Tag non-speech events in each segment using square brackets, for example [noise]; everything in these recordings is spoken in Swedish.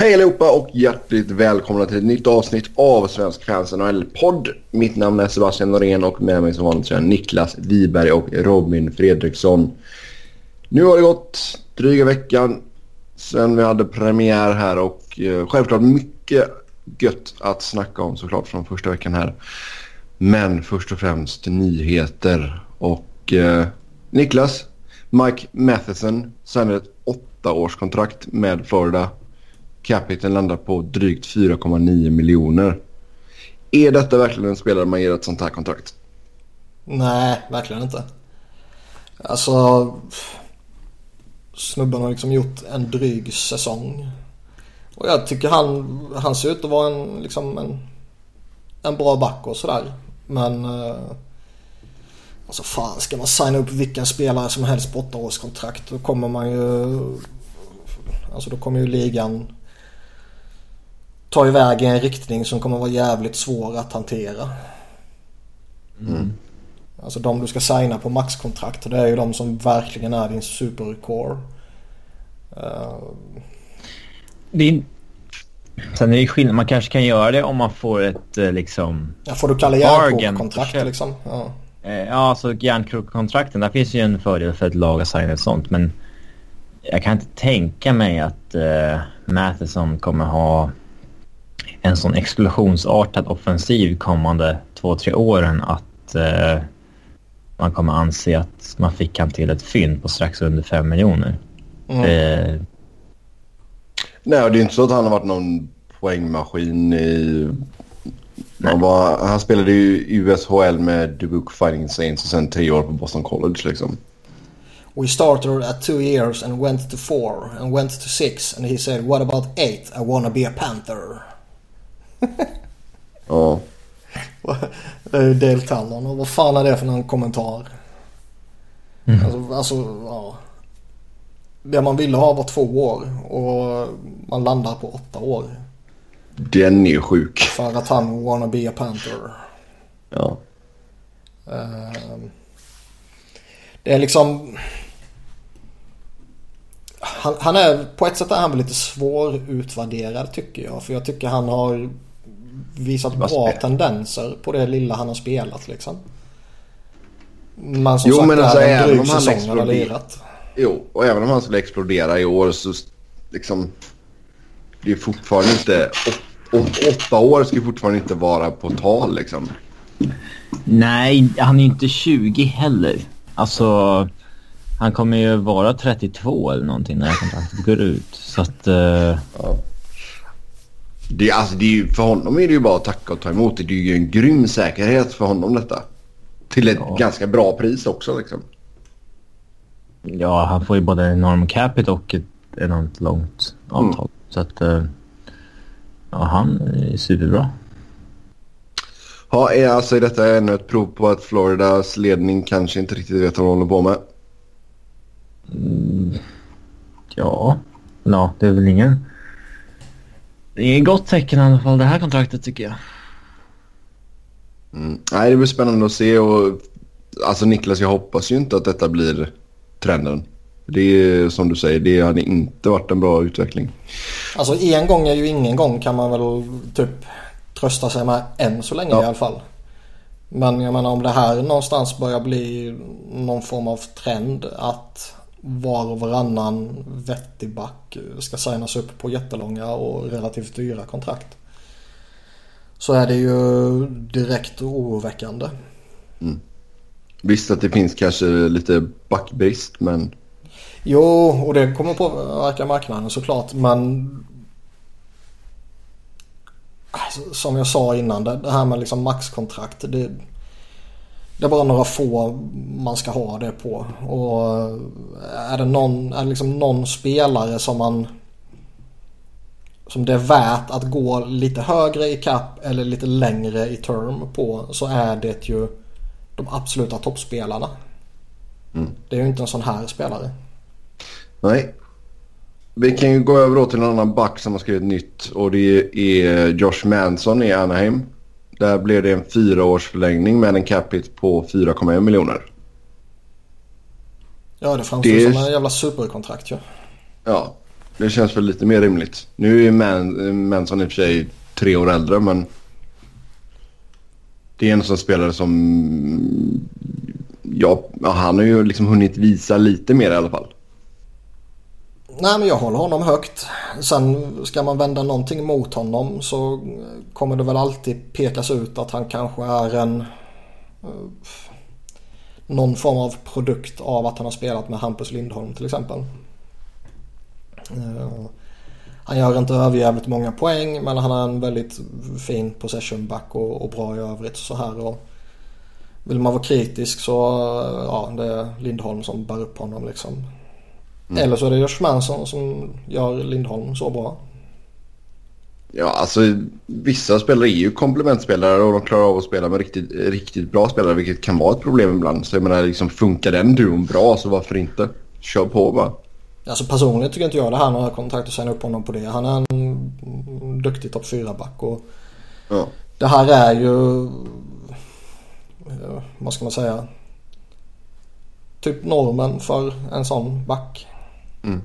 Hej allihopa och hjärtligt välkomna till ett nytt avsnitt av Svensk Fans NHL-podd. Mitt namn är Sebastian Norén och med mig som vanligt är Niklas Wiberg och Robin Fredriksson. Nu har det gått dryga veckan sen vi hade premiär här och eh, självklart mycket gött att snacka om såklart från första veckan här. Men först och främst nyheter och eh, Niklas, Mike Matheson signade ett åttaårskontrakt med Florida capiten landar på drygt 4,9 miljoner. Är detta verkligen en spelare man ger ett sånt här kontrakt? Nej, verkligen inte. Alltså, snubben har liksom gjort en dryg säsong. Och jag tycker han, han ser ut att vara en, liksom en, en bra back och sådär. Men eh, alltså fan, ska man signa upp vilken spelare som helst på 8 kontrakt då kommer man ju... Alltså då kommer ju ligan ta iväg i en riktning som kommer vara jävligt svår att hantera. Mm. Alltså de du ska signa på maxkontrakt det är ju de som verkligen är din supercore. Uh... Det är... Sen är det skillnad. Man kanske kan göra det om man får ett eh, liksom... Ja, får du kalla järnkrok-kontrakt liksom? Ja. Eh, ja, alltså järnkrok-kontrakten. Där finns ju en fördel för ett lag att signa ett sånt. Men jag kan inte tänka mig att uh, Matheson kommer ha en sån explosionsartad offensiv kommande två, tre åren att eh, man kommer anse att man fick han till ett fynd på strax under fem miljoner. Mm. Eh, Nej, det är inte så att han har varit någon poängmaskin i... Han, var, han spelade ju i USHL med Dubuque Fighting Saints och sen tre år på Boston College liksom. We started at two years and went to four and went to six and he said what about eight? I wanna be a Panther [laughs] ja. Det är ju deltallern och vad fan är det för någon kommentar? Mm. Alltså, alltså, ja. Det man ville ha var två år och man landar på åtta år. Den är sjuk. För att han wanna be a Panther. Ja. Uh, det är liksom... Han, han, är, på ett sätt är han väl lite svårutvärderad tycker jag. För jag tycker han har visat bra tendenser på det lilla han har spelat liksom. Men som jo, sagt, men alltså, det är en dryg säsong han har lirat. Jo, och även om han skulle explodera i år så liksom... Det är fortfarande inte... åtta år ska fortfarande inte vara på tal liksom. Nej, han är inte 20 heller. Alltså... Han kommer ju vara 32 eller någonting när kontraktet går ut. Så att... Uh... Ja. Det, alltså, det är ju, för honom är det ju bara att tacka och ta emot. Det är ju en grym säkerhet för honom detta. Till ett ja. ganska bra pris också liksom. Ja, han får ju både enorm capita och ett enormt långt avtal. Mm. Så att... Uh, ja, han är superbra. Ja, är alltså detta ännu ett prov på att Floridas ledning kanske inte riktigt vet vad de håller på med? Mm, ja, ja, det är väl ingen det är ett gott tecken i alla fall det här kontraktet tycker jag. Mm. Nej, det blir spännande att se och alltså Niklas, jag hoppas ju inte att detta blir trenden. Det är som du säger, det hade inte varit en bra utveckling. Alltså en gång är ju ingen gång kan man väl typ trösta sig med än så länge ja. i alla fall. Men jag menar om det här någonstans börjar bli någon form av trend att var och varannan vettig back ska signas upp på jättelånga och relativt dyra kontrakt. Så är det ju direkt oroväckande. Mm. Visst att det finns kanske lite backbrist men... Jo, och det kommer påverka marknaden såklart men... Alltså, som jag sa innan, det här med liksom maxkontrakt. Det, det är bara några få man ska ha det på. Och är det någon, är det liksom någon spelare som man som det är värt att gå lite högre i cap eller lite längre i term på så är det ju de absoluta toppspelarna. Mm. Det är ju inte en sån här spelare. Nej. Vi kan ju gå över då till en annan back som har skrivit nytt och det är Josh Manson i Anaheim. Där blev det en fyraårsförlängning med en capita på 4,1 miljoner. Ja, det framstår det... som en jävla superkontrakt ju. Ja. Det känns väl lite mer rimligt. Nu är Man, Manson i och för sig tre år äldre men det är en sån spelare som ja, han har ju liksom hunnit visa lite mer i alla fall. Nej men jag håller honom högt. Sen ska man vända någonting mot honom så kommer det väl alltid pekas ut att han kanske är en eh, någon form av produkt av att han har spelat med Hampus Lindholm till exempel. Eh, han gör inte överjävligt många poäng men han har en väldigt fin possession back och, och bra i övrigt så här. Och vill man vara kritisk så eh, ja, det är Lindholm som bär upp honom liksom. Mm. Eller så är det Josh Manson som gör Lindholm så bra. Ja, alltså vissa spelare är ju komplementspelare och de klarar av att spela med riktigt, riktigt bra spelare vilket kan vara ett problem ibland. Så jag menar liksom funkar den duon bra så varför inte? Kör på bara. Alltså personligen tycker inte jag det här några kontrakt att signa upp honom på det. Han är en duktig topp 4-back och ja. det här är ju, vad ska man säga, typ normen för en sån back. Mm.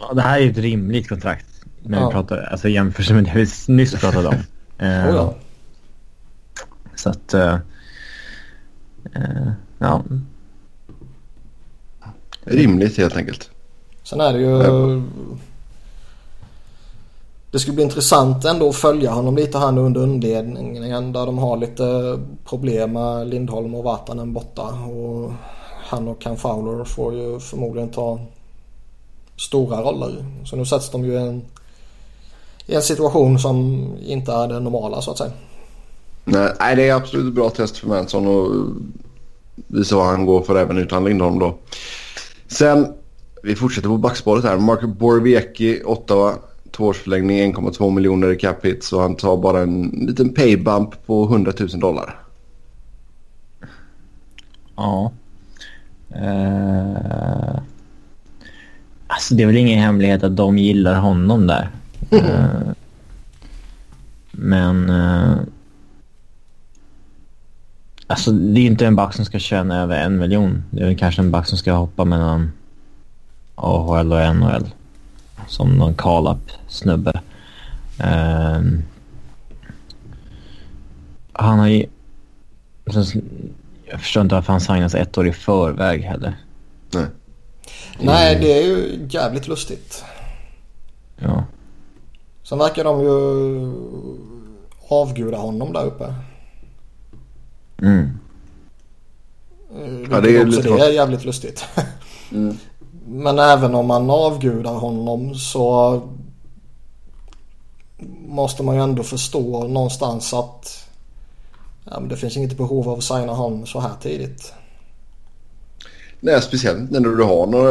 Ja, det här är ju ett rimligt kontrakt. När ja. vi pratar, alltså jämfört med det vi nyss pratade om. uh, [laughs] oh ja. Så att... Uh, uh, ja. Rimligt helt enkelt. Sen är det ju... Ja. Det skulle bli intressant ändå att följa honom lite här nu under inledningen där de har lite problem med Lindholm och Vatanen borta. Och han och Ken Fowler får ju förmodligen ta stora roller. Så nu sätts de ju i en, i en situation som inte är det normala så att säga. Nej, det är absolut ett bra test för Manson och visa vad han går för även utan Lindholm då. Sen, vi fortsätter på backspåret här. Mark Borviecki, Ottawa. Tvåårsförlängning, 1,2 miljoner i cap hit. Så han tar bara en liten paybump på 100 000 dollar. Ja. Uh... Alltså det är väl ingen hemlighet att de gillar honom där. uh, men... Uh, alltså det är inte en back som ska tjäna över en miljon. Det är väl kanske en back som ska hoppa mellan AHL och NHL. Som någon call-up snubbe. Uh, han har ju... Jag förstår inte varför han signas ett år i förväg heller. Nej. Nej, det är ju jävligt lustigt. Ja. Sen verkar de ju avguda honom där uppe. Mm. Ja, det är också det är jävligt lustigt. [laughs] Mm. Men även om man avgudar honom så måste man ju ändå förstå någonstans att ja, men det finns inget behov av att signa honom så här tidigt. Nej, speciellt när du har några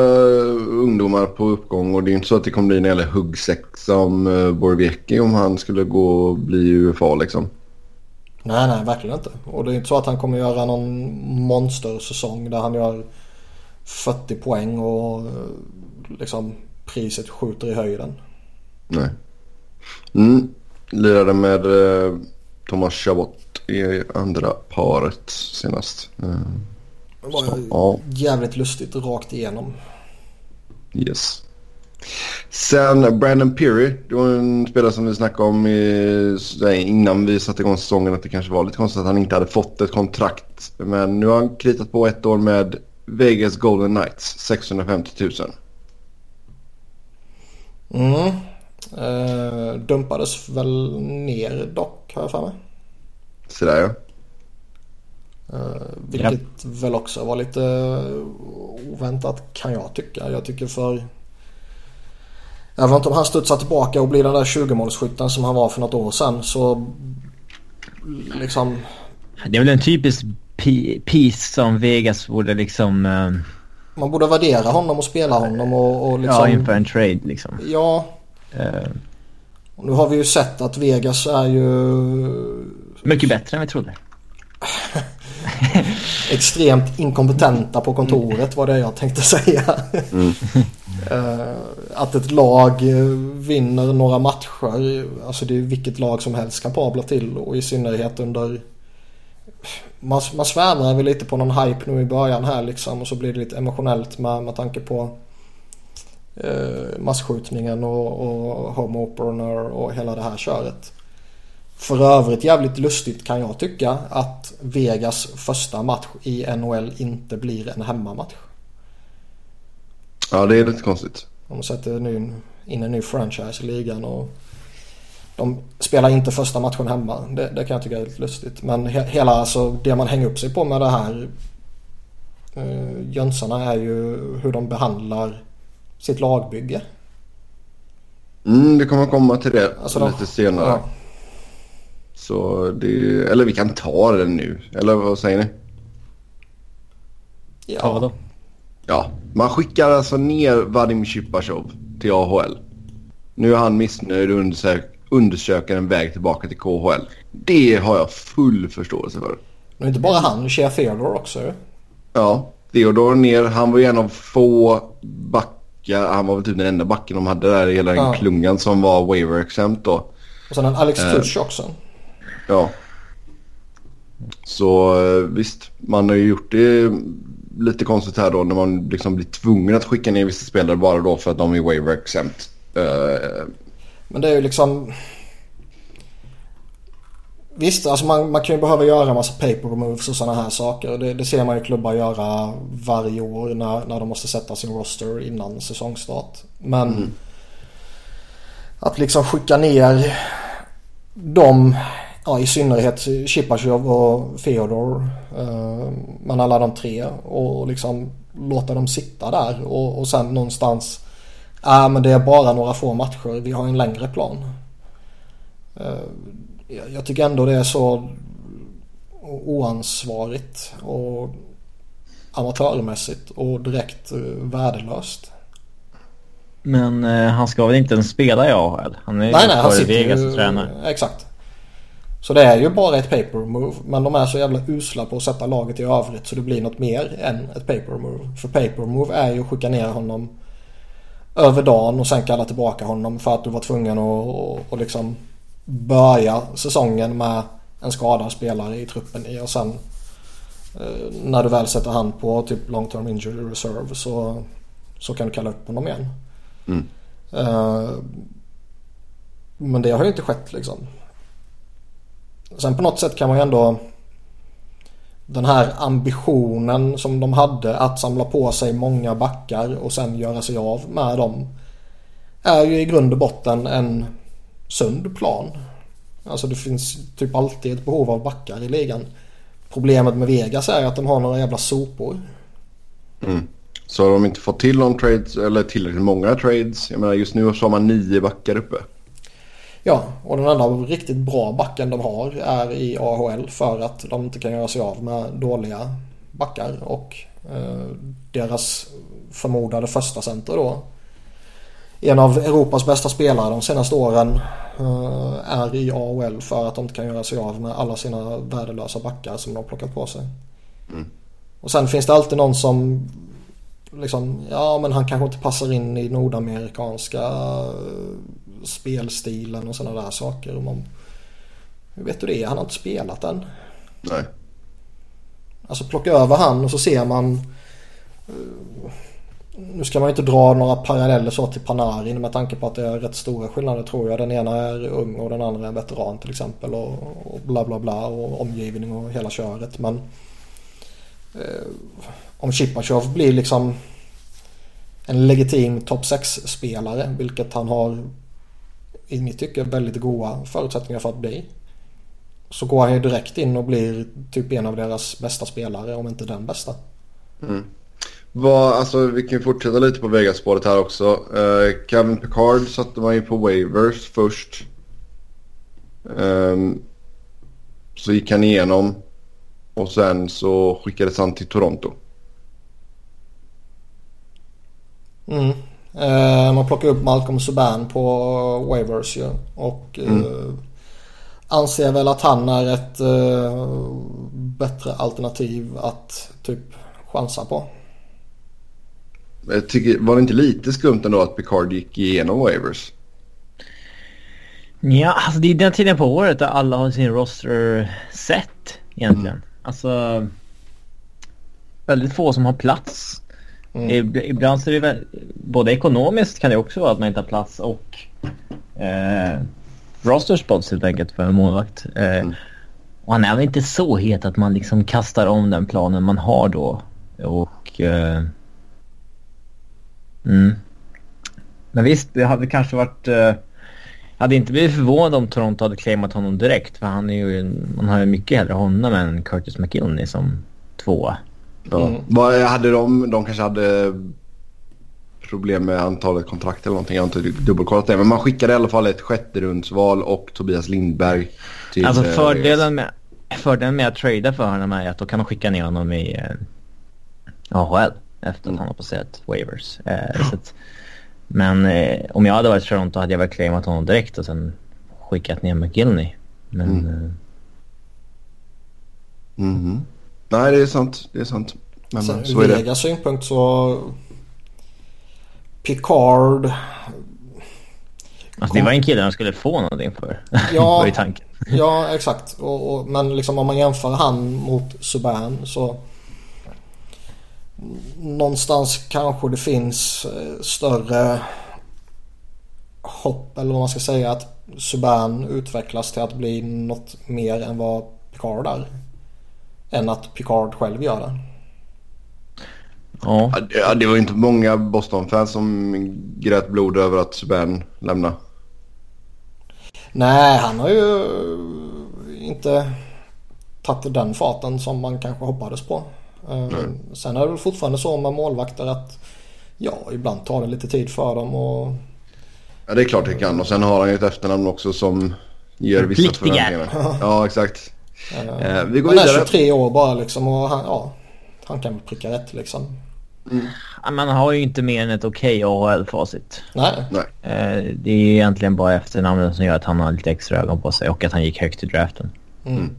ungdomar på uppgång och det är inte så att det kommer bli en jävla huggsäck som uh, Borviecki om han skulle gå och bli UFA liksom. Nej, nej, verkligen inte. Och det är inte så att han kommer göra någon monstersäsong där han gör 40 poäng och eh, liksom priset skjuter i höjden. Nej. Mm. Lirade med Thomas Chabot i andra paret senast. Uh. Det var ja. jävligt lustigt rakt igenom. Yes. Sen Brandon Peary. Det var en spelare som vi snackade om i, innan vi satte igång säsongen. Att det kanske var lite konstigt att han inte hade fått ett kontrakt. Men nu har han kritat på ett år med Vegas Golden Knights. 650 000. Mm. Uh, dumpades väl ner dock har jag för mig. Så där ja. Uh, vilket yep. väl också var lite oväntat kan jag tycka. Jag tycker för... Även om han studsar tillbaka och blir den där 20-målsskytten som han var för något år sedan så liksom... Det är väl en typisk piece som Vegas borde liksom... Uh... Man borde värdera honom och spela honom och, och liksom... Ja, inför en trade liksom. Ja. Uh... Och nu har vi ju sett att Vegas är ju... Mycket bättre än vi trodde. [laughs] [laughs] extremt inkompetenta på kontoret var det jag tänkte säga. Mm. [laughs] Eh, att ett lag eh, vinner några matcher, alltså det är vilket lag som helst kapabla till och i synnerhet under man, man svävar väl lite på någon hype nu i början här liksom och så blir det lite emotionellt med, med tanke på eh, massskjutningen och, och home opener och hela det här köret. För övrigt jävligt lustigt kan jag tycka att Vegas första match i NHL inte blir en hemmamatch. Ja, det är lite konstigt. De sätter nu in en ny franchise i ligan och de spelar inte första matchen hemma. Det, det kan jag tycka är lite lustigt. Men he, hela alltså, det man hänger upp sig på med det här uh, jönsarna är ju hur de behandlar sitt lagbygge. Mm, det kommer komma till det Alltså de- lite senare. Ja. Så det, eller vi kan ta den nu. Eller vad säger ni? Ta vadå? Ja, man skickar alltså ner Vadim Shipashov till AHL. Nu är han missnöjd och undersök, undersöker en väg tillbaka till KHL. Det har jag full förståelse för. Nu är inte bara han, Shea Theodore också. Ja, Theodor ner. Han var ju en av få backar. Han var väl typ den enda backen de hade där i hela den Ja. klungan som var waiver exempt då. Och sen en Alex Eh. Tuch också. Ja. Så eh, visst, man har ju gjort det lite konstigt här då när man liksom blir tvungen att skicka ner vissa spelare bara då för att de är waiver exempt. Eh, Men det är ju liksom... Visst, alltså man, man kan ju behöva göra en massa paper moves och sådana här saker. Det, det ser man ju klubbar göra varje år när, när de måste sätta sin roster innan säsongstart. Men att liksom skicka ner dem, ja, i synnerhet Chipachov och Feodor, eh, men alla de tre och liksom låta dem sitta där och, och sen någonstans Ja men det är bara några få matcher. Vi har en längre plan. Eh, jag- tycker ändå det är så oansvarigt och amatörmässigt och direkt eh, värdelöst. Men eh, han ska väl inte ens spela i AHL? Han är ju Nej nej han sitter ju... Exakt. Så det är ju bara ett paper move. Men de är så jävla usla på att sätta laget i övrigt så det blir något mer än ett paper move. För paper move är ju att skicka ner honom över dagen och sen kalla tillbaka honom för att du var tvungen att och, och liksom börja säsongen med en skadad spelare i truppen i och sen eh, när du väl sätter hand på typ long term injury reserve så, så kan du kalla upp honom igen. Mm. Eh, men det har ju inte skett liksom. Sen på något sätt kan man ju ändå den här ambitionen som de hade att samla på sig många backar och sen göra sig av med dem. Är ju i grund och botten en sund plan. Alltså det finns typ alltid ett behov av backar i ligan. Problemet med Vegas är att de har några jävla sopor. Mm. så har de inte fått till någon trades eller tillräckligt många trades. Jag menar just nu så har man nio backar uppe. Ja, och den enda riktigt bra backen de har är i AHL för att de inte kan göra sig av med dåliga backar och eh, deras förmodade första center då. En av Europas bästa spelare de senaste åren eh, är i AHL för att de inte kan göra sig av med alla sina värdelösa backar som de har plockat på sig. Och sen finns det alltid någon som liksom, ja men han kanske inte passar in i nordamerikanska eh, spelstilen och sådana där saker. Och man, hur vet du det? Han har inte spelat än. Nej. Alltså plocka över han och så ser man eh, Nu ska man inte dra några paralleller så till Panarin med tanke på att det är rätt stora skillnader tror jag. Den ena är ung och den andra är veteran till exempel och, och bla bla bla och omgivning och hela köret. Men eh, om Chipachov blir liksom en legitim topp 6-spelare vilket han har i mitt tycke väldigt goda förutsättningar för att bli. Så går han ju direkt in och blir typ en av deras bästa spelare om inte den bästa. Vad, alltså, vi kan fortsätta lite på Vegas-spåret här också. Uh, Kevin Picard satte man ju på waivers först. Ehm, så gick han igenom och sen så skickades han till Toronto. Mm. Eh, man plockar upp Malcolm Subban på waivers ju. Och eh, anser väl att han är ett eh, bättre alternativ att typ chansa på. Jag tycker, var det inte lite skumt ändå att Picard gick igenom waivers? Ja, alltså det är den tiden på året där alla har sin roster set egentligen. Alltså väldigt få som har plats. Mm. Ibland så är det väl, både ekonomiskt kan det också vara att man inte har plats och eh, roster spots helt enkelt för en målvakt. Eh, mm. Och han är väl inte så het att man liksom kastar om den planen man har då. Och... Eh, mm. Men visst, det hade kanske varit... Eh, hade inte blivit förvånad om Toronto hade claimat honom direkt. För han är ju, man har ju mycket hellre honom än Curtis McIlney som tvåa. Mm. Vad hade de? De kanske hade problem med antalet kontrakt eller någonting. Jag har inte dubbelkollat det. Men man skickade i alla fall ett sjätte rundsval och Tobias Lindberg till... Alltså eh, fördelen med, fördelen med att trada för honom är att då kan de skicka ner honom i eh, AHL efter att mm. han har passerat waivers. Eh, att, men eh, om jag hade varit Toronto hade jag väl claimat honom direkt och sen skickat ner McGillney. Men... Mm. Eh, mm. Nej, det är sant. Det är sant. Men sen, så är det. Vegas synpunkt så... Picard... Alltså det var en kille de skulle få någonting för. [laughs] Ja, var ju tanken. ja exakt. Och, och, men liksom om man jämför han mot Subban så någonstans kanske det finns eh, större hopp eller vad man ska säga att Subban utvecklas till att bli något mer än vad Picard är. Än att Picard själv gör det. Ja. ja det var inte många Boston-fans som grät blod över att Subban lämnade. Nej, han har ju inte tagit den farten som man kanske hoppades på. Mm. Sen är det väl fortfarande så med målvakter att ja, ibland tar det lite tid för dem och... Ja, det är klart det kan. Och sen har han ju ett efternamn också som ger vissa förväntningar. Ja, exakt. Uh, vi går han vidare. är 23 år bara liksom och han, ja, han kan pricka rätt liksom. Mm. Man har ju inte mer än ett okej okay AHL-facit. Nej. Nej. Uh, det är egentligen bara efternamnet som gör att han har lite extra ögon på sig och att han gick högt i draften. Mm.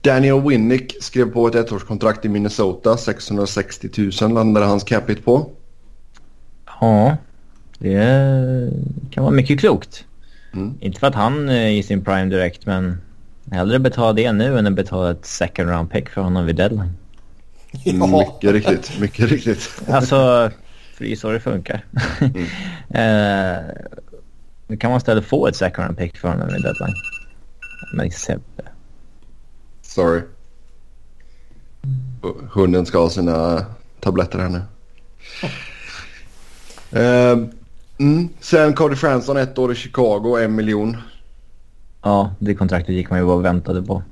Daniel Winnick skrev på ett ettårskontrakt i Minnesota. 660 000 landade hans capita på. Ja, det kan vara mycket klokt. Mm. Inte för att han är i sin prime direkt, men hellre betala det nu än att betala ett second round pick för honom vid deadline. [laughs] Ja. Mycket riktigt, mycket riktigt. Alltså, för det är så det funkar. Mm. [laughs] eh, nu kan man istället få ett second round pick för honom vid deadline. Men exempel. Sorry. Hunden ska ha sina tabletter här nu. uh, [laughs] mm. Sen Cardi Fransson ett år i Chicago, en miljon. Ja, det kontraktet gick man ju bara och väntade på.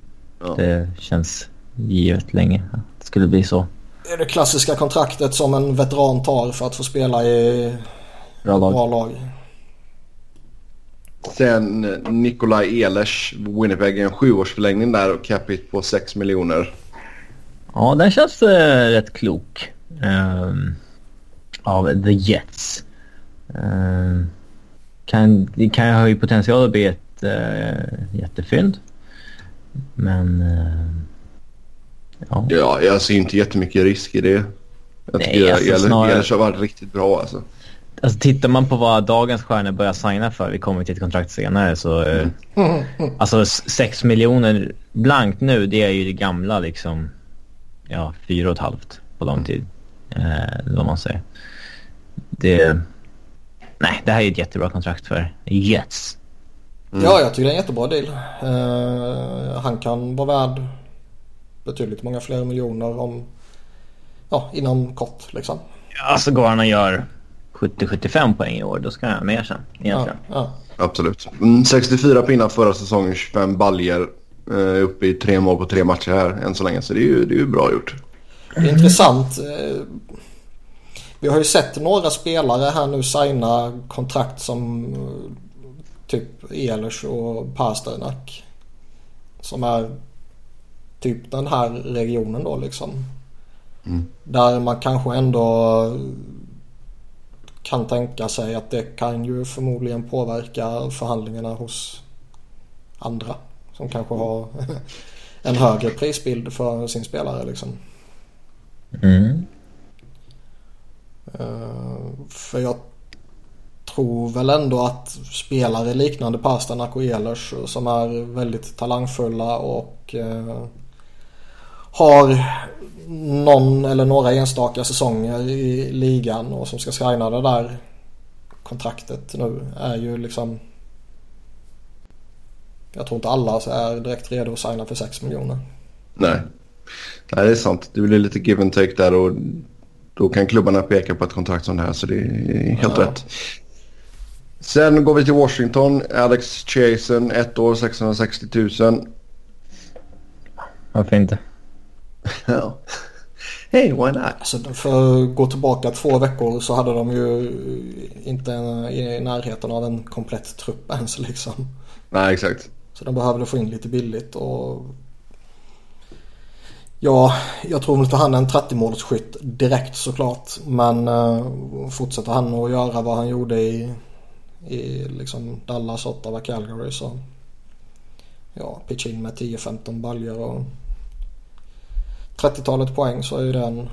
Ja. Det känns givet länge att det skulle bli så. Det är det klassiska kontraktet som en veteran tar för att få spela i bra lag. Bra lag. Sen Nikolaj Ehlers, Winnipeg, en sjuårsförlängning där och capita på 6 miljoner. Ja, den känns äh, rätt klok. Um, av The Jets. Um, kan, det kan ha ju potential att bli ett uh, jättefynd. Men... Uh, ja. ja, jag ser inte jättemycket risk i det. Jag tycker Nej, alltså, Ehlers snarare... har varit riktigt bra alltså. Alltså tittar man på vad dagens stjärnor börjar signa för, vi kommer till ett kontrakt senare, så... Eh, mm. [laughs] Alltså 6 miljoner blankt nu, det är ju det gamla liksom... Ja, fyra och ett halvt på lång tid. Eh, vad man säger. Det... Nej, det här är ett jättebra kontrakt för Jets. Mm. Ja, jag tycker det är en jättebra deal. Uh, han kan vara värd betydligt många fler miljoner om... Ja, inom kort liksom. Ja, så går han och gör 70-75 poäng i år, då ska jag med sen egentligen. Ja, ja. Absolut. 64 mm, pinnar förra säsongen, 25 baljer eh, uppe i tre mål på tre matcher här än så länge. Så det är ju, det är ju bra gjort. Det är intressant. Eh, vi har ju sett några spelare här nu signa kontrakt som eh, typ Ehlers och Pasternak. Som är typ den här regionen då liksom. Mm. Där man kanske ändå kan tänka sig att det kan ju förmodligen påverka förhandlingarna hos andra som kanske har [laughs] en högre prisbild för sin spelare liksom. Mm. Uh, för jag tror väl ändå att spelare liknande Pasternak och Ehlers som är väldigt talangfulla och uh, har någon eller några enstaka säsonger i ligan och som ska signa det där kontraktet nu är ju liksom jag tror inte alla är direkt redo att signa för 6 miljoner. Nej. Nej, det är sant. Det blir lite give and take där och då kan klubbarna peka på ett kontrakt som det här så det är helt ja. rätt. Sen går vi till Washington. Alex Chasen, ett år 660 000. Varför inte? ja. Hey, why not? Alltså, för att gå tillbaka två veckor så hade de ju inte i närheten av en komplett trupp ens liksom. Nej, exakt. Så de behövde få in lite billigt och Ja, jag tror inte han är en 30-målsskytt direkt såklart. Men uh, fortsätter han att göra vad han gjorde i, i liksom Dallas, Ottawa, Calgary så ja, pitcha in med 10-15 baljor och 30-talet poäng så är ju den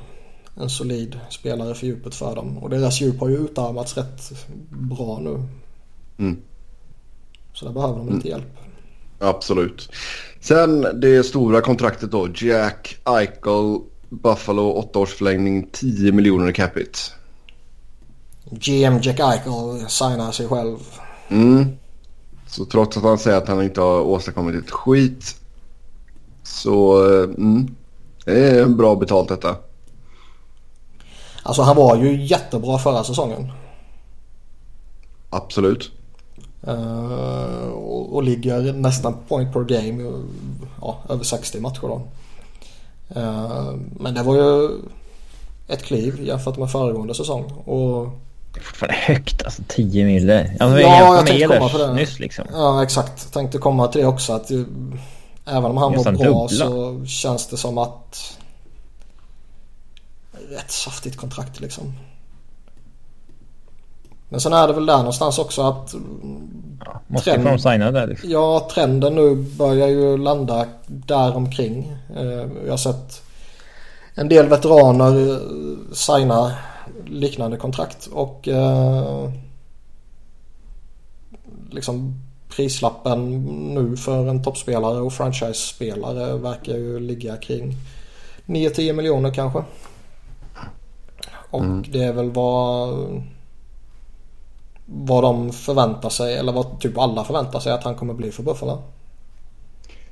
en solid spelare för djupet för dem. Och deras djup har ju utarmats rätt bra nu. Mm. Så där behöver de lite mm. hjälp. Absolut. Sen det stora kontraktet då. Jack Eichel, Buffalo, åtta års förlängning, 10 miljoner i capita. GM Jack Eichel signar sig själv. Mm. Så trots att han säger att han inte har åstadkommit ett skit så eh, mm, det är bra betalt detta. Alltså han var ju jättebra förra säsongen. Absolut. Uh, och, och, ligger nästan point per game. Ja, över 60 matcher då. Uh, men det var ju ett kliv jämfört med föregående säsong. Och... Fan högt alltså 10 mille. Alltså, ja, jag tänkte komma på det. Nyss liksom. Ja, exakt. Tänkte komma till det också. Att även om han var bra dubbla. så känns det som att rätt saftigt kontrakt liksom. Men sen är det väl där någonstans också att... Ja, måste trend, få signa där liksom. Ja, trenden nu börjar ju landa där omkring. Eh, jag har sett en del veteraner eh, signa liknande kontrakt och eh, liksom prislappen nu för en toppspelare och franchise-spelare verkar ju ligga kring 9-10 miljoner kanske. Och mm. det är väl vad vad de förväntar sig eller vad typ alla förväntar sig att han kommer bli för Buffalo.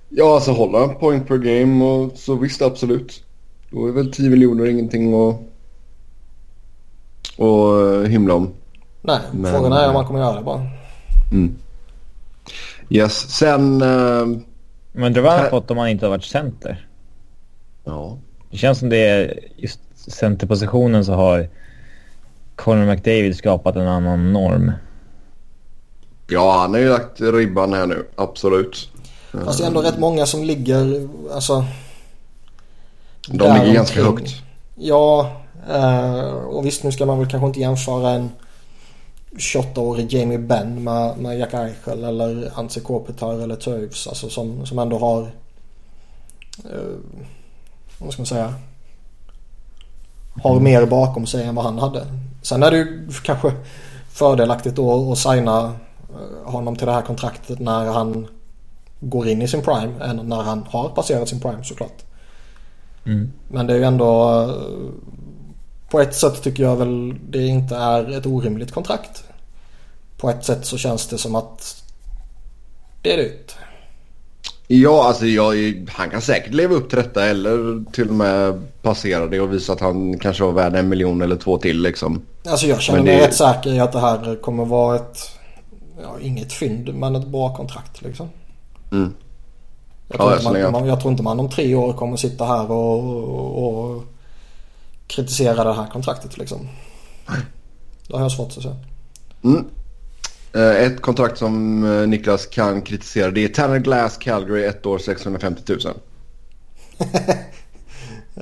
Ja, alltså håller han point per game och så visst absolut. Då är väl 10 miljoner ingenting att, att himla om. Nej, Men, frågan är om han kommer göra det bara. Mm. Yes, sen... Uh, Men undrar vad han fått om han inte har varit center. Ja. Det känns som det är just centerpositionen så har Conor McDavid skapat en annan norm. Ja, han har ju lagt ribban här nu. Absolut. Fast det är ändå rätt många som ligger, alltså... De ligger ganska högt. Ja, eh, och visst nu ska man väl kanske inte jämföra en 28-årig Jamie Benn med, med Jack Eichel eller Antse Kopitar eller Toews. Alltså som, som ändå har... Eh, vad ska man säga? Har mer bakom sig än vad han hade. Sen är det ju kanske fördelaktigt då att signa eh, honom till det här kontraktet när han går in i sin prime än när han har passerat sin prime såklart. Mm. Men det är ju ändå eh, på ett sätt tycker jag väl det inte är ett orimligt kontrakt. På ett sätt så känns det som att det är dyrt. Ja, alltså jag, han kan säkert leva upp till detta eller till och med passera det och visa att han kanske var värd en miljon eller två till liksom. Alltså jag känner mig rätt säker i att det här kommer vara ett, ja, inget fynd men ett bra kontrakt liksom. Mm. Jag, tror ja, jag, man, jag tror inte man om tre år kommer sitta här och, och kritisera det här kontraktet liksom. Det har jag svårt att säga. Mm. Eh, ett kontrakt som eh, Niklas kan kritisera det är Tanner Glass Calgary, ett år 650 000.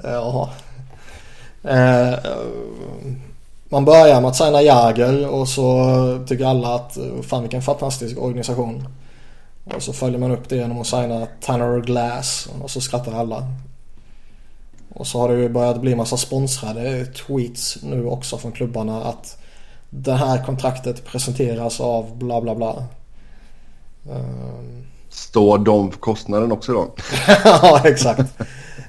ja. Eh, man börjar med att signa Jäger och så tycker alla att fan vilken fantastisk organisation. Och så följer man upp det genom att signa Tanner Glass och så skrattar alla. Och så har det ju börjat bli massa sponsrade tweets nu också från klubbarna att det här kontraktet presenteras av bla bla bla. Um... Står de för kostnaden också då? [laughs] ja exakt.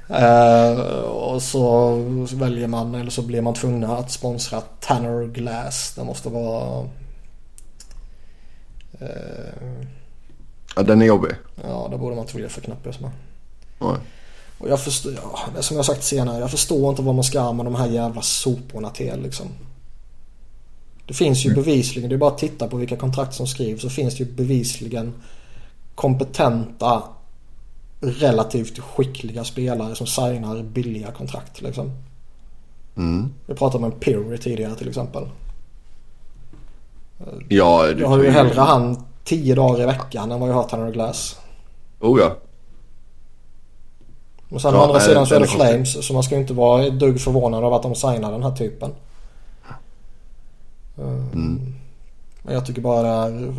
Eh, och så väljer man eller så blir man tvungna att sponsra Tanner Glass. Det måste vara... Eh, Ja, den är jobbig. ja, det borde man inte vilja förknippas med. Nej. Och jag förstår, ja, det som jag sagt senare, jag förstår inte vad man ska med de här jävla soporna till liksom. Det finns ju bevisligen, det är bara att titta på vilka kontrakt som skrivs så finns det ju bevisligen kompetenta, relativt skickliga spelare som signar billiga kontrakt liksom. Mm. Vi pratade om Pirry tidigare till exempel. Ja, Jag har ju hellre han 10 dagar i veckan än vad jag har Tanner Glass. Oh ja. Men sen Ja, å andra nej, sidan så är det. Flames så man ska ju inte vara ett dugg förvånad av att de signar den här typen. Mm. Men jag tycker bara det är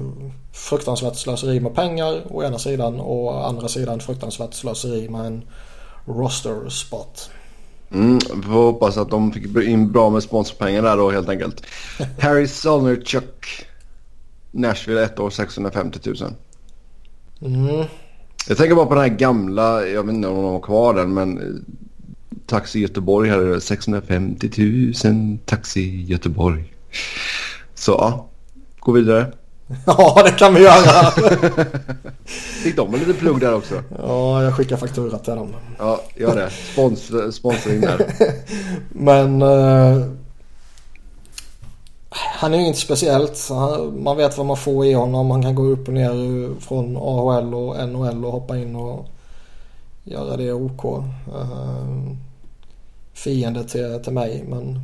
fruktansvärt slöseri med pengar å ena sidan och å andra sidan fruktansvärt slöseri med en roster spot. Mm, vi får hoppas att de fick in bra med sponsorpengar där då helt enkelt. [laughs] Harry Solnerchuk. Nashville ett år 650 000. Mm. Jag tänker bara på den här gamla, jag vet inte om de har kvar den men eh, Taxi Göteborg här är det 650 000 Taxi Göteborg. Så ja, gå vidare. [laughs] Ja det kan vi göra. [laughs] Fick de en liten plugg där också? ja jag skickar faktura till dem. Ja, gör det. Spons, sponsring där. [laughs] Men eh, han är ju inte speciellt. Han, man vet vad man får i honom. Han kan gå upp och ner från AHL och NHL och hoppa in och göra det OK. Uh, fiende till, till mig men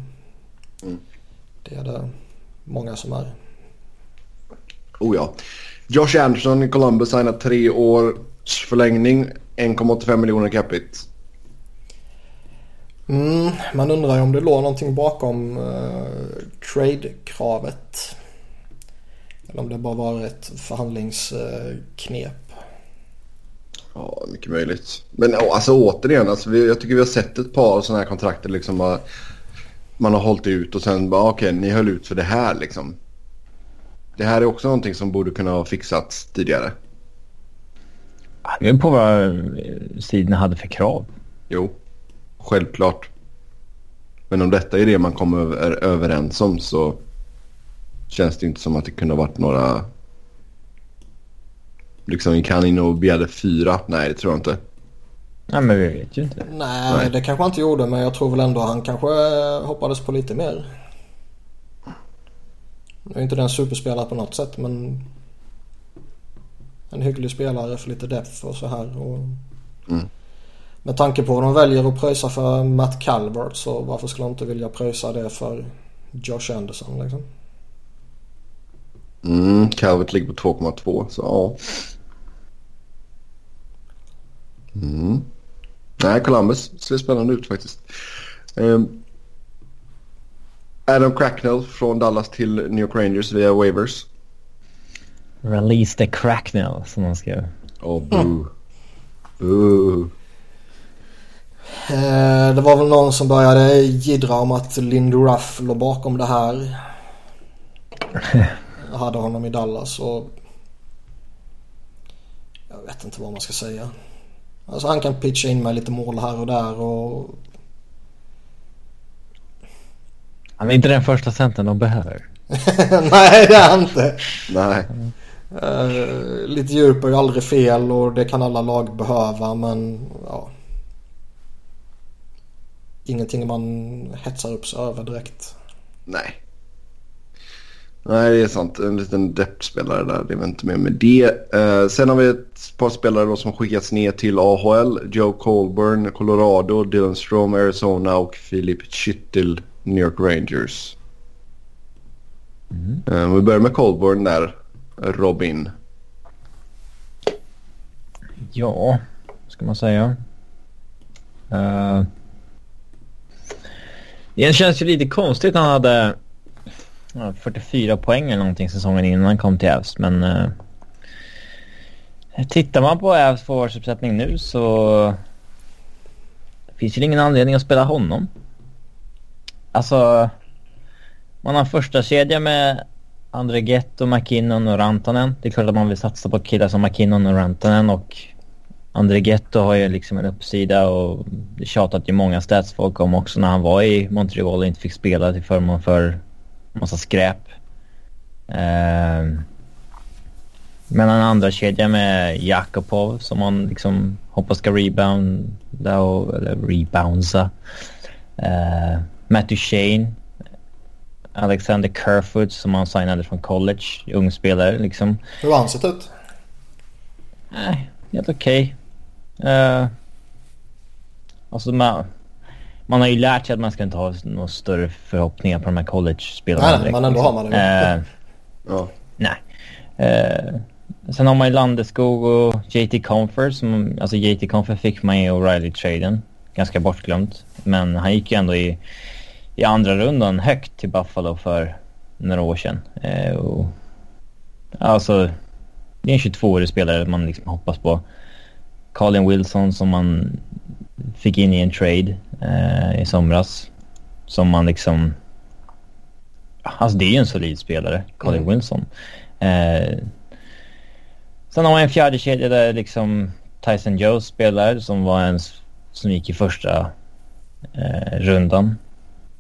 Mm. det är det många som är. Oh ja. Josh Anderson i Columbus signat tre års förlängning. 1,85 miljoner capita. Mm, man undrar ju om det låg någonting bakom uh, trade-kravet. Eller om det bara var ett förhandlingsknep. Ja, mycket möjligt. Men alltså återigen, alltså, vi, jag tycker vi har sett ett par sådana här kontrakt liksom bara, man har hållit ut och sen bara okej, ni höll ut för det här liksom. Det här är också någonting som borde kunna ha fixats tidigare. Det beror på vad eh, sidorna hade för krav. Jo, självklart. Men om detta är det man kommer överens om så känns det inte som att det kunde ha varit några... Liksom gick han in och begärde fyra? Nej, det tror jag inte. Nej, men vi vet ju inte. Nej, Nej. det kanske han inte gjorde men jag tror väl ändå han kanske eh, hoppades på lite mer. Nu är inte den superspelare på något sätt men en hygglig spelare för lite depth och så här. Och Mm. Med tanke på vad de väljer att pröjsa för Matt Calvert så varför skulle de inte vilja pröjsa det för Josh Anderson liksom? Mm, Calvert ligger på 2,2 så ja. Mm. Nej, Columbus ser spännande ut faktiskt. Ehm, Adam Cracknell från Dallas till New York Rangers via waivers. Release the cracknell som de skrev. Åh, oh, boo. Boo. Eh, det var väl någon som började jiddra om att Lindy Ruff låg bakom det här. [laughs] Jag hade honom i Dallas och jag vet inte vad man ska säga. Alltså han kan pitcha in med lite mål här och där och Han är inte den första centern de behöver. [laughs] nej det är han inte. Nej. Eh, lite djup är ju aldrig fel och det kan alla lag behöva men ja. Ingenting man hetsar upp sig över direkt. Nej. Nej, det är sant. En liten depth-spelare där. Det är väl inte mer med det. Eh, sen har vi ett par spelare då som skickats ner till AHL. Joe Colburn, Colorado, Dylan Strom, Arizona och Philip Chytil, New York Rangers. Mm. Eh, vi börjar med Colburn där. Robin. Ja, vad ska man säga? Uh, det känns ju lite konstigt. Han hade 44 poäng eller någonting säsongen innan han kom till Ävs. Men eh, tittar man på Ävs forwardsuppsättning nu så finns ju ingen anledning att spela honom. Alltså, man har första kedja med André och McKinnon och Rantanen. Det är klart att man vill satsa på killar som McKinnon och Rantanen och André Ghetto har ju liksom en uppsida och det tjatat ju många statsfolk om också när han var i Montreal och inte fick spela till förmån för massa skräp. Uh, men en andra kedja med Jakobov som man liksom hoppas ska rebounda och, eller reboundsa. Uh, Matthew Shane. Alexander Kerfoot som han signade från college. Ung spelare liksom. Hur har han sett ut? Nej, helt okej. Uh, alltså man, man har ju lärt sig att man ska inte ha några större förhoppningar på de här college-spelarna. Nej, men ändå har man det. Uh, ja. Nej. Uh, sen har man ju Landeskog och JT Comfort. Som, alltså JT Comfort fick man i O'Reilly-traden. Ganska bortglömt. Men han gick ju ändå i, i andra rundan högt till Buffalo för några år sedan. Uh, och, alltså, det är en 22-årig spelare man liksom hoppas på. Colin Wilson som man fick in i en trade eh, i somras. Som man liksom... Alltså det är ju en solid spelare, Colin mm. Wilson. Eh, sen har man en fjärde kedja där liksom Tyson Joe spelar som var en som gick i första eh, rundan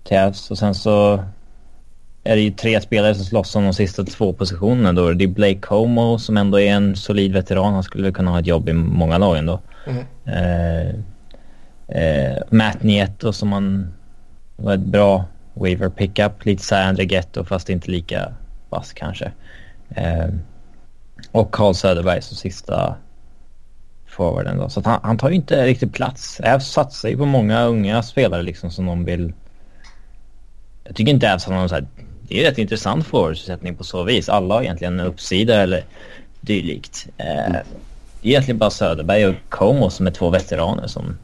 till Avs. Och sen så är det ju tre spelare som slåss om de sista två positionerna då. Det är Blake Como som ändå är en solid veteran. Han skulle kunna ha ett jobb i många lag ändå. Mm. Eh, eh, Matt Nieto som man var ett bra waiver pickup. Lite såhär André Ghetto fast inte lika vass kanske. Eh, och Carl Söderberg som sista forwarden då. Så han, han, tar ju inte riktigt plats. Ävs satsar ju på många unga spelare liksom som de vill... Jag tycker inte Ävs har någon så här det är rätt intressant forwardsättning på så vis. Alla har egentligen en uppsida eller dylikt. Eh, det är egentligen bara Söderberg och Como som är två veteraner som...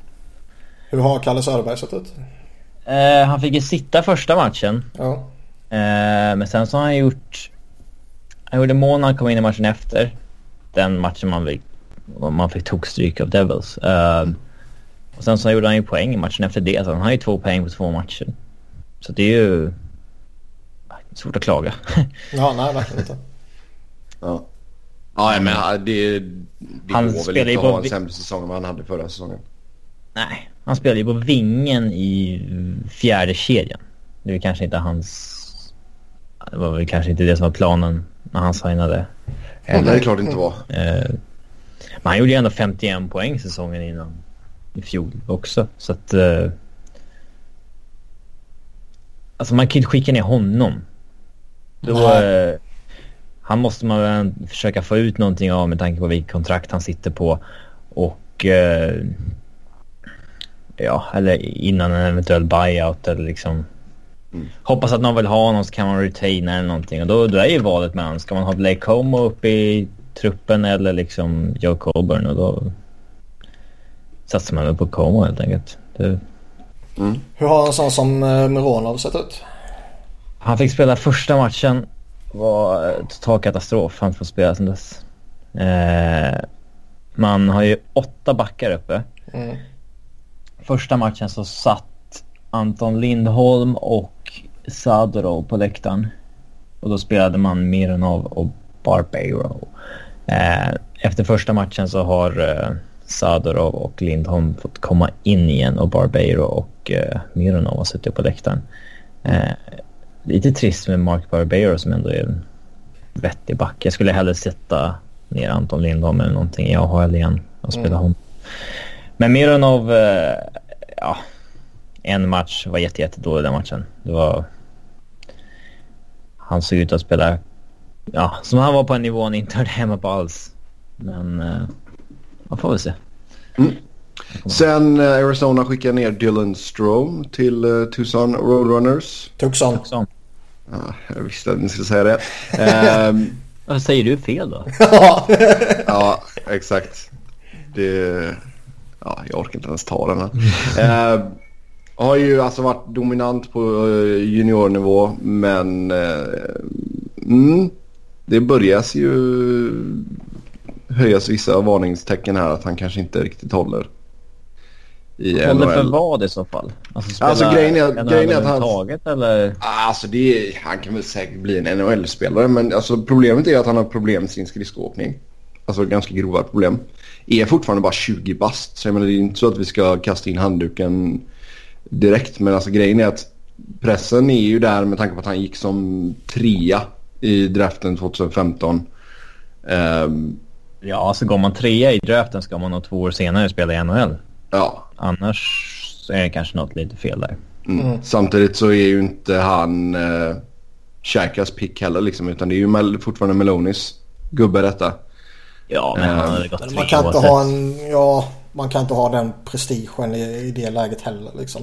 Hur har Kalle Söderberg sett ut? Eh, han fick ju sitta första matchen. Ja. Eh, men sen så har han gjort... Han gjorde mål när han kom in i matchen efter. Den matchen man fick, man fick tokstryk av Devils. Eh, och sen så gjorde han ju poäng i matchen efter det. Så han har ju två poäng på två matcher. Så det är ju svårt att klaga. [laughs] ja, nej verkligen inte. Ja. Ja, men det, det han går väl inte att ha en sämre säsong än vad han hade förra säsongen. Nej, han spelade ju på vingen i fjärde kedjan. Det är kanske inte hans... Det var väl kanske inte det som var planen när han signade. Ja, det är klart det inte var. Eh, men han gjorde ju ändå 51 poäng säsongen innan i fjol också. Så att... Eh, alltså man kan inte skicka ner honom då, eh, han måste man väl försöka få ut någonting av med tanke på vilket kontrakt han sitter på. Och... Eh, ja, eller innan en eventuell buyout eller liksom... Mm. Hoppas att någon vill ha honom så kan man retaina eller någonting. Och då, då är ju valet mellan, ska man ha Blake Como uppe i truppen eller liksom Joe Colburn och då satsar man väl på Como helt enkelt. Det... Mm. Hur har en sån som eh, Mironov sett ut? Han fick spela första matchen. var total katastrof. Han får spela sen dess. Eh, man har ju åtta backar uppe. Mm. Första matchen så satt Anton Lindholm och Sadorov på läktaren. Och då spelade man Mironov och Barbero. Eh, efter första matchen så har eh, Sadorov och Lindholm fått komma in igen och Barbero och eh, Mironov har suttit på läktaren. Eh, lite trist med Mark Barbero som ändå är en vettig back. Jag skulle hellre sätta ner Anton Lindholm eller någonting i AHL igen och spela mm. honom. Men Mironov, eh, ja, en match var jätte, jättedålig den matchen. Det var... Han såg ut att spela, ja, som han var på en nivå han inte hörde hemma på alls. Men, eh, man får väl se. Mm. Sen uh, Arizona skickar ner Dylan Strom till Tucson Roadrunners. Tucson. Tucson. Ja, jag visste att ni skulle säga det. [laughs] um, Vad säger du fel då? [laughs] ja, exakt. Det... Ja, jag orkar inte ens ta den här. uh, [laughs] har ju alltså varit dominant på juniornivå men uh, mm, det börjas ju höjas vissa varningstecken här att han kanske inte riktigt håller i. Håller för vad i så fall? Alltså, alltså grejen är, grejen är att han... Taget, eller? Alltså det är, han kan väl säkert bli en NHL-spelare men alltså problemet är att han har problem med sin skridskoåkning. Alltså ganska grova problem. Är fortfarande bara 20 bast. Så jag menar, det är inte så att vi ska kasta in handduken direkt. Men alltså grejen är att pressen är ju där med tanke på att han gick som trea i draften 2015. Um, ja, så alltså går man trea i draften ska man nog två år senare spela i NHL. Ja. Annars är det kanske något lite fel där. Mm. Mm. Samtidigt så är ju inte han uh, Shakas pick heller liksom. Utan det är ju Mel fortfarande Melonis gubbe detta. Ja, men han hade gått man kan inte ha en, Ja, man kan inte ha den prestigen i, i det läget heller liksom.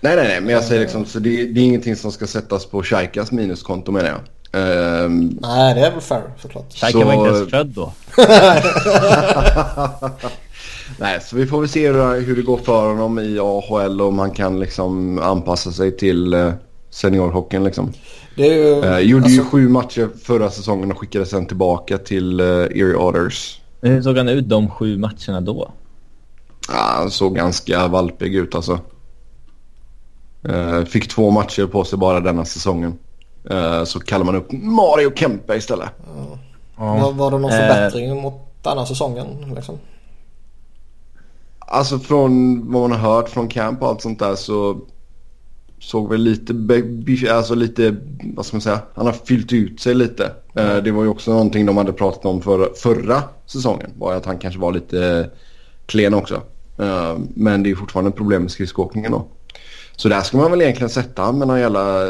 Nej, nej, nej. Men jag säger liksom, så det, det är ingenting som ska sättas på Shaikas minuskonto menar jag. Um, nej, det är väl fair såklart. Shaika så... var inte ens född då. [laughs] [laughs] nej, så vi får väl se hur det går för honom i AHL och om han kan liksom anpassa sig till uh, seniorhockeyn liksom. Det är ju, uh, gjorde alltså... ju sju matcher förra säsongen och skickade sen tillbaka till uh, Erie Otters. Hur såg han ut de sju matcherna då? Ja, han såg ganska valpig ut alltså. Uh, fick två matcher på sig bara denna säsongen. Uh, så kallar man upp Mario Kempe istället. Ja. Var, var det någon förbättring uh, mot denna säsongen? Liksom? Alltså från vad man har hört från camp och allt sånt där så såg väl lite, alltså lite, vad ska man säga, han har fyllt ut sig lite. Mm. det var ju också någonting de hade pratat om för, förra säsongen. Var att han kanske var lite klen också. men det är fortfarande problem med skridskoåkningen då. Så där ska man väl egentligen sätta med någon jävla...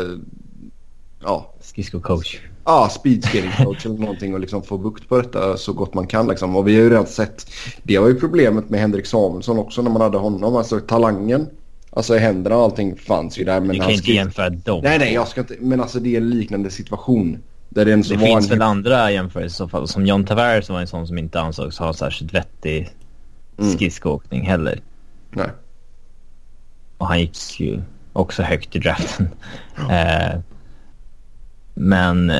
Ja. Skridsko-coach. Ja, speedskating-coach eller någonting och liksom få bukt på detta så gott man kan. Liksom. Och vi har ju redan sett... Det var ju problemet med Henrik Samuelsson också när man hade honom. Alltså talangen. Alltså händerna och allting fanns ju där. Men du kan inte jämföra dem. Nej, nej, jag ska inte. Men alltså det är en liknande situation. Där det det finns en... väl andra jämförelser i så fall. Som John Tavares var en sån som inte ansågs ha särskilt vettig mm. skridskoåkning heller. Nej. Och han gick ju också högt i draften. Eh, men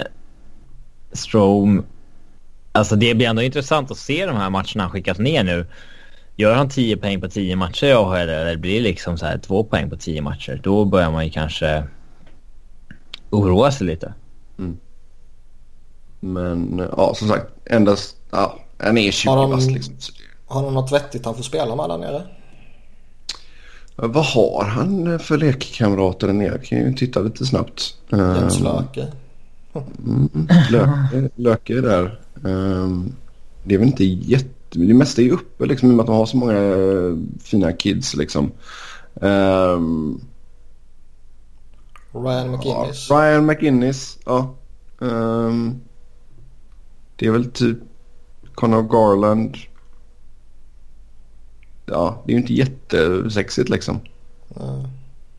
Strom... Alltså det blir ändå intressant att se de här matcherna han skickat ner nu. Gör han 10 poäng på 10 matcher i AHL eller blir det liksom så här 2 poäng på 10 matcher? Då börjar man ju kanske oroa sig lite. Mm. Men ja, som sagt, endast... Ja, han är 20 bast liksom. Har han något vettigt han får spela med där nere? Vad har han för lekkamrater där nere? Kan ju titta lite snabbt. Jens Löke. Mm, löke, löke är där. Um, det är väl inte jätte... Det mesta är ju uppe liksom i och med att de har så många uh, fina kids liksom. Um, Ryan McInnes. Ja, Ryan McInnes, ja. Um, det är väl typ Connor Garland ja, det är ju inte jättesexigt liksom. Mm.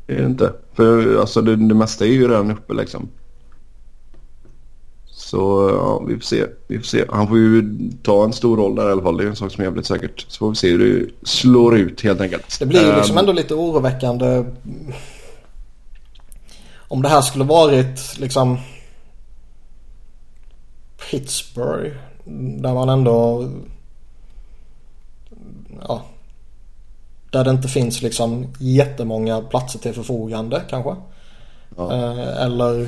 Det är det inte. För alltså det, det mesta är ju redan uppe liksom. Så ja, vi får se. Vi får se. Han får ju ta en stor roll där i alla fall. Det är en sak som är jävligt säkert. Så får vi se hur det slår ut helt enkelt. Det blir ju liksom ändå lite oroväckande. Om det här skulle varit liksom Pittsburgh. Där man ändå ja, där det inte finns liksom jättemånga platser till förfogande kanske. Ja. Eh, eller eh,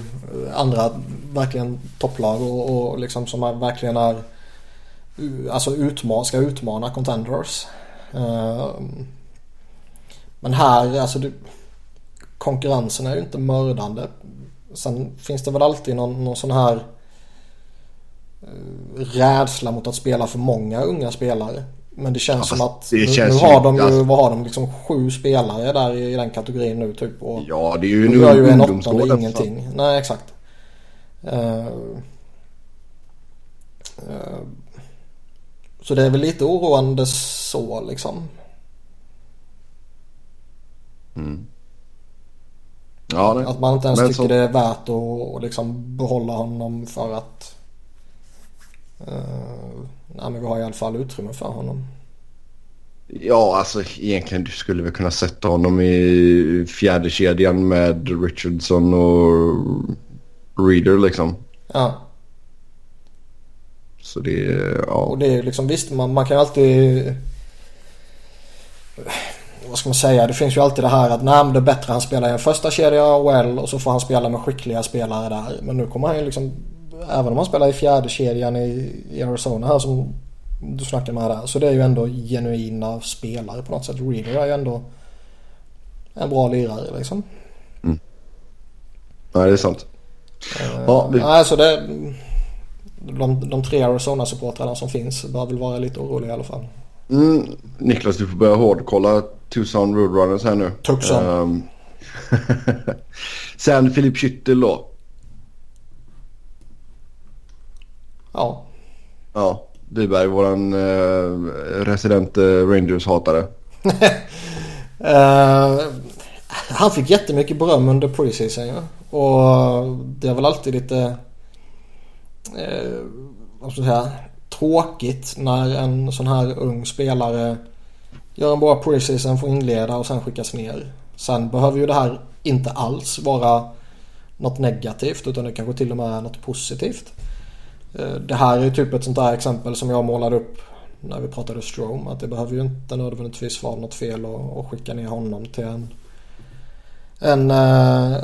andra verkligen topplag och, och liksom som verkligen är eh, alltså utman, ska utmana contenders. Men här, alltså du, konkurrensen är ju inte mördande. Sen finns det väl alltid någon, någon sån här rädsla mot att spela för många unga spelare. Men det känns ja, som att nu, nu, har de ju, alltså, vad har de, liksom sju spelare där i, i den kategorin nu typ. Och ja, det är ju nu gör ju en åttonde ingenting. Så. Nej, exakt. Uh, uh, så det är väl lite oroande så liksom. Mm. Ja, det. Att man inte ens tycker så... det är värt att liksom behålla honom för att uh, nej, men vi har i alla fall utrymme för honom. Ja, alltså egentligen du skulle väl kunna sätta honom i fjärde kedjan med Richardson och Reader liksom. Ja. Så det är, ja. Och det är liksom visst man, man kan alltid vad ska man säga? Det finns ju alltid det här att nej men det är bättre han spelar i en första kedja well och så får han spela med skickliga spelare där. Men nu kommer han ju liksom även om han spelar i fjärde kedjan i, i Arizona här som du snackar med där. Så det är ju ändå genuina spelare på något sätt. Reader är ju ändå en bra lirare liksom. Mm. Nej, det är sant. Uh, ja, vi... alltså det, de, de tre Arizona-supportrarna som finns bör väl vara lite oroliga i alla fall. Mm, Niklas, du får börja hårdkolla Tucson Roadrunners här nu. Tucson. Um, [laughs] sen Filip Schüttel då. Ja. Ja, Wiberg, våran uh, resident uh, Rangers-hatare. uh, [laughs] han fick jättemycket beröm under preseason ja. Och det är väl alltid lite... Uh, vad ska jag säga? Tråkigt när en sån här ung spelare gör en bra preseason, får inleda och sen skickas ner. Sen behöver ju det här inte alls vara något negativt utan det kanske till och med är något positivt. Eh, det här är typ ett sånt där exempel som jag målade upp när vi pratade Strome. Att det behöver ju inte nödvändigtvis vara något fel att skicka ner honom till en, en, uh,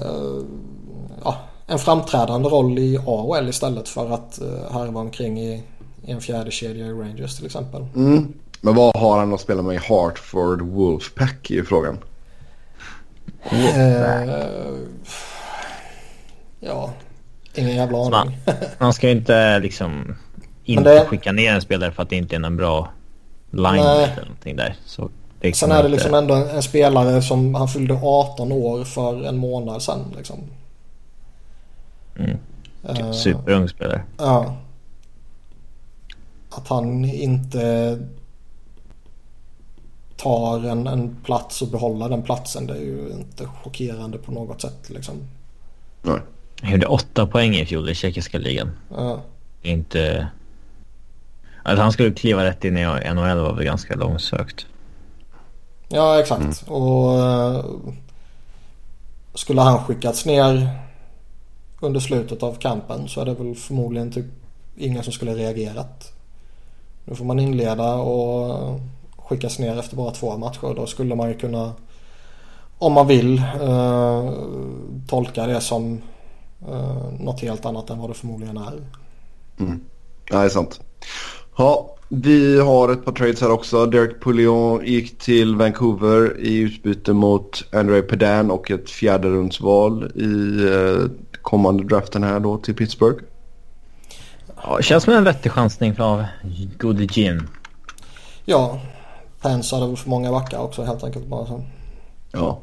ja, en framträdande roll i AHL istället för att harva omkring i, i en fjärde kedja i Rangers till exempel. Mm. Men vad har han att spela med i Hartford Wolfpack i frågan? Uh, ja, ingen jävla aning. Man, [laughs] man ska ju inte liksom inte det... skicka ner en spelare för att det inte är en bra line eller någonting där. Så det Sen är det liksom ändå en, en, spelare som han fyllde 18 år för en månad sedan liksom. Mm. Uh, Superung spelare. Ja. Att han inte tar en, en plats och behåller den platsen det är ju inte chockerande på något sätt liksom. Nej. Han gjorde åtta poäng i fjol i tjeckiska ligan. Ja. Inte... Att han skulle kliva rätt in i NHL var väl ganska långsökt. Ja, exakt. Mm. Och uh, skulle han skickats ner under slutet av kampen så är det väl förmodligen typ ingen som skulle reagerat. Nu får man inleda och skickas ner efter bara två matcher. Då skulle man ju kunna, om man vill, uh, tolka det som uh, något helt annat än vad det förmodligen är. Mm. Ja, det är sant. Ja, vi har ett par trades här också. Derek Poulion gick till Vancouver i utbyte mot André Pedan och ett fjärde rundsval i uh, kommande draften här då till Pittsburgh. Ja, känns som en vettig chansning från Goody Gin. Ja, Pence hade väl för många backar också helt enkelt bara så. Ja.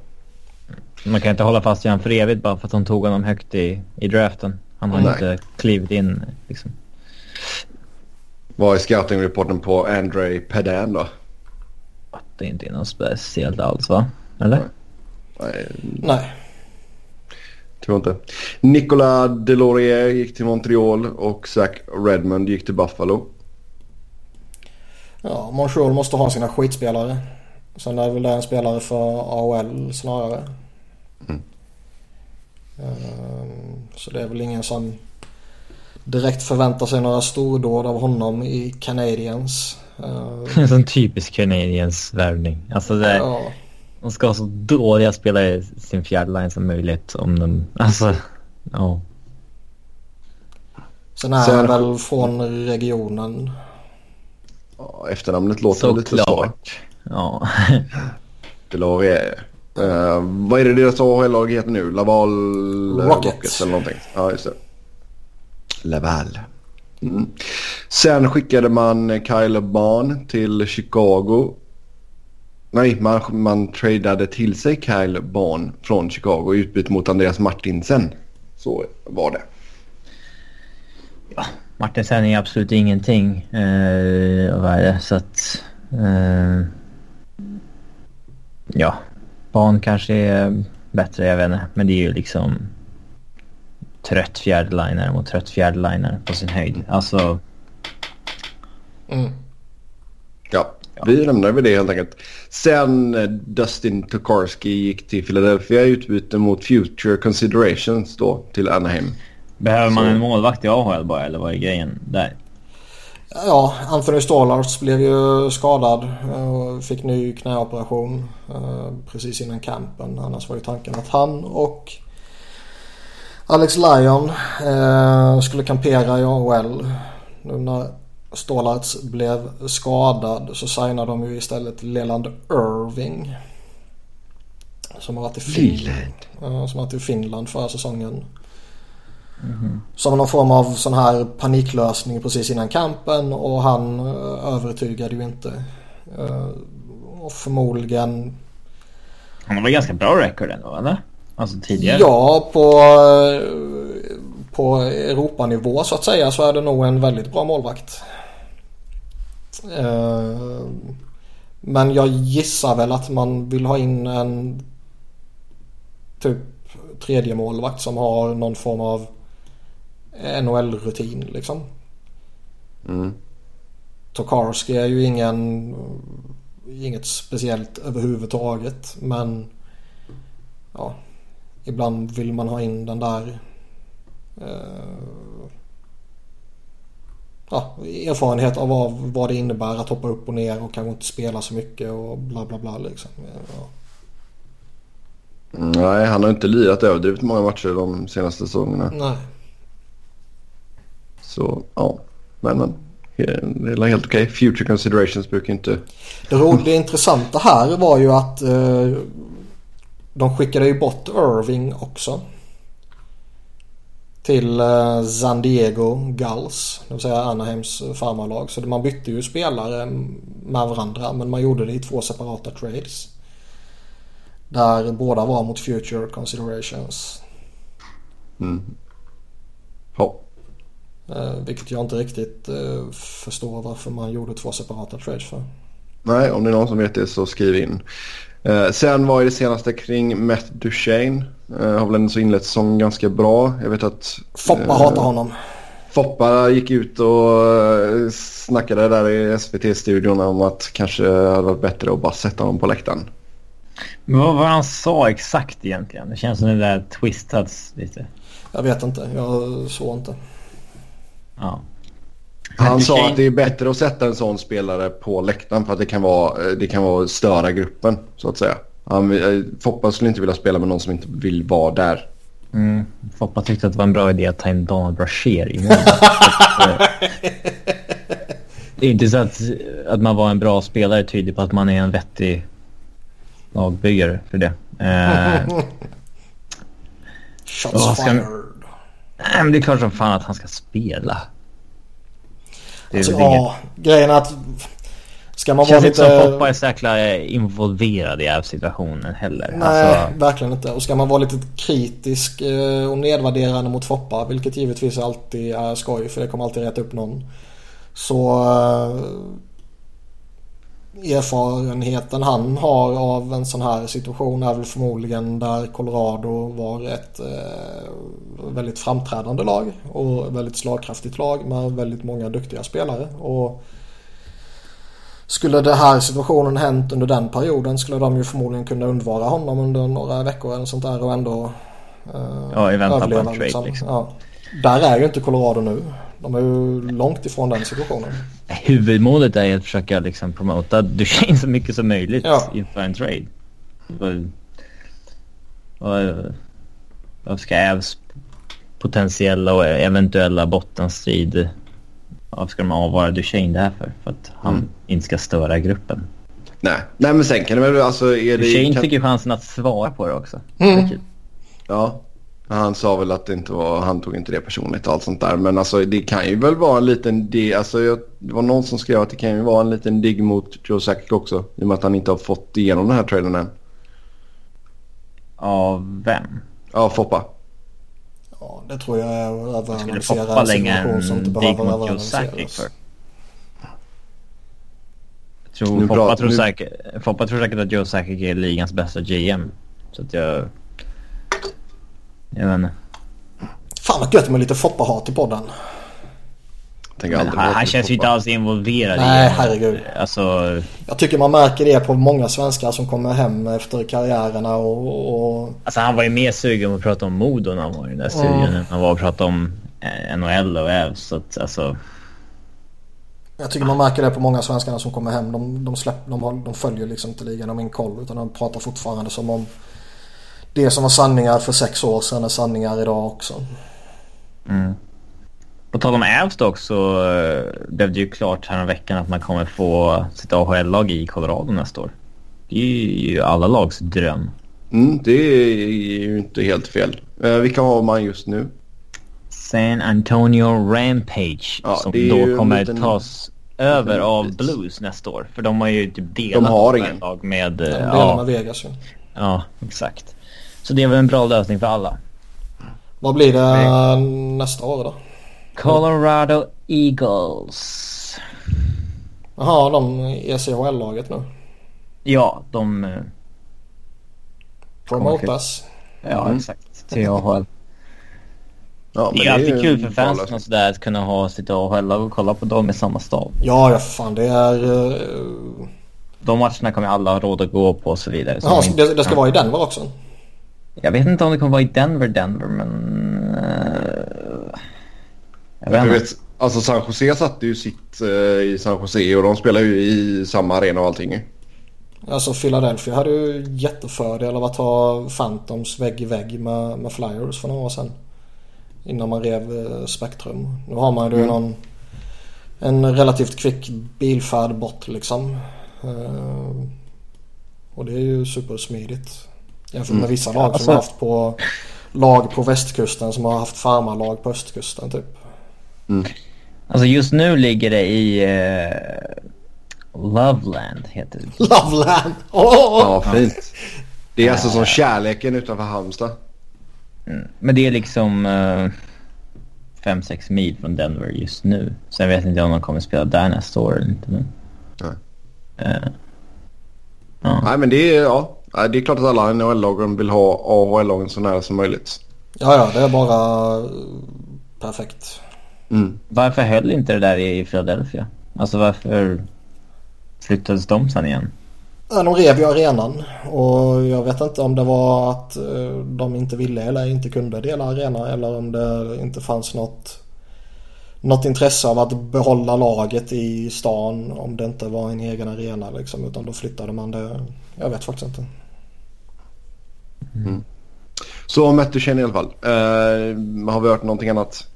Man kan inte hålla fast vid honom för evigt bara för att de tog honom högt i, i draften. Han har Nej. inte klivit in liksom. Vad är scouting-rapporten på Andre Padan då? Att det inte är något speciellt alls va? Eller? Nej. Nej. Tror inte. Nicolas Delorier gick till Montreal och Zach Redmond gick till Buffalo. Ja, Montreal måste ha sina skitspelare. Sen är det väl en spelare för AHL snarare. Mm. Ehm, så det är väl ingen som direkt förväntar sig några stordåd av honom i Canadiens. [laughs] En sån typisk Canadiens värvning. Alltså det, ja. de ska ha så dåliga spelare i sin fjärde line som möjligt om de, alltså, ja. Sen är han väl från regionen. Ja, efternamnet låter så lite klart. Ja. Delorier. Uh, vad är det deras AHL-lag heter nu? Laval Rockets. Rockets eller någonting. Ja, just det. Laval. Mm. Sen skickade man Kyle Barn till Chicago. Nej, man, man tradade till sig Kyle Barn från Chicago i utbyte mot Andreas Martinsen. Så var det. Ja, Martinsen är absolut ingenting. Eh, vad är det? Så att... Eh, ja, Barn kanske är bättre, jag vet inte. Men det är ju liksom trött fjärdeliner mot trött fjärdeliner på sin höjd. Alltså... Mm. Ja, ja, vi lämnar väl det helt enkelt. Sen eh, Dustin Tokarski gick till Philadelphia i utbyte mot Future Considerations då till Anaheim. Behöver man Så. en målvakt i AHL bara eller vad är grejen där? Ja, Anthony Stålarts blev ju skadad och fick ny knäoperation eh, precis innan campen. Annars var ju tanken att han och Alex Lyon eh, skulle kampera i AHL. Nu när Stålarts blev skadad så signade de ju istället Leland Irving. Som har varit i Finland, som har varit i Finland förra säsongen. Mm. Som någon form av sån här paniklösning precis innan kampen och han uh, övertygade ju inte. Uh, och förmodligen... Han väl ganska bra record ändå eller? Alltså tidigare? Ja, på, på Europanivå så att säga så är det nog en väldigt bra målvakt. Men jag gissar väl att man vill ha in en typ tredje målvakt som har någon form av NHL-rutin liksom. Mm. Tokarski är ju ingen, inget speciellt överhuvudtaget men ja, ibland vill man ha in den där eh, ja, erfarenhet av vad, vad det innebär att hoppa upp och ner och kanske inte spela så mycket och bla bla bla liksom. Ja. Nej, han har inte lirat överdrivet många matcher de senaste säsongerna. Nej. Så ja, men, men det är helt okej. Okay. Future considerations brukar inte... Det, roliga, det intressanta här var ju att eh, de skickade ju bort Irving också. Till eh, San Diego Gulls, det vill säga Anaheims farmarlag. Så man bytte ju spelare med varandra men man gjorde det i två separata trades. Där båda var mot future considerations. Mm. Ja. Eh, vilket jag inte riktigt eh, förstår varför man gjorde två separata trades för. Nej, om det är någon som vet det så skriv in. Eh, sen var ju det senaste kring Matt Duchene. Eh, har väl ändå så inlett säsongen ganska bra. Jag vet att... Foppa eh, hatar honom. Foppa gick ut och snackade där i SVT-studion om att kanske hade varit bättre att bara sätta honom på läktaren. Men vad var han sa exakt egentligen? Det känns som det där twistats lite. Jag vet inte. Jag såg inte. Ja. Han sa att det är bättre att sätta en sån spelare på läktaren för att det kan vara, det kan vara störa gruppen så att säga. Han, eh, Foppa skulle inte vilja spela med någon som inte vill vara där. Mm. Foppa tyckte att det var en bra idé att ta in Donald Brashear i [laughs] det är inte så att, att man var en bra spelare tyder på att man är en vettig lagbyggare för det. Eh, [laughs] Shots fired. Nej, men det är klart som fan att han ska spela. Alltså, ja, grejen är att ska man vara lite... Känns inte som Poppa är säkert involverad i situationen heller. Nej, alltså... verkligen inte. Och ska man vara lite kritisk eh, och nedvärderande mot Foppa, vilket givetvis alltid är skoj för det kommer alltid rätta upp någon. Så eh, erfarenheten han har av en sån här situation är väl förmodligen där Colorado var ett eh, väldigt framträdande lag och väldigt slagkraftigt lag med väldigt många duktiga spelare. Och skulle det här situationen hänt under den perioden skulle de ju förmodligen kunna undvara honom under några veckor eller sånt där och ändå eh, ja, i väntan på en trade liksom. liksom. Ja. Där är ju inte Colorado nu. De är ju långt ifrån den situationen. Huvudmålet är att försöka liksom promota Duchene så mycket som möjligt ja. inför en trade. Vad ska Ävs potentiella och eventuella bottenstrid vad ska de avvara Duchene där för? För att han mm. inte ska störa gruppen. Nej, Nej men sen kan det väl alltså... Är Duchene kan... fick ju chansen att svara på det också. Mm. Ja, han sa väl att det inte var, han tog inte det personligt och allt sånt där. Men alltså det kan ju väl vara en liten, det, alltså jag, det var någon som skrev att det kan ju vara en liten digg mot Joe Sakic också. I och med att han inte har fått igenom den här trailern än. Av vem? Ja, Foppa. Ja, det tror jag är Foppa lägga en mot Joe Sakic för? Jag tror Foppa, tror nu... säkert, Foppa tror säkert att Joe Sakic är ligans bästa GM. Så att jag... Jag vet inte. Fan vad gött med lite Foppa-hat i podden. Men han, han känns ju inte alls involverad Nej, i herregud. Alltså... Jag tycker man märker det på många svenskar som kommer hem efter karriärerna och... och... Alltså han var ju mer sugen på att prata om Modo när han var i den där studien mm. han var att prata om eh, NHL och Ävs. Så att alltså... Jag tycker man märker det på många svenskar som kommer hem. De, de, släpp, de, har, de följer liksom inte ligan om min koll utan de pratar fortfarande som om det som var sanningar för sex år sedan är sanningar idag också. Mm. På tal om Avs dock så blev det ju klart här veckan att man kommer få sitt AHL-lag i Colorado nästa år. Det är ju alla lags dröm. Mm, det är ju inte helt fel. Uh, vilka har man just nu? San Antonio Rampage Ja, som då kommer liten- tas över av. Blues nästa år. För de har ju typ delat De har ingen. lag med... eh, De delar ja, med Vegas ju. ja, exakt. Så det är väl en bra lösning för alla. Vad blir det nästa år då? Colorado Eagles. Jaha, de i E ECHL-laget nu. Ja, de... eh, Promotas. Ja, Mm. exakt. Till AHL. Ja, Det är alltid kul för fansen och sådär att kunna ha sitt AHL-lag och kolla på dem i samma stad. Ja, ja fan det är... eh, De matcherna kommer alla ha råd att gå på och så vidare. Så Jaha, de- det, det ska vara i Denver också? Jag vet inte om det kommer vara i Denver, Denver, men... eh, jag vet Jag vet, alltså San Jose satte ju sitt eh, i San Jose och de spelar ju i samma arena och allting. Alltså Philadelphia hade ju jättefördel av att ha Phantoms vägg i vägg med, med Flyers för några år sedan. Innan man rev eh, Spectrum. Nu har man ju Mm. någon, en relativt kvick bilfärd bort liksom. Och det är ju supersmidigt. Jämfört med Mm. vissa lag som Alltså- har haft på lag på västkusten som har haft farmarlag på östkusten typ. Alltså just nu ligger det i eh, Loveland, heter det. [laughs] Loveland! Åh! Ja, fint. Det är alltså som kärleken utanför Halmstad. Mm. Men det är liksom 5-6 mil från Denver just nu. Sen vet jag inte om de kommer spela där nästa år eller inte. Men... Nej. Eh, ja. Nej, men det är, ja, det är klart att alla NHL-lagen vill ha AHL-lagen så nära som möjligt. Ja, ja, det är bara eh, perfekt. Mm. Varför höll inte det där i Philadelphia? Alltså varför flyttades de sen igen? Ja, de rev ju arenan och jag vet inte om det var att eh, de inte ville eller inte kunde dela arena eller om det inte fanns något, något intresse av att behålla laget i stan om det inte var en egen arena liksom utan då flyttade man det. Jag vet faktiskt inte. Så Matt Duchene i alla fall. Eh, har vi hört någonting annat?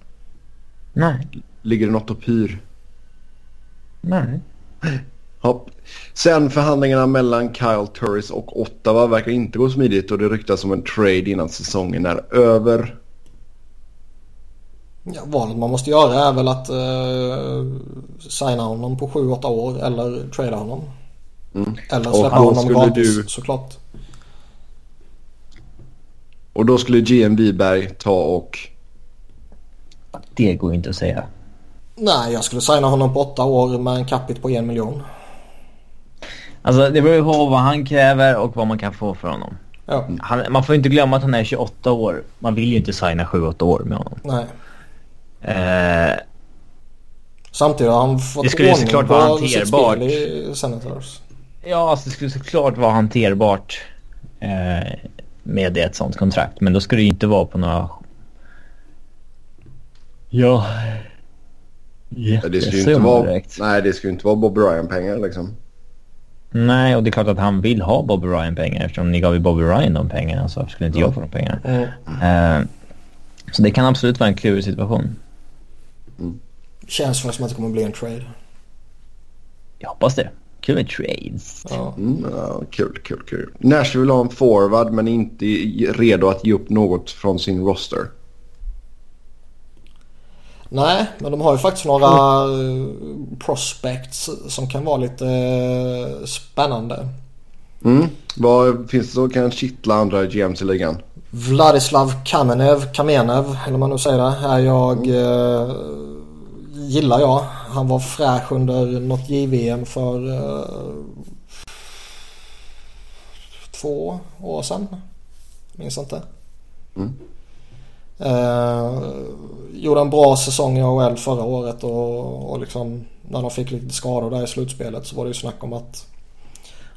Nej, Ligger det något och pyr? nej. Hopp. Sen förhandlingarna mellan Kyle Turris och Ottawa verkar inte gå smidigt och det ryktas om en trade innan säsongen är över. Ja, valet man måste göra är väl att eh, signa honom på 7-8 år eller trada honom. Mm. Eller släppa honom gratis du- såklart. Och då skulle GM Wiberg ta och... Det går ju inte att säga. Nej, jag skulle signa honom på 8 år med en capita på en miljon. Alltså det beror ju på vad han kräver och vad man kan få för honom. Ja, Han, man får inte glömma att han är 28 år. Man vill ju inte signa 7-8 år med honom. nej. Eh, Samtidigt har han fått Det skulle såklart vara sitt hanterbart. spel i Senators. ja, alltså det skulle såklart vara hanterbart eh, med ett sånt kontrakt. Men då skulle det ju inte vara på några... Ja... Det skulle ju inte vara, direkt. nej, det skulle ju inte vara Bob Ryan-pengar liksom. Nej, och det är klart att han vill ha Bobby Ryan pengar eftersom ni gav ju Bobby Ryan de pengarna så varför skulle inte jag få de pengarna? Mm. Eh, så det kan absolut vara en klurig situation. Känns väl som att det kommer bli en trade. Jag hoppas det. Kul med trades. Ja. Mm, ja, kul, kul, kul. Nashville vill ha en forward men inte redo att ge upp något från sin roster. Nej, men de har ju faktiskt några eh, prospects som kan vara lite eh, spännande. Mm. Vad finns det som kan kittla andra GMs i ligan? Vladislav Kamenev, Kamenev eller man nu säger det, är jag, eh, gillar jag. Han var fräsch under något JVM för eh, två år sedan. Minns inte. Mm. Eh, gjorde en bra säsong i AHL förra året och, och liksom när de fick lite skador där i slutspelet så var det ju snack om att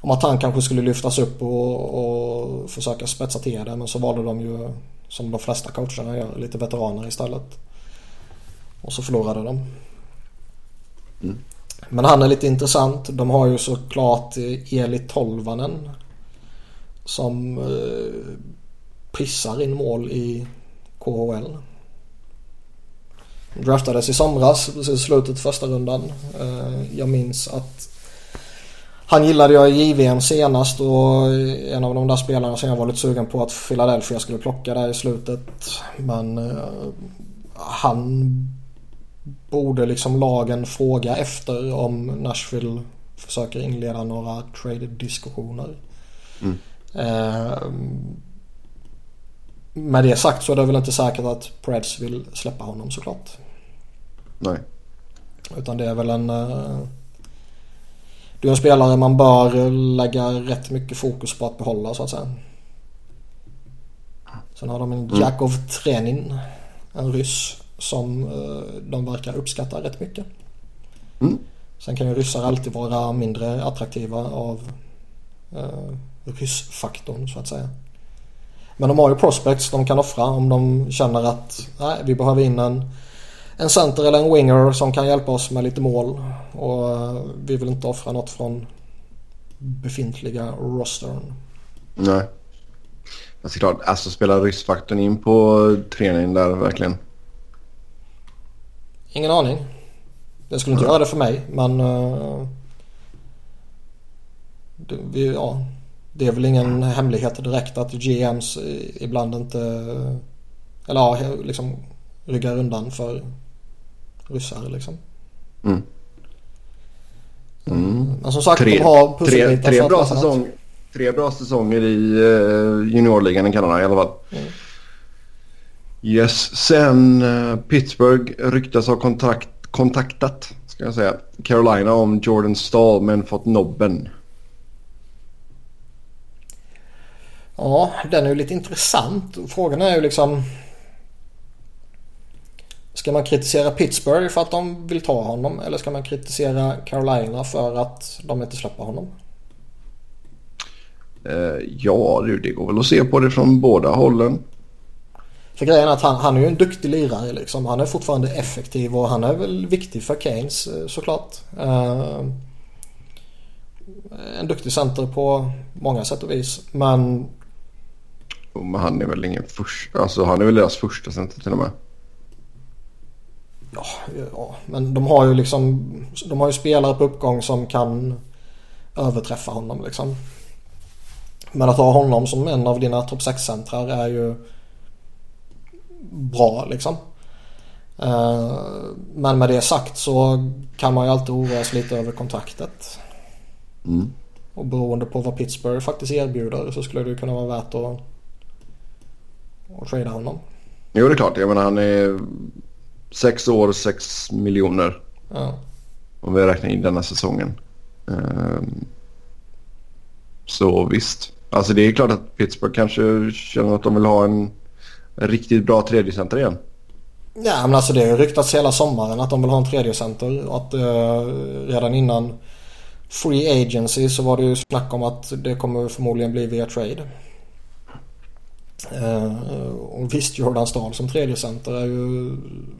om att han kanske skulle lyftas upp och, och försöka spetsa till det men så valde de ju som de flesta coacherna gör lite veteraner istället. Och så förlorade de. Mm. Men han är lite intressant. De har ju såklart Eli Tolvanen som eh, pissar in mål i KHL. Draftades i somras, precis slutet första rundan. Eh, jag minns att han gillade jag i JVM senast och en av de där spelarna som jag var lite sugen på att Philadelphia skulle plocka där i slutet. Men uh, han borde liksom lagen fråga efter om Nashville försöker inleda några trade-diskussioner. Mm. Uh, med det sagt så är det väl inte säkert att Preds vill släppa honom såklart. Nej. Utan det är väl en... Uh, det är en spelare man bör lägga rätt mycket fokus på att behålla så att säga. Sen har de en mm. Jakov Trenin. En ryss som uh, de verkar uppskatta rätt mycket. Mm. Sen kan ju ryssar alltid vara mindre attraktiva av uh, ryssfaktorn så att säga. Men de har ju prospects de kan offra om de känner att nej, vi behöver in en, en center eller en winger som kan hjälpa oss med lite mål. Och uh, vi vill inte offra något från befintliga rostern. Nej. Men såklart, alltså spelar ryssfaktorn in på träningen där verkligen? Ingen aning. Det skulle inte mm. göra det för mig men... Uh, det, vi, ja, det är väl ingen hemlighet direkt att GMs ibland inte... Eller ja, liksom ryggar undan för ryssar liksom. Mm. Mm. Men som sagt, tre, de har tre, tre, bra säsong, tre bra säsonger i uh, juniorligan i Kanada i alla fall. Mm. Yes, sen uh, Pittsburgh ryktas ha kontrakt, kontaktat ska jag säga, Carolina om Jordan Stahl men fått nobben. Ja, den är ju lite intressant. Frågan är ju liksom... Ska man kritisera Pittsburgh för att de vill ta honom eller ska man kritisera Carolina för att de inte släpper honom? Uh, ja, det går väl att se på det från båda hållen. För grejen är att han, han är ju en duktig lirare liksom. Han är fortfarande effektiv och han är väl viktig för Keynes eh, såklart. Uh, en duktig center på många sätt och vis. Men men han är väl ingen första, alltså han är väl deras första center till och med. Ja, ja, men de har ju liksom, de har ju spelare på uppgång som kan överträffa honom liksom. Men att ha honom som en av dina topp 6-centrar är ju bra liksom. Eh, men med det sagt så kan man ju alltid oroa sig lite över kontraktet. Mm. Och beroende på vad Pittsburgh faktiskt erbjuder så skulle det kunna vara värt att och trada honom. Jo det är klart. Jag menar han är sex år, sex miljoner. Ja. Om vi räknar in denna säsongen. Um, så visst. Alltså det är klart att Pittsburgh kanske känner att de vill ha en, en riktigt bra tredjecenter igen. Ja men alltså det har ryktats hela sommaren att de vill ha en tredjecenter. Och att uh, redan innan Free Agency så var det ju snack om att det kommer förmodligen bli via trade. Eh, och visst, Jordan Stahl som tredje center är ju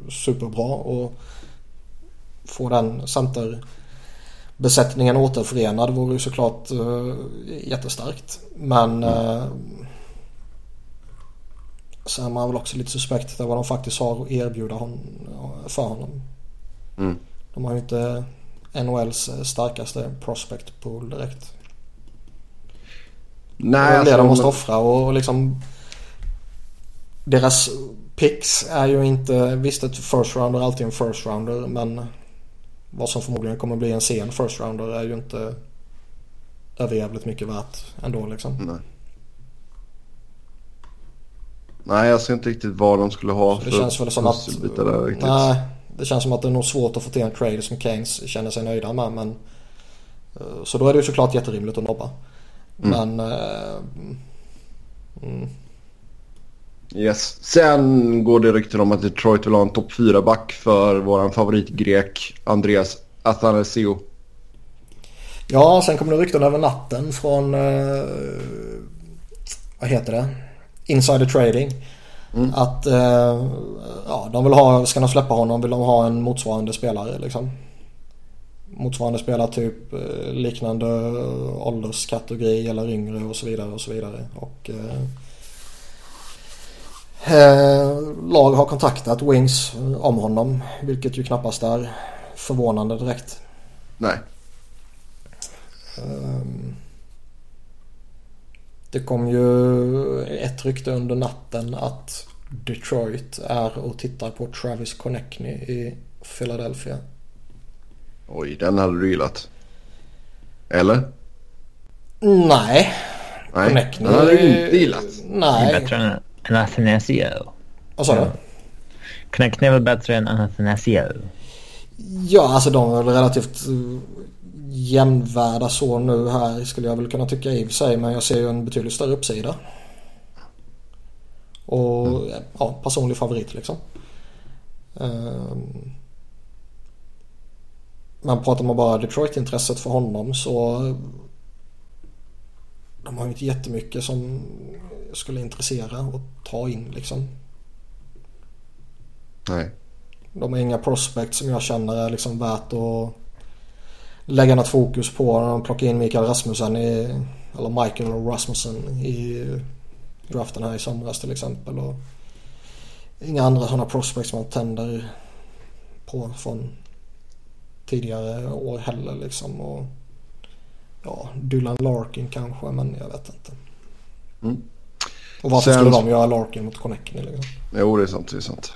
superbra och få den centerbesättningen återförenad vore ju såklart uh, jättestarkt. Men uh, så är man väl också lite suspekt vad de faktiskt har att erbjuda hon, för honom. Mm. De har ju inte NHLs starkaste prospect pool direkt. Nej, det är alltså, de måste offra och liksom deras picks är ju inte, visst ett first rounder är alltid en first rounder men vad som förmodligen kommer bli en sen first rounder är ju inte överjävligt mycket värt ändå liksom. Nej. Nej, jag ser inte riktigt vad de skulle ha Så det känns väl som att, där, Nej, det känns som att det är nog svårt att få till en trade som Keynes känner sig nöjda med men eh, Så då är det ju såklart jätterimligt att nobba. Mm. Men äh, mm. Yes. Sen går det rykten om att Detroit vill ha en topp 4-back för våran favoritgrek Andreas Athanasio. Ja, sen kommer det rykten över natten från... Eh, vad heter det? Insider Trading. Mm. Att eh, ja, de vill ha, ska de släppa honom vill de ha en motsvarande spelare liksom. Motsvarande spelare typ eh, liknande ålderskategori eller yngre och så vidare och så vidare. Och... Eh, Eh, lag har kontaktat Wings om honom. Vilket ju knappast är förvånande direkt. Nej. Um, det kom ju ett rykte under natten att Detroit är och tittar på Travis Connectney i Philadelphia. Oj, den hade du gillat. Eller? Nej. Nej, Connectney... den hade du inte gillat. Nej. Bättre än Athanasio. Vad sa du? Connectney är väl bättre än Athanasio? Ja, alltså de är väl relativt jämnvärda så nu här skulle jag väl kunna tycka i och för sig. Men jag ser ju en betydligt större uppsida. Och mm. ja, personlig favorit liksom. Um, men pratar man bara Detroit-intresset för honom så de har ju inte jättemycket som skulle intressera och ta in liksom. Nej. De har inga prospects som jag känner är liksom värt att lägga något fokus på. De plockar in Mikael Rasmussen i, eller Michael Rasmussen i draften här i somras till exempel. Och inga andra sådana prospects man tänder på från tidigare år heller liksom. Och, ja, Dylan Larkin kanske men jag vet inte. Mm. Och varför Sen... skulle de göra Larkin mot Connectney liksom? Jo det är sant, det är sant.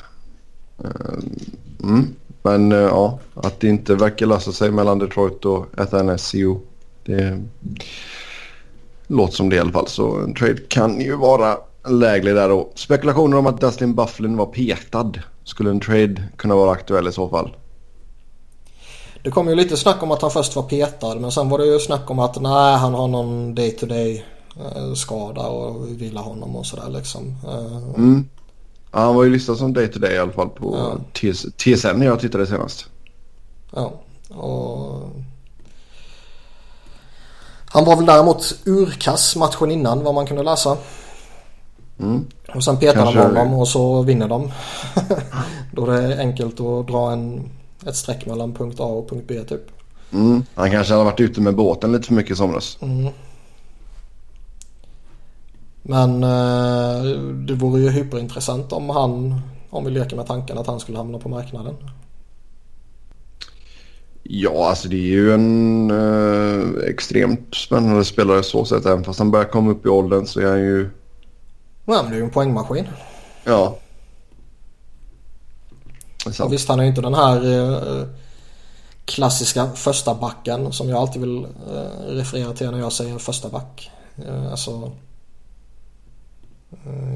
Eh, mm. Men uh, ja, att det inte verkar lösa sig mellan Detroit och Athanasio. Det låter som det i alla fall. Så en trade kan ju vara lägre där då. Spekulationer om att Dustin Bufflin var petad. Skulle en trade kunna vara aktuell i så fall? Det kom ju lite snack om att han först var petad men sen var det ju snack om att nej han har någon day to day skada och vi vill ha honom och sådär liksom. Mm. Ja, han var ju listad som day to day i alla fall på ja. TS TSN när jag tittade senast. Ja, och... Han var väl däremot urkass matchen innan vad man kunde läsa. Mm. Och sen petar de honom och så vinner de. [laughs] Då är det enkelt att dra en, ett streck mellan punkt A och punkt B typ. Mm. Han kanske hade varit ute med båten lite för mycket i somras. Mm. Men eh, det vore ju hyperintressant om han, om vi leker med tanken att han skulle hamna på marknaden. Ja, alltså det är ju en eh, extremt spännande spelare så sett. Även fast han börjar komma upp i åldern så är han ju... Ja, men det är ju en poängmaskin. Ja. Och visst, han är ju inte den här eh, klassiska första backen som jag alltid vill eh, referera till när jag säger första back. Eh, alltså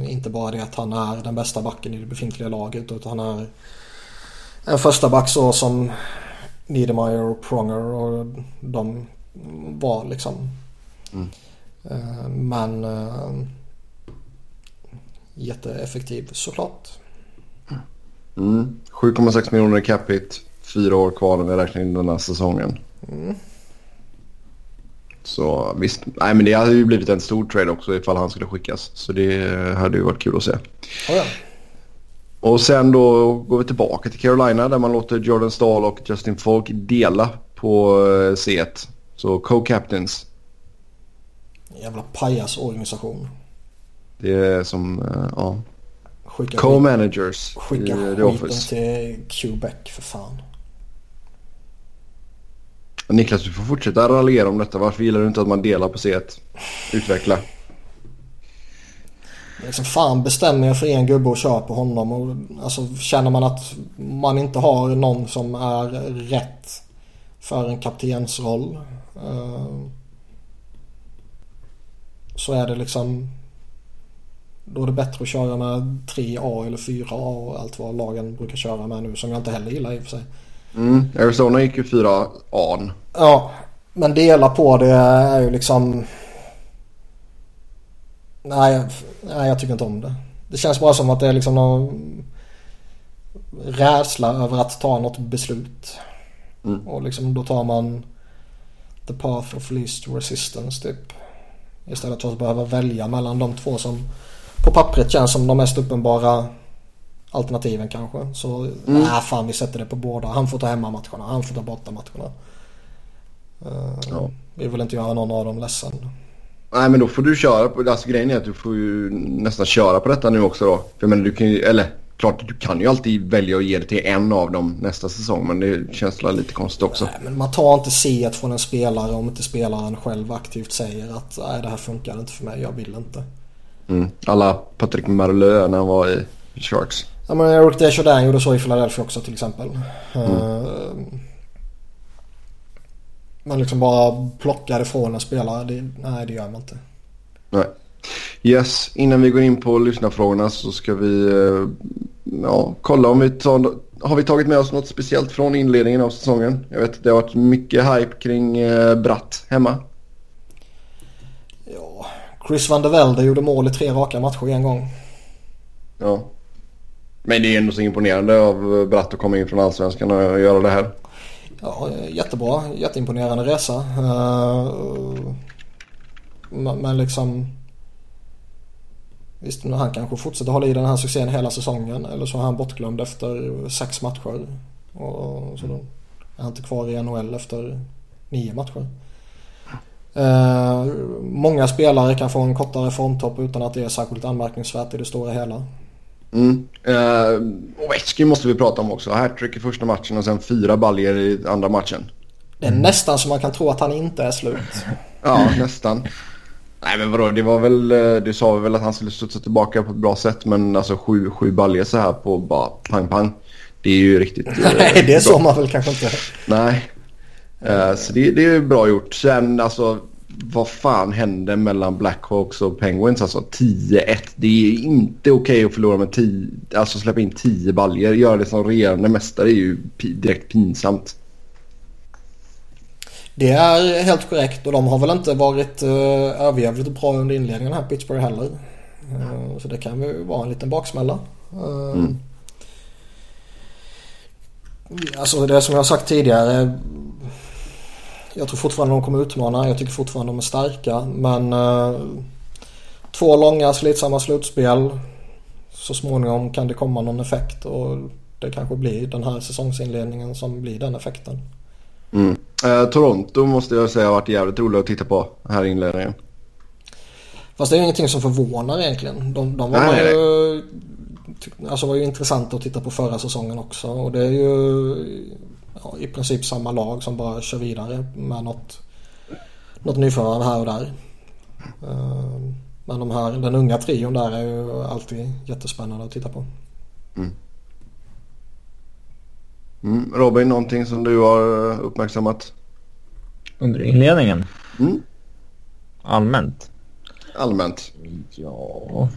inte bara det att han är den bästa backen i det befintliga laget utan han är en första back så som Niedermayer och Pronger och de var liksom. Mm. Eh, men äh, jätteeffektiv såklart. Mm. 7,6 miljoner i cap hit. Fyra år kvar när vi räknar in den här säsongen. Mm. Så visst, nej men det hade ju blivit en stor trade också ifall han skulle skickas. Så det hade ju varit kul att se. Oh ja. Och sen då går vi tillbaka till Carolina där man låter Jordan Stahl och Justin Falk dela på eh, C1. Så co-captains. Jävla pajasorganisation. Det är som, uh, ja. Co-managers Skicka Office. till Quebec för fan. Niklas, du får fortsätta raljera om detta. Varför gillar du inte att man delar på C1? Utveckla. Liksom fan bestämmer jag för en gubbe och kör på honom. Och, alltså, känner man att man inte har någon som är rätt för en kaptensroll. Eh, så är det liksom då är det bättre att köra med 3A eller 4A och allt vad lagen brukar köra med nu som jag inte heller gillar i och för sig. Mm, Arizona gick ju 4A. Ja, men dela på det är ju liksom... Nej, nej, jag tycker inte om det. Det känns bara som att det är liksom någon rädsla över att ta något beslut. Mm. Och liksom då tar man the path of least resistance typ. Istället för att behöva välja mellan de två som på pappret känns som de mest uppenbara alternativen kanske. Så mm. nej fan vi sätter det på båda. Han får ta hemmamatcherna, han får ta borta matcherna. Uh, ja. Vi vill inte göra någon av dem ledsen. Nej men då får du köra på, alltså grejen är att du får ju nästan köra på detta nu också då. För men du kan ju, eller klart du kan ju alltid välja att ge det till en av dem nästa säsong men det känns lite konstigt också. Nej, men man tar inte C från en spelare om inte spelaren själv aktivt säger att nej det här funkar inte för mig, jag vill inte. Mm. Alla Patrick Marleux när han var i Sharks. Ja men Eric Desjardins gjorde så i Philadelphia också till exempel. Mm. Uh, man liksom bara plockar ifrån en spelare. Det, nej det gör man inte. Nej. Yes, innan vi går in på lyssnarfrågorna så ska vi uh, ja, kolla om vi tar, har vi tagit med oss något speciellt från inledningen av säsongen. Jag vet att det har varit mycket hype kring uh, Bratt hemma. Ja, Chris van der Velde gjorde mål i tre raka matcher en gång. Ja. Men det är ändå så imponerande av Bratt att komma in från Allsvenskan och göra det här. Ja, jättebra. Jätteimponerande resa. Eh, men liksom... Visst, han kanske fortsätter hålla i den här succén hela säsongen. Eller så är han bortglömd efter sex matcher. Och så då är han inte kvar i NHL efter nio matcher. Eh, många spelare kan få en kortare formtopp utan att det är särskilt anmärkningsvärt i det stora hela. Mm. Uh, Ovechkin måste vi prata om också. Hattrick i första matchen och sen fyra baljer i andra matchen. Det är nästan så man kan tro att han inte är slut. [laughs] ja, nästan. Nej men vadå, det var väl, eh, du sa väl att han skulle studsa tillbaka på ett bra sätt men alltså sju, sju baljer så här på bara pang pang. Det är ju riktigt [laughs] Nej, det såg man väl kanske inte. Nej. Uh, så det, det är bra gjort. Sen alltså vad fan händer mellan Blackhawks och Penguins? Alltså 10-1. Det är inte okej okay att förlora med 10, alltså släppa in 10 baljer. Göra det som regerande mästare är ju direkt pinsamt. Det är helt korrekt och de har väl inte varit uh, överjävligt bra under inledningen här Pittsburgh heller. Uh, så det kan ju vara en liten baksmälla. Uh, mm. Alltså det som jag har sagt tidigare. Jag tror fortfarande de kommer utmana. Jag tycker fortfarande de är starka. Men uh, två långa slitsamma slutspel. Så småningom kan det komma någon effekt. Och det kanske blir den här säsongsinledningen som blir den effekten. Mm. Eh, Toronto måste jag säga har varit jävligt roligt att titta på här i inledningen. Fast det är ingenting som förvånar egentligen. De, de var, nej, ju, alltså var ju intressanta att titta på förra säsongen också. Och det är ju ja, i princip samma lag som bara kör vidare med något, något nyförvärv här och där. Uh, men de här, den unga trion där är ju alltid jättespännande att titta på. Mm. Mm. Robin, någonting som du har eh, uppmärksammat? Under inledningen? Mm. Allmänt? Allmänt. Ja...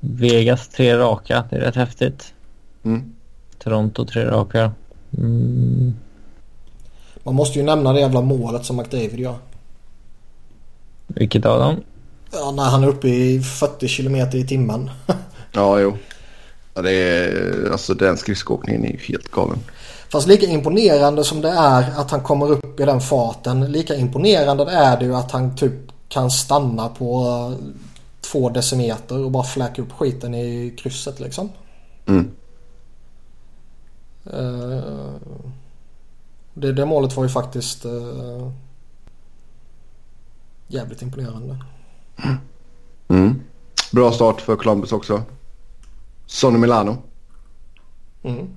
Vegas tre raka, det är rätt häftigt. Mm. Toronto tre raka. Mm. Man måste ju nämna det jävla målet som McDavid gör. Vilket av dem? Ja, när han är uppe i 40 kilometer i timmen. [laughs] ja, jo. Ja, det är, alltså den skridskoåkningen är ju helt galen. Fast lika imponerande som det är att han kommer upp i den farten. Lika imponerande är det ju att han typ kan stanna på två decimeter och bara fläka upp skiten i krysset liksom. Mm. Uh, det, det målet var ju faktiskt uh, jävligt imponerande. Mm. Bra start för Columbus också. Sonny Milano. Mm.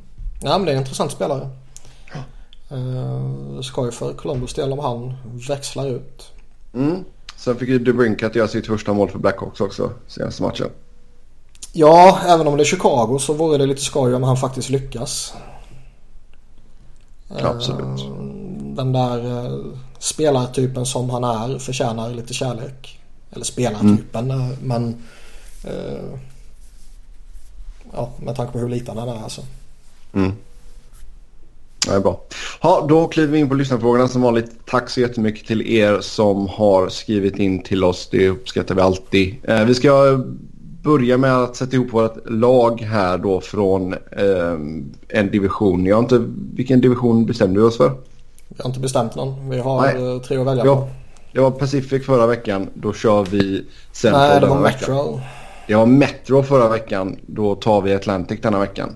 Ja men det är en intressant spelare. Uh, skoj för Columbus del om han växlar ut. Mm. Sen fick ju DeBrinkat göra sitt första mål för Blackhawks också senaste matchen. Ja, även om det är Chicago så vore det lite skoj om han faktiskt lyckas. Absolut. Uh, den där uh, spelartypen som han är förtjänar lite kärlek. Eller spelartypen mm. men ja, med tanke på hur liten han är alltså. Mm. Det är bra. Ja, då kliver vi in på lyssnarfrågorna som vanligt. Tack så jättemycket till er som har skrivit in till oss. Det uppskattar vi alltid. Eh, vi ska börja med att sätta ihop vårt lag här då från eh, en division. Jag inte, vilken division bestämde vi oss för? Vi har inte bestämt någon. Vi har Nej. Eh, tre att välja på. Det var Pacific förra veckan. Då kör vi Central Nej, det var Metro. Veckan. Det var Metro förra veckan. Då tar vi Atlantic denna veckan.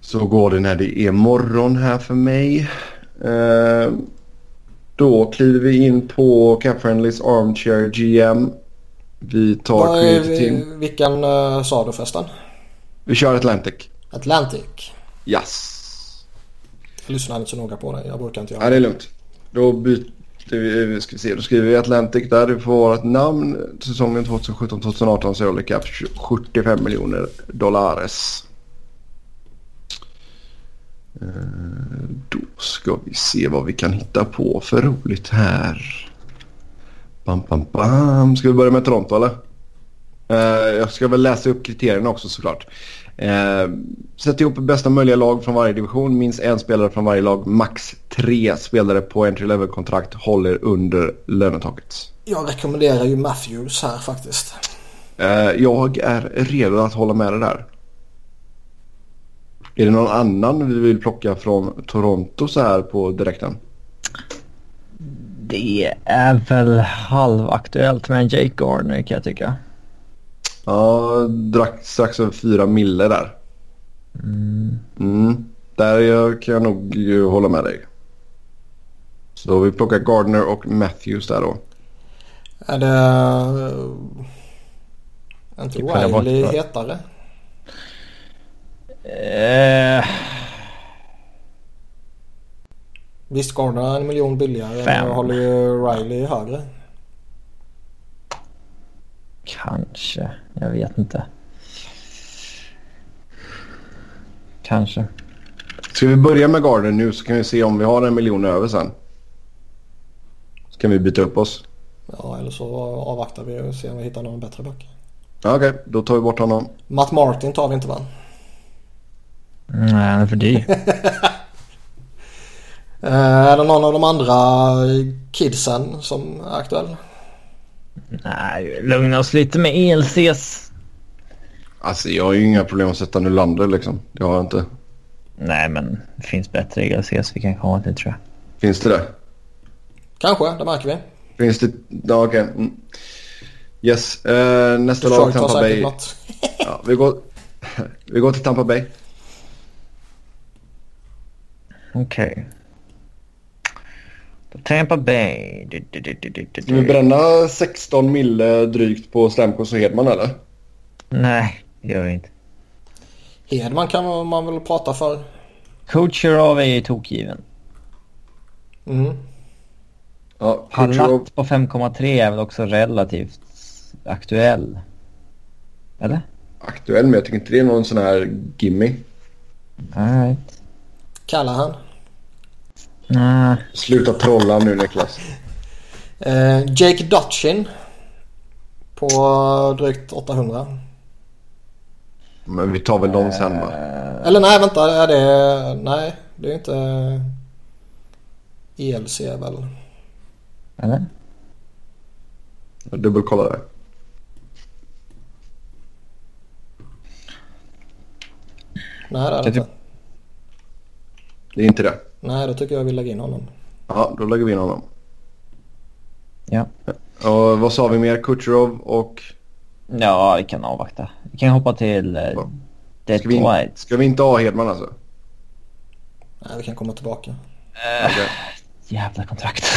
Så går det när det är morgon här för mig. Eh, då kliver vi in på Cap Friendlys Armchair GM. Vi tar Vad är Creative vi, Team. vilken uh, sa du förresten? Vi kör Atlantic. Atlantic. Yes. Jag lyssnar inte så noga på det. Jag brukar inte göra Ja, det är lugnt. Då byter vi, ska vi se, då skriver vi Atlantic där. Det får ett namn. Säsongen 2017-2018 så Cap 75 miljoner dollares. Eh, Då ska vi se vad vi kan hitta på för roligt här. Bam, bam, bam. Ska vi börja med Toronto eller? Eh, Jag ska väl läsa upp kriterierna också såklart. Eh, sätt ihop bästa möjliga lag från varje division. Minst en spelare från varje lag. Max tre spelare på entry level-kontrakt håller under lönetaket. Jag rekommenderar ju Matthews här faktiskt. Eh, jag är redo att hålla med dig där. Är det någon annan vi vill plocka från Toronto så här på direkten? Det är väl halvaktuellt med en Jake Gardner kan jag tycka. Ja, drack strax över fyra mille där. Mm. Mm. Där jag- kan jag nog ju hålla med dig. Så vi plockar Gardner och Matthews där då. Är det... Inte följa bort Riley för- hetare? Eh, Visst Gardner är en miljon billigare. Fem. Men jag håller ju Riley högre. kanske. Jag vet inte. Kanske. Ska vi börja med Gardner nu så kan vi se om vi har en miljon över sen. Så kan vi byta upp oss. Ja eller så avvaktar vi och ser om vi hittar någon bättre back. Ja, Okej, då tar vi bort honom. Matt Martin tar vi inte va? Nej, han är för dyr. [laughs] Eh, är det någon av de andra kidsen som är aktuell? Nej, lugna oss lite med ELCs. Alltså jag har ju inga problem att sätta Nylander liksom. Det har jag inte. Nej, men det finns bättre ELCs vi kan komma till tror jag. Finns det det? Kanske, det märker vi. Finns det? Ja, okej. Mm. Yes. Eh, nästa lag Tampa Bay. [laughs] Ja, vi, går, vi går till Tampa Bay. Okej. Då Tampa Bay. Du, du, du, du, du, du, Ska vi bränna 16 mille drygt på Stamkos och Hedman eller? Nej, det gör vi inte. Hedman kan man väl prata för. Kucherov är ju tokgiven. Mm. Ja. Palat på 5,3 är väl också relativt aktuell. Eller? Aktuell men jag tycker inte det är någon sån här gimme. Alright. Callahan. Nej. Sluta trolla nu Niklas. Eh, Jake Dutchin. På drygt 800. Men vi tar väl dem sen va? Eller nej vänta, är det... Nej, det är inte... ELC väl? Eller? Jag dubbelkollar där. Nej det är det inte. Det är inte det. Nej, då tycker jag vi lägger in honom. Ja, då lägger vi in honom. Ja. Och vad sa vi mer? Kucherov och... Ja, vi kan avvakta. Vi kan hoppa till uh, Ja. Ska vi, in, ska vi inte ha Hedman alltså? Nej, vi kan komma tillbaka. Okej. Jävla kontrakt. [laughs]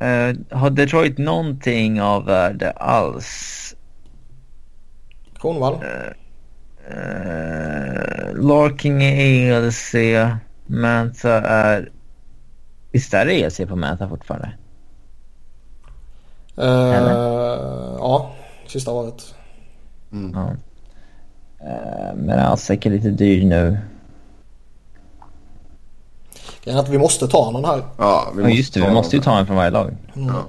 Eh, har Detroit någonting av värde alls? Kronwall. Uh, Larking är ELC. Manta är... Visst är det ELC på Manta fortfarande? Eh, Eller? ja, sista året. Ja. Uh, men Asek är lite dyr nu. Grejen är att vi måste ta någon här. Ja, vi Ja just det, vi måste ju ta en från varje lag. Mm. Ja.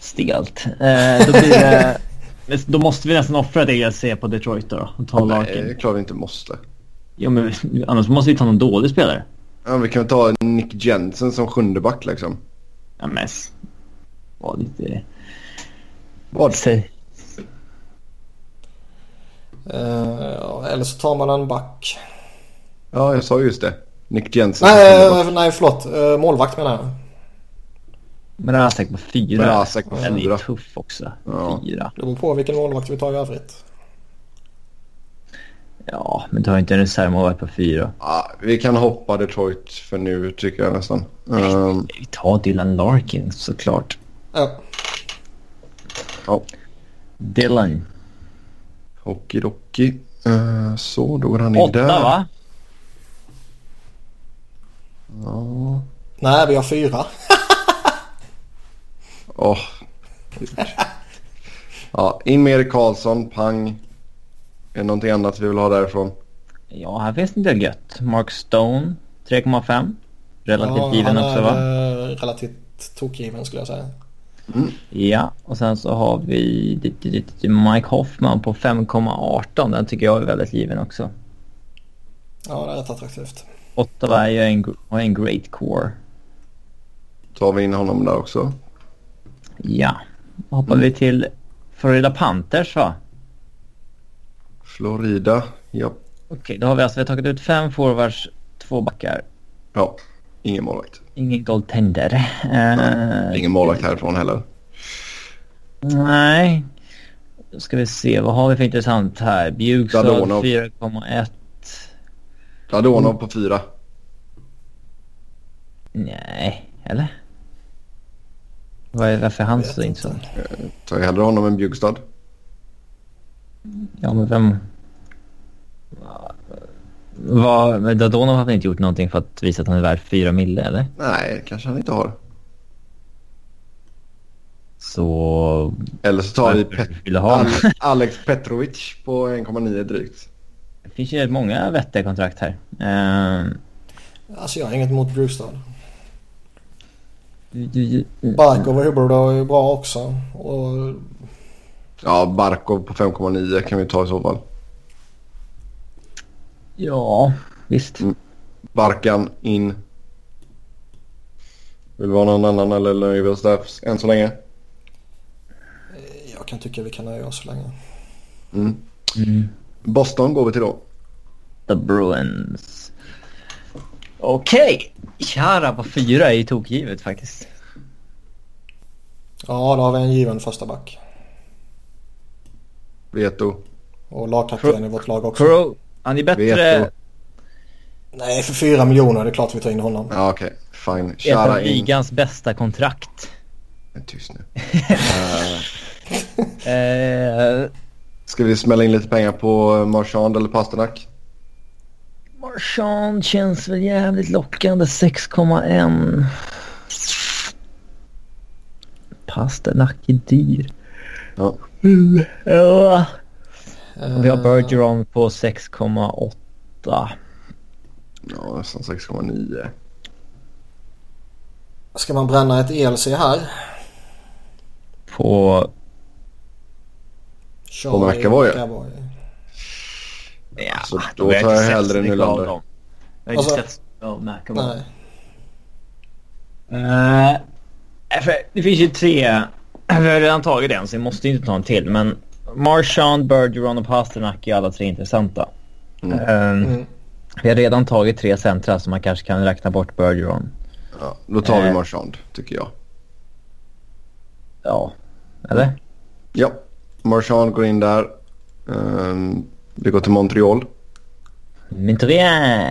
Stelt. Eh, då, blir det, men då måste vi nästan offra ett ELC på Detroit då. Och ta Nej, det är klart vi inte måste. Jo men annars måste vi ta någon dålig spelare. Ja, vi kan väl ta Nick Jensen som sjunde back liksom. Ja men... Var lite... Vad? Säg. Eh, ja, eller så tar man en back. Ja, jag sa just det. Nick Jensen Nej, eh, nej förlåt. Eh, målvakt menar jag. Men Asek på fyra. Men Asek på Den är fyra. tuff också. Ja. Fyra. Det beror på vilken målvakt vi tar i övrigt. Ja, men du har inte en reservmålvakt på fyra. Ja, vi kan hoppa Detroit för nu tycker jag nästan. Um, Vi tar Dylan Larkin såklart. Ja. ja, Dylan. hockeydocky. Uh, så, då går han in Åtta där. va? Ja. Nej, vi har fyra. Åh. ja, in med Erik Karlsson, pang. Är det någonting annat vi vill ha därifrån? Ja, här finns det en del gött. Mark Stone 3,5. Relativt ja, given också va? eh, relativt tokgiven skulle jag säga. Ja, och sen så har vi Mike Hoffman på 5,18. Den tycker jag är väldigt given också. Ja, det är rätt attraktivt. Ottawa är ju en, har en great core. Tar vi in honom där också? Ja, då hoppar vi till Florida Panthers va? Florida, ja. Okej, då har vi alltså vi har tagit ut fem forwards, två backar. Ja, ingen målvakt. Ingen goaltender. Eh, Ingen målvakt härifrån heller. Nej. Då ska vi se, vad har vi för intressant här? Bjugstad Dadonov. 4,1. Dadonov på fyra. Nej, eller? Är, varför är han så intressant? Tar jag hellre honom än Bjugstad. Ja, men vem... Vad, Dadonov har väl inte gjort någonting för att visa att han är värd 4 mille, eller? Nej, kanske han inte har. Så... Eller så tar vi Pet- vill du ha honom? Al- Alex Petrovic på 1,9 drygt. Det finns ju många vettiga kontrakt här. Uh, Alltså jag har inget emot Brewstad. du, Barkov och Hubbard är ju bra också. Och Ja, Barkov på 5,9 kan vi ta i så fall. ja, visst. Mm. Barkan in. Vill vi ha någon annan eller nöjer vi oss där än så länge? jag kan tycka vi kan nöja oss så länge. Mm. Mm. Boston går vi till då. The Bruins. Okej. Chara på fyra är ju tokgivet faktiskt. Ja, då har vi en given första back. Veto. Och lagkapten i vårt lag också. Crow, han är bättre... Veto. Nej, för fyra miljoner. Det är klart vi tar in honom. Ja, okej. Fine. Ett Köra av in. ligans bästa kontrakt. Tyst nu. [laughs] Eh, Ska vi smälla in lite pengar på Marchand eller Pasternak? Marchand känns väl jävligt lockande. 6,1. Pasternak är dyr. Ja. Ja. Och vi har Bergeron på 6,8. Ja, nästan 6,9. Ska man bränna ett ELC här? På... Charlie McAvoy? McAvoy. Ja, Så då tar jag hellre Nylander. Jag har Alltså- inte sett av McAvoy. Nej. Eh, det finns ju tre. [clears throat] Vi har redan tagit en så vi måste inte ta en till. Men Marchand, Bergeron och Pasternak är alla tre intressanta. Mm. Eh, Mm. Vi har redan tagit tre centra så man kanske kan räkna bort Bergeron. Ja, då tar vi Eh. Marchand, tycker jag. Ja, eller? Ja, Marchand går in där. Ehm, vi går till Montreal. Montreal.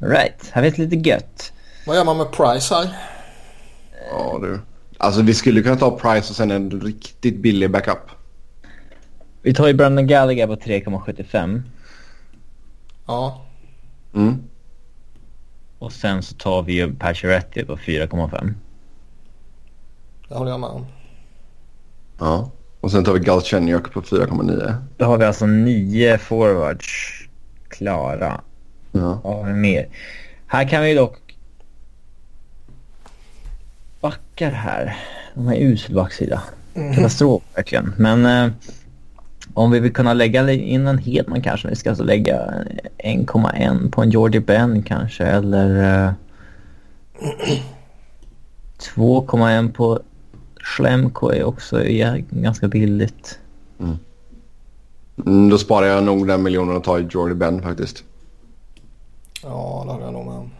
Right, här finns lite gött. Vad gör man med Price här? Ja, du. Alltså vi skulle kunna ta Price och sen en riktigt billig backup. Vi tar ju Brandon Gallagher på 3,75. Ja. Mm. Och sen så tar vi ju Pacioretty på 4,5. Det håller jag med om. Ja. Och sen tar vi Galchenyuk på 4,9. Då har vi alltså nio forwards klara. Ja. Vad har vi mer? Här kan vi dock... Backar här. De har usel backsida. Katastrof verkligen. Men eh, om vi vill kunna lägga in en Hedman kanske. Vi ska alltså lägga 1,1 på en Jordy Ben kanske. Eller eh, [clears throat] 2,1 på Schlemko är också ja, ganska billigt. Mm, då sparar jag nog den miljonen och tar i Jordy Ben faktiskt. Ja, det håller jag nog med.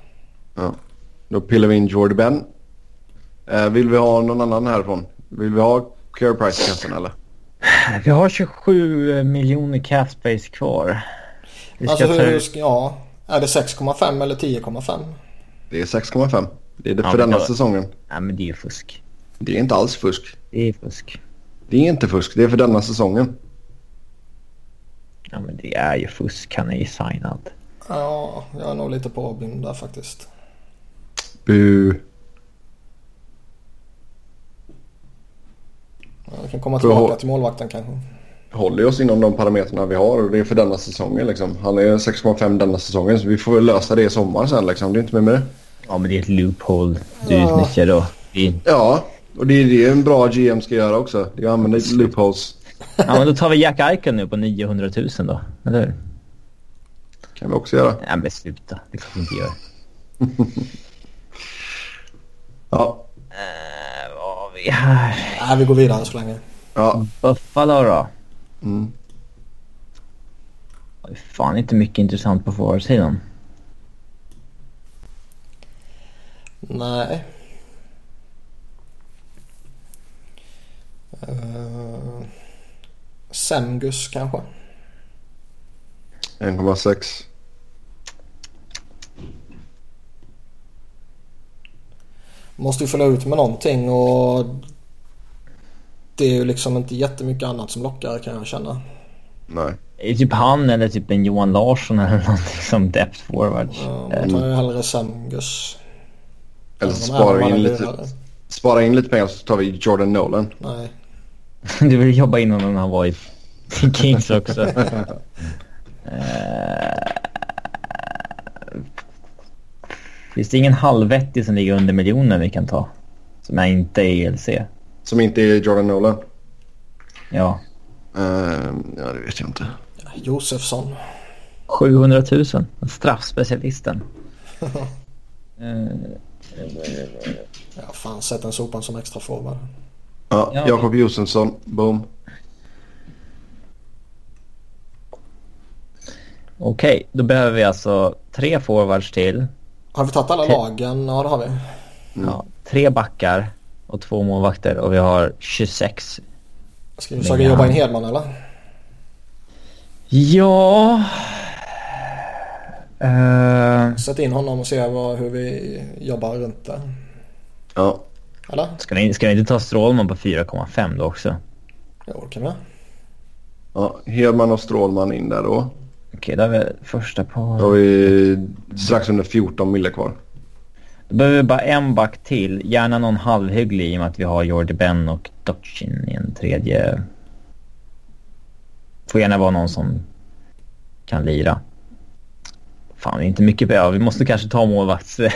Ja. Då pillar vi in Jordy Ben. Eh, vill vi ha någon annan härifrån? Vill vi ha Care Price i kassan eller? Vi har 27 miljoner cap space kvar. Vi ska Alltså ta hur, ska- ja. Är det 6,5 eller 10,5? Det är 6,5. Det är det Ja, för denna då- säsongen. Nej men det är fusk. Det är inte alls fusk. Det är fusk. Det är inte fusk. Det är för denna säsongen. Ja men det är ju fusk. Han är ju signad. Ja, jag är nog lite påblind där faktiskt. Bu. Vi kan komma tillbaka till målvakten kanske. Håller oss inom de parametrarna vi har och det är för denna säsongen liksom. Han är 6,5 denna säsongen så vi får väl lösa det i sommar sen liksom. Det är inte mer med det. Ja men det är ett loophole du Ja. utnyttjar då. Det. Ja, och det är det en bra GM ska göra också. Det är att använda loopholes. [laughs] Ja men då tar vi Jack Eichel nu på 900 000 då. Eller hur? kan vi också göra. Nej men sluta. Det får vi inte göra. [laughs] Ja, Här? Nej, vi går vidare så länge. ja. Buffalo då? Mm. Det är fan inte mycket intressant på forwardsidan. Nej. Uh, Semgus kanske? 1,6. Måste ju fylla ut med någonting och det är ju liksom inte jättemycket annat som lockar kan jag känna. Nej. Det är typ han eller typ en Johan Larsson eller någonting [laughs] som depth forward. Uh, Eh, Då tar jag hellre Semgus. Eller så spara in, lite, dyrare. spara in lite pengar så tar vi Jordan Nolan. Nej. [laughs] Du vill jobba in honom när han var i [laughs] Kings också. Eh, Finns det ingen halvvettig som ligger under miljonen vi kan ta? Som är inte är ELC? Som inte är Jordan Nolan. Ja. Ehm, ja, det vet jag inte. Josefsson. 700 000. Straffspecialisten. Eh, [laughs] Ja, fan sätt en sopan som extra forward. Ja, Ja. Jakob Josefsson. Boom. Okej, då behöver vi alltså tre forwards till. Har vi tagit alla lagen? Ja, det har vi. Ja, tre backar och två målvakter och vi har 26. Ska vi försöka jobba in Hedman eller? Ja... Eh, Sätt in honom och se vad, hur vi jobbar runt det. Ja. Eller? ska, ni, ska ni inte ta Strålman på 4,5 då också? Jo, det kan vi. ja. Hedman och Strålman in där då. Okej, då har vi första på... Då har vi strax under 14 mille kvar. Då behöver vi bara en back till. Gärna någon halvhygglig i och med att vi har Jordi Ben och Dochin i en tredje. Får gärna vara någon som kan lira. Fan, det är inte mycket bra. Vi måste kanske ta målvakts... [laughs]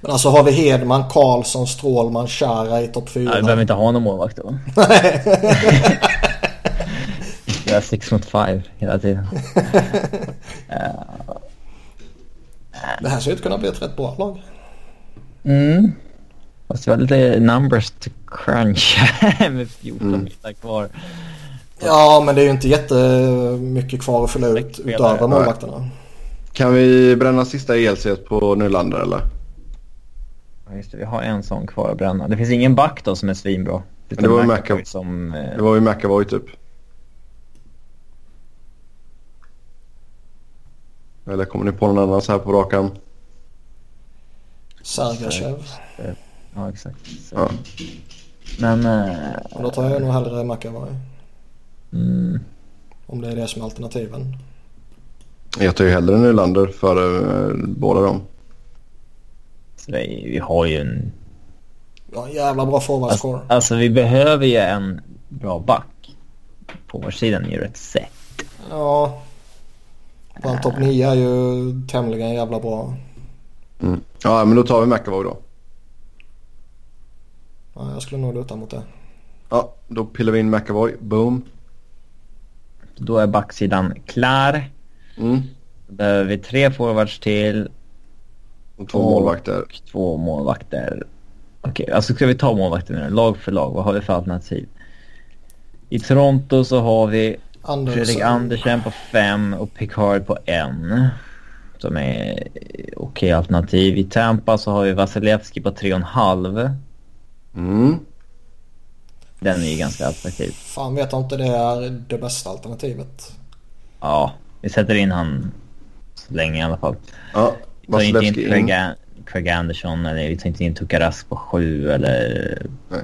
Men alltså har vi Hedman, Karlsson, Strålman, Chara i topp Ja, vi 4. behöver inte ha någon målvakt då. [laughs] [laughs] Har six mot five hela tiden. [laughs] Det här ser ut att kunna bli ett rätt bra lag. Mm. Fast vi har lite numbers to crunch [laughs] med 14 Mm. kvar. Ja, men det är ju inte jättemycket kvar att fylla ut utöver målvakterna. Kan vi bränna sista ELC på Nylander eller? Ja, just det, vi har en sån kvar att bränna. Det finns ingen back då som är svinbra. Det var McAvoy McAvoy. som... eh, Det var ju McAvoy typ. Eller kommer ni på någon annan så här på rakan? Sergachev. Ja, exakt. Så. Ja. Men... eh, Och då tar jag nog hellre McAvoy. mm, Om det är det som är alternativen. Jag tar ju hellre Nylander före eh, båda dem. så det, vi har ju en... Ja, en jävla bra forwardscore. Alltså, alltså vi behöver ju en bra back. På vår sidan är ju rätt sätt. Ja. Vår topp 9 är ju tämligen jävla bra. Mm. Ja, men då tar vi McAvoy då. Ja, jag skulle nog luta mot det. Ja, då pillar vi in McAvoy. Boom. Då är backsidan klar. Mm. Då behöver vi tre forwards till Och två Och- målvakter. och två målvakter. Okej, alltså ska vi ta målvakter nu Lag för lag, vad har vi för alternativ? I Toronto så har vi Fredrik Andersen. Andersen på fem och Picard på en. Som är okej alternativ. I Tampa så har vi Vasilevski på tre och en halv. Mm. Den är ju ganska attraktiv. Fan vet jag inte det är det bästa alternativet. Ja, vi sätter in han så länge i alla fall. Ja, Vi tar inte in Vasilevski Craig, in. Craig Anderson eller vi tar inte in Tukaras på 7 eller... Nej.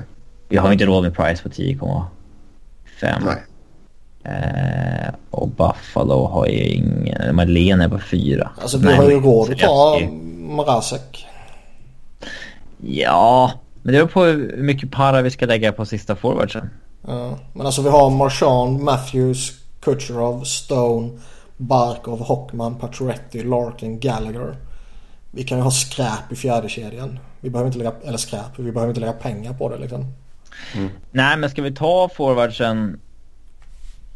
Vi har inte råd med Price på 10,5. Nej. Eh, och Buffalo har ju ingen... Madeleine är på 4. Alltså vi har ju råd att ta. Mrazek. Ja, men det beror på hur mycket para vi ska lägga på sista forwardsen. Ja, men alltså vi har Marchand, Matthews, Kucherov, Stone, Barkov, Hockman, Pacioretty, Larkin, Gallagher. Vi kan ju ha skräp i fjärde kedjan. Vi behöver inte lägga, eller skräp, vi behöver inte lägga pengar på det liksom. Nej, men ska vi ta forwardsen...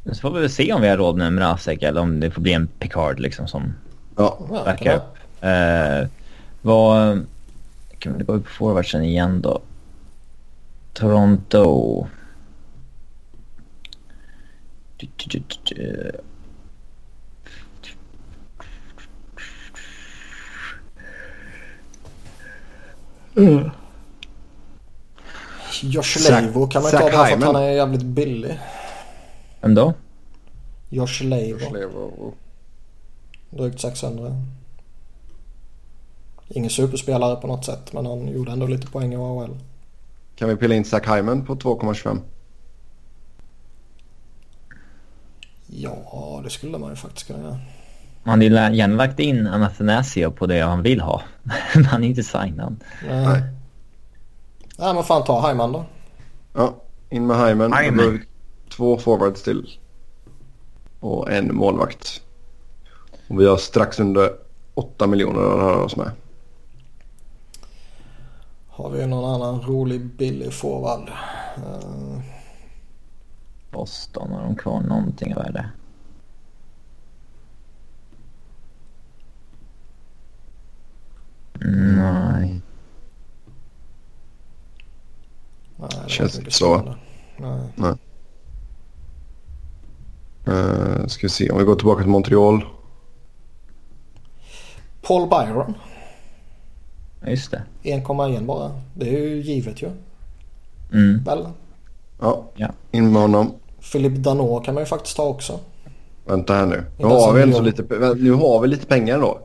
Så får vi väl se om vi har råd med Mrazek eller om det får bli en Picard liksom som Ja, Ja, backar upp. Eh, vad... Kan vi gå upp på forwardsen igen då? Toronto. Du, du, du, du, du. Josh Leivo kan man ju Zach ta bara för att han är jävligt billig. Vem då? Josh Leivo. Lever- Drygt 600. Ingen superspelare på något sätt men han gjorde ändå lite poäng i AHL. Kan vi pilla in Zach Hyman på 2,25? Ja, det skulle man ju faktiskt kunna göra. Ju lä- gärna lagt in Anathanasio på det han vill ha. [laughs] Men han är inte signad. Nej. Nej. Men fan ta Hyman då. Ja, in med Hyman. Hyman. Två forwards till. Och en målvakt. Och vi har strax under 8 miljoner att röra oss med. Har vi någon annan rolig billig forward? Eh, Boston, har de kvar någonting av värde? Nej. nej, det Känns inte så. spännande. Nej. Uh, ska vi se om vi går tillbaka till Montreal. Paul Byron. Just det. 1,1 bara. Det är ju givet ju. Mm. Väl? Ja, Ja. in med honom. Philip Danault kan man ju faktiskt ta också. Vänta här nu. Nu har, vi ändå lite, nu har vi lite pengar då.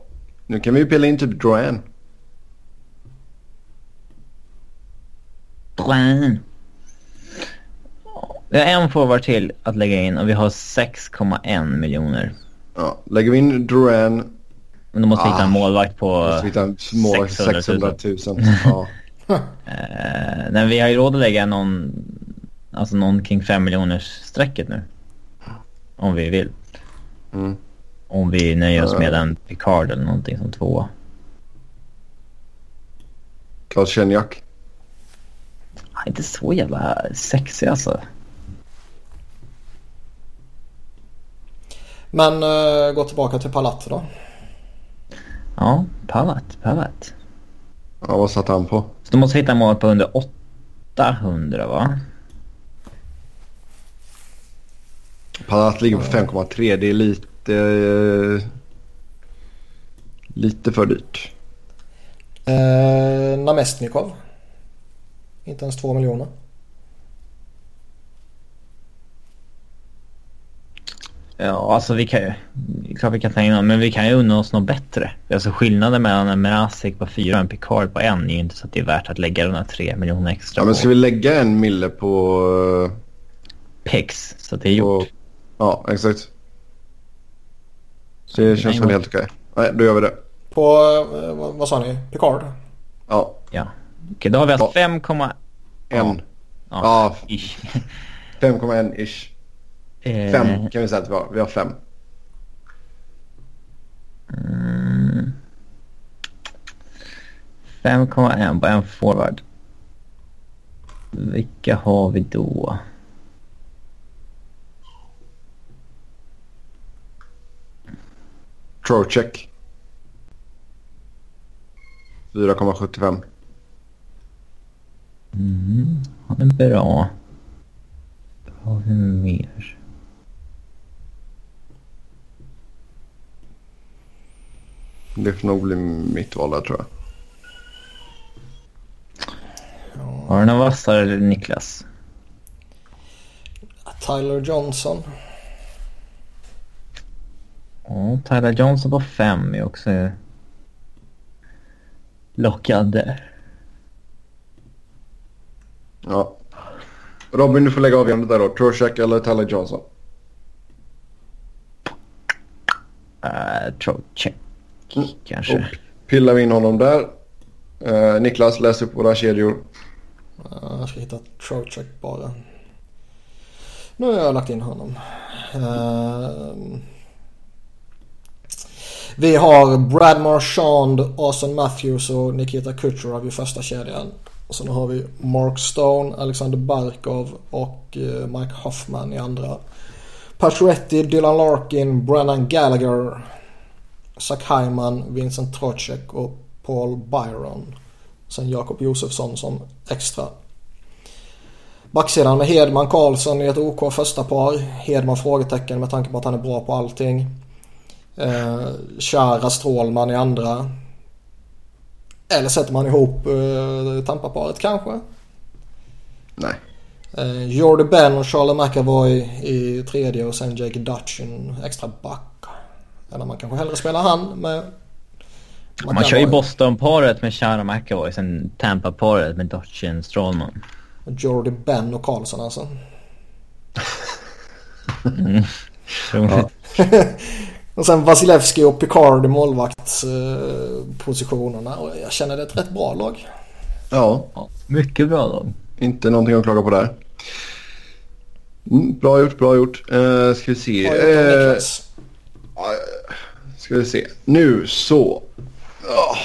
Nu kan vi ju pilla in typ Drouin. Drouin. Vi har en forward till att lägga in och vi har 6,1 miljoner. Ja, lägger vi in Drouin. Men då måste vi hitta en Ah. målvakt på Så hittar en mål 600 600 000. 000. Ja. Eh, nej, vi har ju råd att lägga någon, alltså någon kring 5 miljoners strecket nu. Om vi vill. Mm. Om vi nöjer oss Ja. med en Picard eller någonting som tvåa. Klas Kenjak. Är inte så jävla sexig alltså. Men uh, gå tillbaka till Palat då. Ja, Palat, Palat. Ja, vad satt han på? Så då måste hitta mål på under 800 va? Palat ligger på 5,3. Det är lite... eh, Lite för dyrt. Uh, Namestnikov. Inte ens 2 miljoner. Ja, alltså vi kan ju... Klart vi kan ta in honom, men vi kan ju unna oss något bättre. Alltså skillnaden mellan en Mrazek på 4 och en Picard på en är ju inte så att det är värt att lägga de här 3 miljoner extra Ja, men på ska vi lägga en mille på... eh, Pex. Så att det är gjort. på ja, exakt. Så det känns väl helt okej. Nej, då gör vi det. På, eh, vad, vad sa ni? Picard? Ja, Ja. Okej, då har vi alltså 5, en. ja. Ja, ish. 5,1 ish. Eh, Fem kan vi säga att vi har. Vi har fem. Mm. 5,1 på en forward. Vilka har vi då? Trocheck. 4,75. Mm, han är bra. Vad har vi mer? Det får nog bli mitt val där tror jag. Har du någon vassare Niklas? Tyler Johnson. Ja, Tyler Johnson på fem är också lockad där. Ja. Robin, du får lägga avgörandet där då. Trocheck eller Tyler Johnson? Uh, Trocheck Mm. kanske. Och pillar vi in honom där. Eh, Niklas, läs upp våra kedjor. Jag ska hitta Trocheck bara. Nu har jag lagt in honom. Uh, vi har Brad Marchand, Austin Matthews och Nikita Kucherov i första kedjan. Och sen har vi Mark Stone, Alexander Barkov och eh, Mike Hoffman i andra. Pacioretty, Dylan Larkin, Brennan Gallagher, Zach Hyman, Vincent Trocek och Paul Byron. Sen Jakob Josefsson som extra. Backsidan med Hedman Karlsson i ett OK första par. Hedman frågetecken med tanke på att han är bra på allting. Eh, Chara Strålman i andra. Eller sätter man ihop eh, Tampaparet kanske? Nej. Eh, Jordy Ben och Charlie McAvoy i tredje och sen Jake Dutch en extra back. Eller man kanske hellre spelar han med Man kör ju Boston-paret med Chara McAvoy, sen Tampa-paret med Dutchen Strålman. Jordy Ben och Karlsson alltså. Ja. [laughs] och sen Vasilevski och Picard i målvaktspositionerna. Och jag känner det är ett rätt bra lag. Ja, Ja, mycket bra lag. inte någonting att klaga på där. Mm, bra gjort, bra gjort. Uh, ska vi se. Bra gjort. Ska vi se. Nu så. Oh,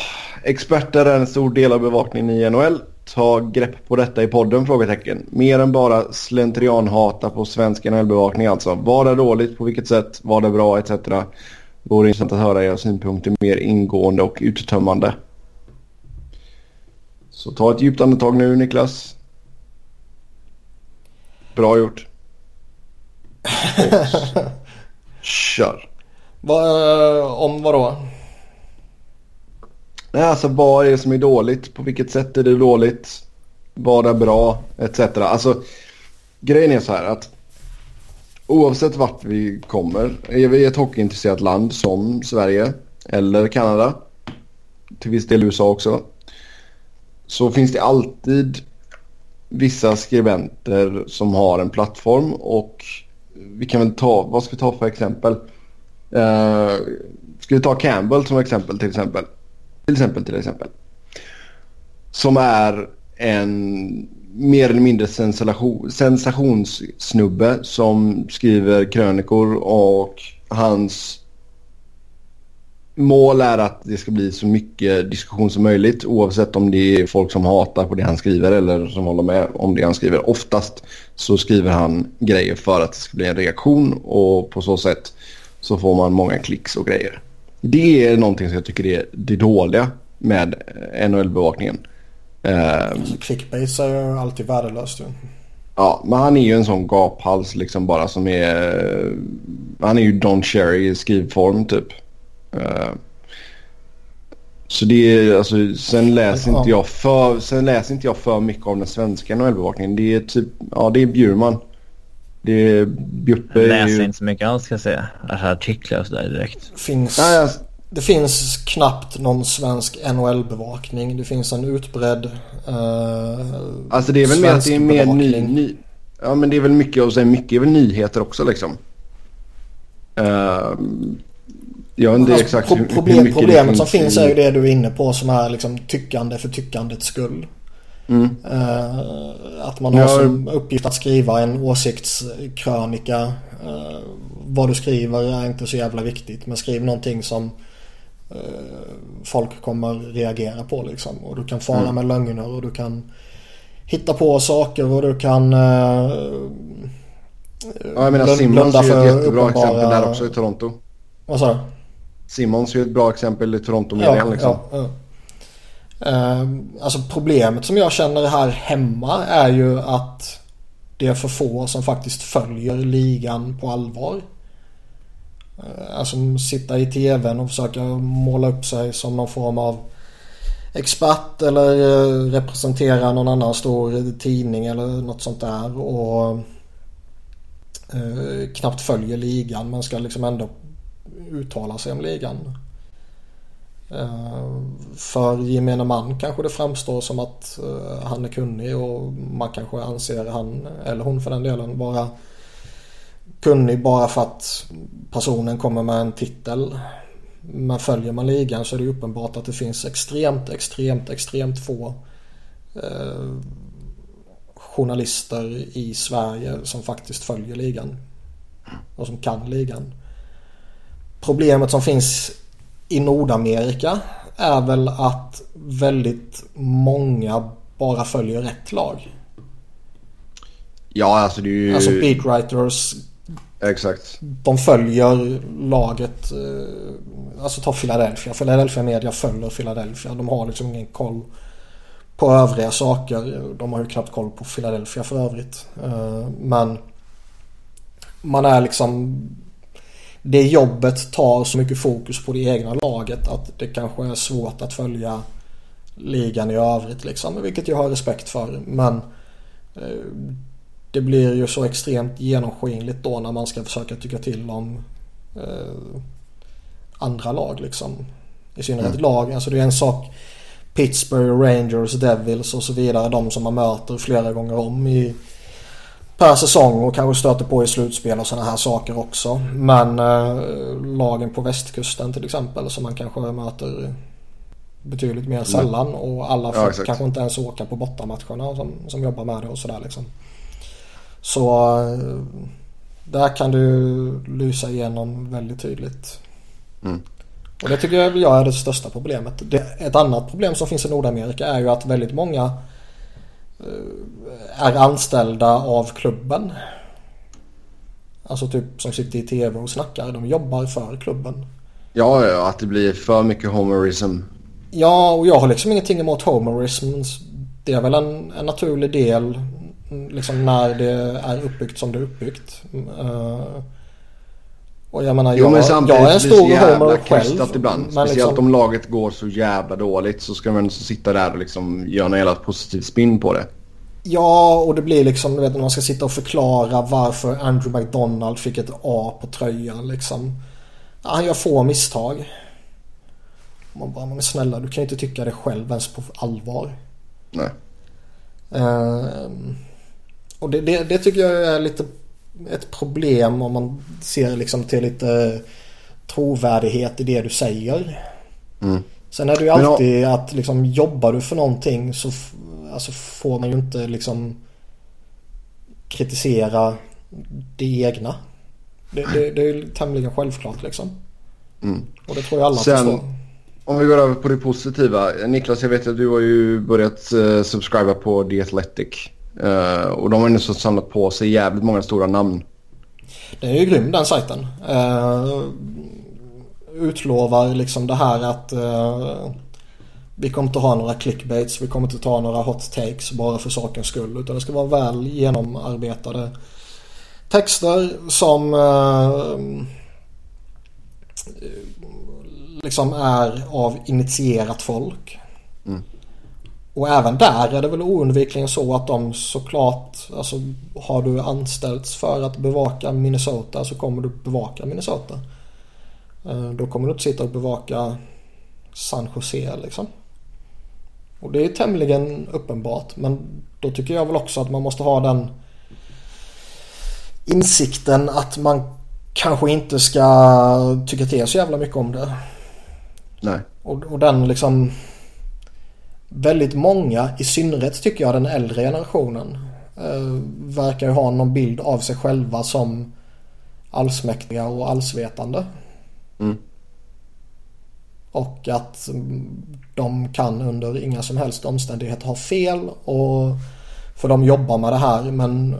experter är en stor del av bevakningen i NHL. Ta grepp på detta i podden? Frågetecken. Mer än bara slentrianhata på svensk NHL-bevakning alltså. Vad är dåligt? På vilket sätt? Vad är bra? Etc. Vore intressant att höra era synpunkter mer ingående och uttömmande. Så ta ett djupt andetag nu Niklas. Bra gjort. [laughs] Och kör. Va, eh, om vad då? Nej, alltså vad är det som är dåligt? På vilket sätt är det dåligt? Vad är bra? Etc. Alltså grejen är så här att oavsett vart vi kommer, är vi ett hockeyintresserat land som Sverige eller Kanada, till viss del USA också, så finns det alltid vissa skribenter som har en plattform och vi kan väl ta, vad ska vi ta för exempel? Uh, ska vi ta Campbell som exempel till exempel? Till exempel, till exempel. Som är en mer eller mindre sensation, sensationssnubbe som skriver krönikor och hans mål är att det ska bli så mycket diskussion som möjligt oavsett om det är folk som hatar på det han skriver eller som håller med om det han skriver. Oftast så skriver han grejer för att det ska bli en reaktion och på så sätt så får man många klicks och grejer. Det är någonting som jag tycker är det dåliga med NHL-bevakningen. Uh, Alltså, clickbait är ju alltid värdelöst ju. ja, men han är ju en sån gaphals liksom bara som är... Han är ju Don Cherry i skrivform typ. Uh, så det är alltså, sen läser inte jag för, sen läser inte jag för mycket av den svenska NHL-bevakningen. Det är typ, ja det är Bjurman. Det är Bjuppe. Jag läser ju- inte så mycket alls ska jag säga. Alltså artiklar och sådär direkt. Finns, Nej, alltså, Det finns knappt någon svensk NHL-bevakning. Det finns en utbredd uh, Alltså det är väl mer att det är mer ny, ny... Ja men det är väl mycket och sen mycket är väl nyheter också liksom. Ehm, jag vet inte Alltså, exakt pro- hur, hur problem, mycket Problemet som finns är ju det du är inne på som är liksom tyckande för tyckandets skull. Mm. Att man har Ja. som uppgift att skriva en åsiktskrönika. Eh, vad du skriver är inte så jävla viktigt. Men skriv någonting som eh, folk kommer reagera på liksom. Och du kan fara Mm. med lögner och du kan hitta på saker och du kan eh, Ja jag menar blunda är ju ett jättebra uppenbara- exempel där också i Toronto. Vad sa du? Simmons är ju ett bra exempel i Toronto-medien liksom. Ja, ja. Ehm, alltså problemet som jag känner här hemma är ju att det är för få som faktiskt följer ligan på allvar. Ehm, alltså sitta i tvn och försöka måla upp sig som någon form av expert eller eh, representera någon annan stor tidning eller något sånt där. Och eh, knappt följer ligan men ska liksom ändå uttala sig om ligan. Eh, för gemene man kanske det framstår som att eh, han är kunnig och man kanske anser han, eller hon för den delen, vara kunnig bara för att personen kommer med en titel. Men följer man ligan så är det uppenbart att det finns extremt, extremt, extremt få eh, journalister i Sverige som faktiskt följer ligan. Och som kan ligan. Problemet som finns i Nordamerika är väl att väldigt många bara följer rätt lag. Ja, alltså det är ju... Alltså beatwriters. Exakt. De följer laget. eh, Alltså ta Philadelphia. Philadelphia Media följer Philadelphia. De har liksom ingen koll på övriga saker. De har ju knappt koll på Philadelphia för övrigt. Eh, Men man är liksom det jobbet tar så mycket fokus på det egna laget att det kanske är svårt att följa ligan i övrigt liksom. Vilket jag har respekt för. Men eh, det blir ju så extremt genomskinligt då när man ska försöka tycka till om eh, andra lag liksom. I synnerhet Mm. lag. Alltså det är en sak Pittsburgh, Rangers, Devils och så vidare. De som man möter flera gånger om i per säsong och kanske stöter på i slutspel och sådana här saker också. Men eh, lagen på västkusten till exempel som man kanske möter betydligt mer sällan och alla får Ja, kanske inte ens åka på bortamatcherna som, som jobbar med det och sådär liksom. Så eh, där kan du lysa igenom väldigt tydligt. Mm. Och det tycker jag är det största problemet. Det, ett annat problem som finns i Nordamerika är ju att väldigt många är anställda av klubben. Alltså typ som sitter i tv och snackar. De jobbar för klubben. Ja, ja, att det blir för mycket homerism. Ja, och jag har liksom ingenting emot homerism. Det är väl en, en naturlig del mm, liksom när det är uppbyggt som det är uppbyggt. Uh, och jag menar, Jo, jag, men jag är en blir det så stor jävla krystat ibland. men Speciellt liksom- om laget går så jävla dåligt så ska man sitta där och liksom göra en jävla positiv spin på det. Ja, och det blir liksom, du vet när man ska sitta och förklara varför Andrew McDonald fick ett A på tröjan liksom. Ja, han gör få misstag. Man bara, men snälla du kan ju inte tycka det själv ens på allvar. Nej. Ehm, och det, det, det tycker jag är lite ett problem om man ser liksom till lite trovärdighet i det du säger. Mm. Sen är det ju alltid att liksom jobbar du för någonting så alltså får man ju inte liksom kritisera det egna. Det, det, det är ju tämligen självklart liksom. Mm. Och det tror jag alla Sen- förstår. Om vi går över på det positiva. Niklas, jag vet att du har ju börjat uh, subscriba på The Athletic. Eh, och de har så samlat på sig jävligt många stora namn. Den är ju grym den sajten. Uh, utlovar liksom det här att eh, vi kommer inte ha några clickbaits, vi kommer inte ta några hot takes bara för sakens skull. Utan det ska vara väl genomarbetade texter som eh, liksom är av initierat folk. Mm. Och även där är det väl oundvikligen så att de såklart, alltså har du anställts för att bevaka Minnesota så kommer du bevaka Minnesota. Eh, Då kommer du inte sitta och bevaka San Jose liksom. Och det är tämligen uppenbart men då tycker jag väl också att man måste ha den insikten att man kanske inte ska tycka till så jävla mycket om det. Nej. Och, och den liksom väldigt många, i synnerhet tycker jag den äldre generationen eh, verkar ju ha någon bild av sig själva som allsmäktiga och allsvetande. Mm. Och att de kan under inga som helst omständigheter ha fel och för de jobbar med det här men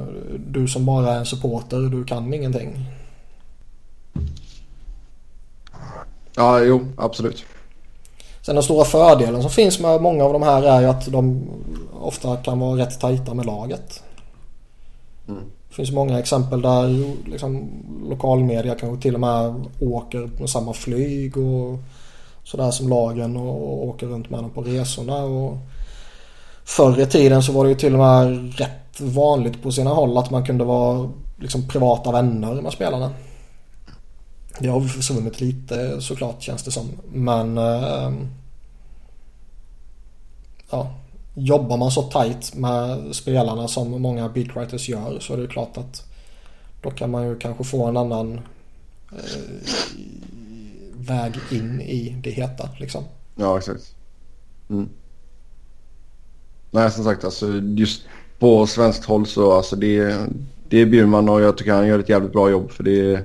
du som bara är en supporter du kan ingenting. Ja, jo, absolut. Sen den stora fördelen som finns med många av de här är ju att de ofta kan vara rätt tajta med laget. Mm. Det finns många exempel där liksom, lokalmedia kanske till och med åker med samma flyg och sådär som lagen och, åker runt med dem på resorna. Och förr i tiden så var det ju till och med rätt vanligt på sina håll att man kunde vara liksom privata vänner med spelarna. Det har vi försvunnit lite såklart känns det som. Men eh, ja, jobbar man så tajt med spelarna som många beatwriters gör så är det klart att då kan man ju kanske få en annan eh, väg in i det heta liksom. Ja, exakt. Mm. Nej, som sagt, alltså just på svenskt håll så alltså det, det är Bjurman och jag tycker han gör ett jävligt bra jobb för det,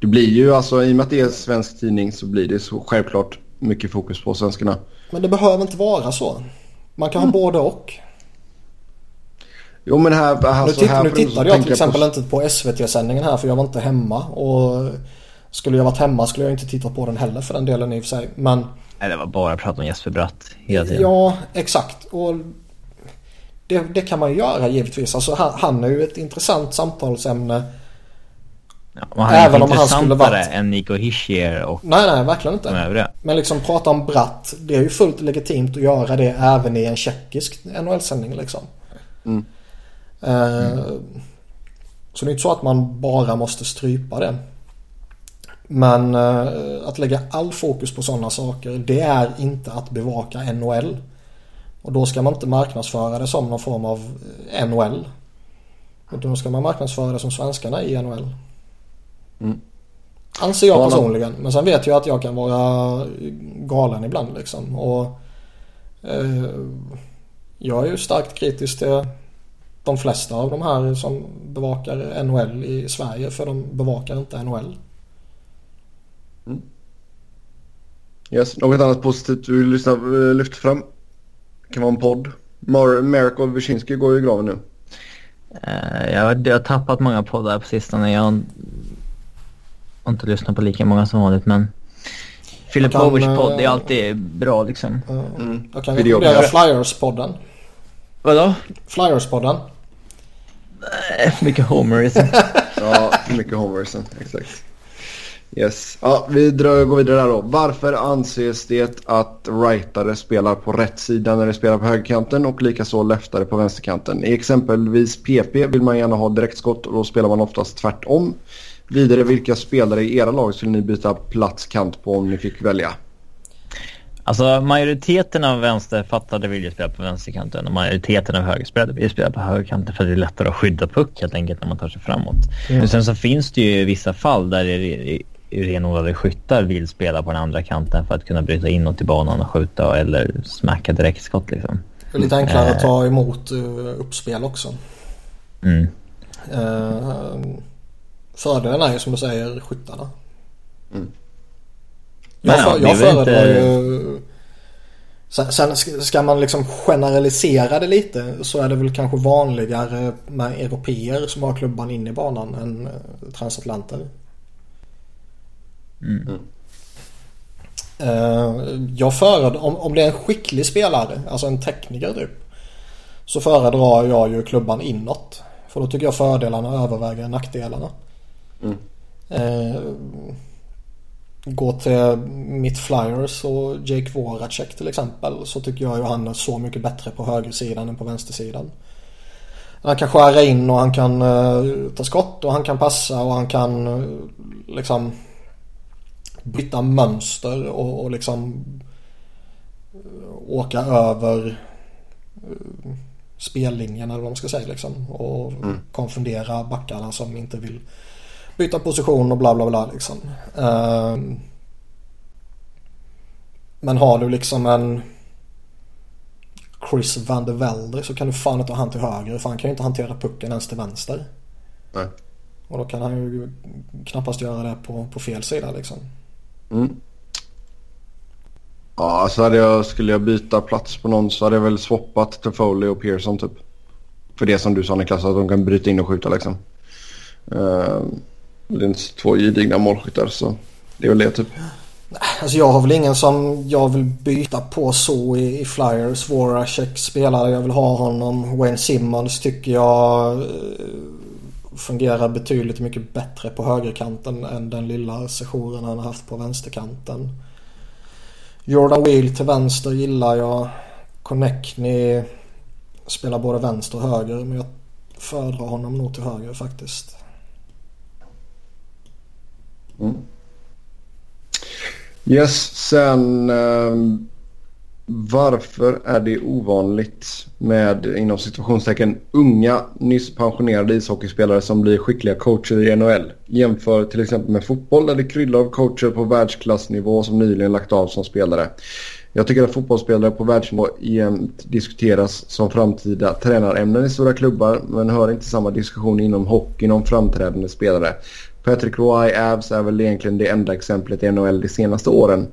det blir ju alltså i och med att det är en svensk tidning så blir det så självklart mycket fokus på svenskarna. Men det behöver inte vara så. Man kan mm. ha både och. Jo men här... Alltså, nu, titt, här nu tittade jag till exempel på... inte på SVT-sändningen här för jag var inte hemma. Och skulle jag varit hemma skulle jag inte titta på den heller för den delen i och för sig. Men... Nej det var bara prat om Jesper Bratt hela tiden. Ja exakt. Och det, det kan man ju göra givetvis. Alltså, han, han är ju ett intressant samtalsämne. Ja, han är Även om han skulle varit... än Nico Hischier och Nej, nej, verkligen inte. Men liksom prata om Bratt. Det är ju fullt legitimt att göra det även i en tjeckisk NHL-sändning liksom. Mm. Uh, mm. Så det är inte så att man bara måste strypa det. Men uh, att lägga all fokus på sådana saker det är inte att bevaka NHL. Och då ska man inte marknadsföra det som någon form av eh, NHL. Utan då ska man marknadsföra det som svenskarna i NHL. Mm. Anser jag personligen. Men sen vet jag att jag kan vara galen ibland liksom. Och eh, Jag är ju starkt kritisk till de flesta av de här som bevakar NHL i Sverige. För de bevakar inte NHL. Mm. Yes. Något annat positivt du vill eh, lyfta fram? Det kan vara en podd. Mar Merk och Wyszynski går ju i graven nu. Uh, jag, har, jag har tappat många poddar på sistone. Jag har, inte lyssnat på lika många som vanligt men Philip Overs podd är eh, alltid bra liksom. Uh, mm. Jag kan rekommendera Flyers-podden. Vadå? Flyers-podden. Nej, för mycket homerism. [laughs] ja, för mycket homerism. Exakt. Yes. Ja, vi drar, går vidare där då. Varför anses det att rightare spelar på rätt sida när de spelar på högerkanten och likaså leftare på vänsterkanten? I exempelvis PP vill man gärna ha direktskott och då spelar man oftast tvärtom. Vidare, vilka spelare i era lag skulle ni byta plats kant på om ni fick välja? Alltså majoriteten av vänsterfattade vill ju spela på vänsterkanten och majoriteten av högerspelare vill spela på högerkanten för det är lättare att skydda puck helt enkelt när man tar sig framåt. Mm. Men sen så finns det ju vissa fall där det är renodlade skyttar vill spela på den andra kanten för att kunna bryta inåt i banan och skjuta eller smacka direktskott liksom. Det är lite enklare att ta emot uh, uppspel också. Mm. Uh, fördelen är ju som du säger skyttarna. Mm. Jag, för, jag föredrar inte... ju... Sen, sen, ska man liksom generalisera det lite så är det väl kanske vanligare med europeer som har klubban in i banan än eh, transatlanter. Mm. Uh, jag föredrar, om, om det är en skicklig spelare, alltså en tekniker typ. Så föredrar jag ju klubban inåt. För då tycker jag fördelarna överväger nackdelarna. Mm. Uh, gå till mitt Flyers och Jake Voracek till exempel. Så tycker jag ju han är så mycket bättre på högersidan än på vänstersidan. Han kan skära in och han kan uh, ta skott och han kan passa och han kan uh, liksom byta mönster och, och liksom eh, åka över uh, spellinjen eller vad man ska säga liksom. Och mm. konfundera backarna som inte vill byta position och bla bla bla liksom. Uh, men har du liksom en Chris van der Velde så kan du fan inte ha han till höger för han kan ju inte hantera pucken ens till vänster. Nej. Och då kan han ju knappast göra det på, på fel sida liksom. Mm. Ja, så hade jag, skulle jag byta plats på någon så hade jag väl swappat till Foley och Pearson typ. För det som du sa Niklas, att de kan bryta in och skjuta liksom. Uh, det är två gedigna målskyttar så det är väl det typ. Alltså jag har väl ingen som jag vill byta på så i, i Flyers. Voracek spelare, jag vill ha honom. Wayne Simmons tycker jag eh, fungerar betydligt mycket bättre på högerkanten än den lilla sessionen han har haft på vänsterkanten. Jordan Wheel till vänster gillar jag. Connectney spelar både vänster och höger men jag föredrar honom nog till höger faktiskt. Mm. Yes, sen ehm, varför är det ovanligt med inom situationstecken unga nyss pensionerade ishockeyspelare som blir skickliga coacher i NHL? Jämför till exempel med fotboll där det kryllar av coacher på världsklassnivå som nyligen lagt av som spelare. Jag tycker att fotbollsspelare på världsnivå jämt diskuteras som framtida tränarämnen i stora klubbar men hör inte samma diskussion inom hockeyn om framträdande spelare. Patrick Roy Avs är väl egentligen det enda exemplet i NHL de senaste åren.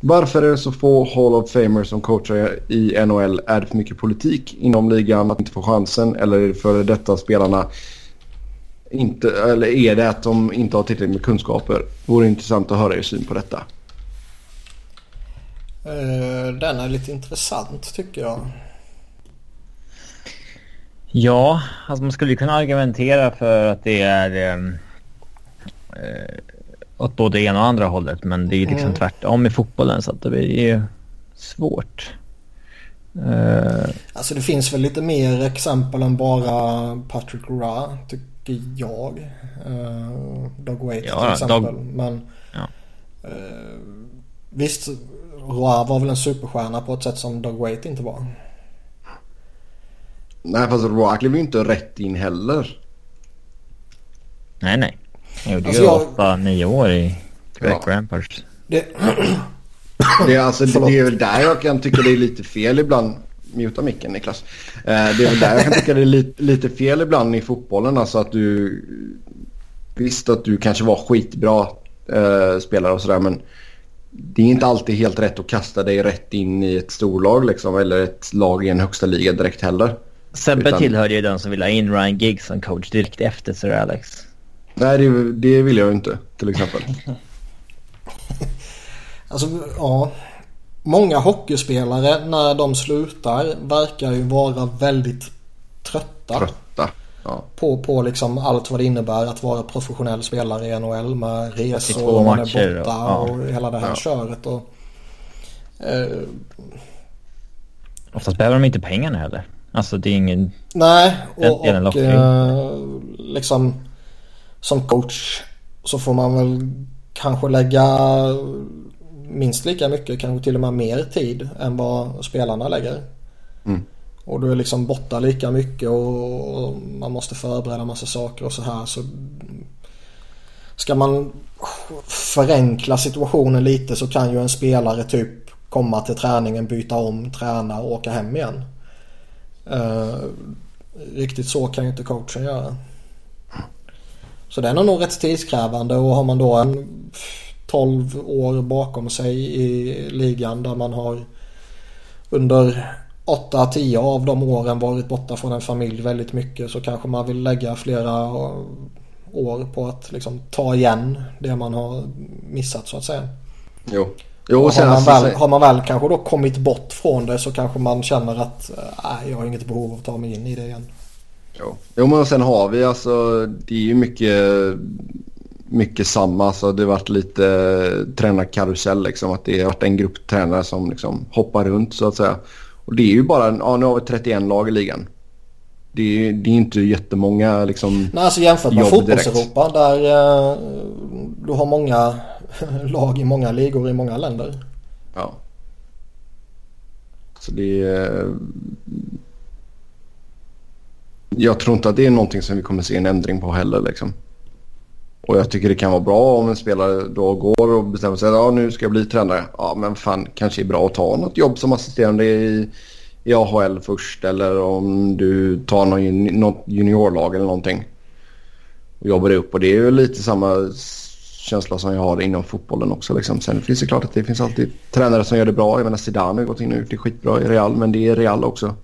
Varför är det så få Hall of Famers som coachar i NHL? Är det för mycket politik inom ligan att inte få chansen eller är det för detta spelarna inte, eller är det att de inte har tillräckligt med kunskaper? Vore intressant att höra er syn på detta. Uh, den är lite intressant tycker jag. Ja, alltså man skulle kunna argumentera för att det är uh, åt både ena och andra hållet. Men det är liksom mm. tvärtom i fotbollen så att det blir ju svårt. Uh, alltså det finns väl lite mer exempel än bara Patrick Ra tycker jag. Uh, Dog Wait ja, till exempel. Dog... Men ja. uh, visst, Roa var väl en superstjärna på ett sätt som Dog Wait inte var. Nej fast Roa klev ju inte rätt in heller. Nej nej. Han gjorde alltså ju jag... åtta, nio år i Quebec ja. Ramparts. Det... det, är alltså, det, det är väl där jag kan tycka det är lite fel ibland. Muta micken Niklas. Eh, det är väl där jag kan tycka det är lite, lite fel ibland i fotbollen. Alltså att du... Visst att du kanske var skitbra eh, spelare och sådär men det är inte alltid helt rätt att kasta dig rätt in i ett storlag liksom, eller ett lag i en högsta liga direkt heller. Sebbe Utan... tillhörde ju den som ville ha in Ryan Giggs som coach direkt efter Sir Alex. Nej, det, det vill jag inte till exempel. [laughs] alltså, ja. Många hockeyspelare när de slutar verkar ju vara väldigt trötta. Trötta. Ja. På, på liksom allt vad det innebär att vara professionell spelare i NHL med resor och man är borta ja. och hela det här ja. köret. Och, eh, Oftast behöver de inte pengarna heller. Alltså det är ingen... Nej, och, och eh, liksom som coach så får man väl kanske lägga minst lika mycket, kanske till och med mer tid än vad spelarna lägger. Mm. Och du är liksom borta lika mycket och, man måste förbereda massa saker och så här. Så ska man förenkla situationen lite så kan ju en spelare typ komma till träningen, byta om, träna och åka hem igen. Uh, riktigt så kan ju inte coachen göra. Så den är nog rätt tidskrävande och har man då en 12 år bakom sig i ligan där man har under 8-10 av de åren varit borta från en familj väldigt mycket så kanske man vill lägga flera år på att liksom ta igen det man har missat så att säga. Jo. Jo, och har, man väl, har man väl kanske då kommit bort från det så kanske man känner att äh, jag har inget behov av att ta mig in i det igen. Jo. jo men sen har vi alltså det är ju mycket, mycket samma. Så det har varit lite tränarkarusell liksom. Att det har varit en grupp tränare som liksom hoppar runt så att säga. Och det är ju bara, ja nu har vi 31 lag i ligan. Det är, det är inte jättemånga liksom Nej alltså jämfört med fotbolls-Europa där uh, du har många [laughs] lag i många ligor i många länder. Ja. Så det är jag tror inte att det är någonting som vi kommer se en ändring på heller. Liksom. Och jag tycker det kan vara bra om en spelare då går och bestämmer sig att ja, nu ska jag bli tränare. Ja, men fan kanske är bra att ta något jobb som assisterande i, i AHL först eller om du tar någon, något juniorlag eller någonting. Och jobbar upp och det är ju lite samma känsla som jag har inom fotbollen också. Liksom. Sen finns det klart att det finns alltid tränare som gör det bra. Jag menar Zidane har gått in och gjort det skitbra i Real men det är Real också.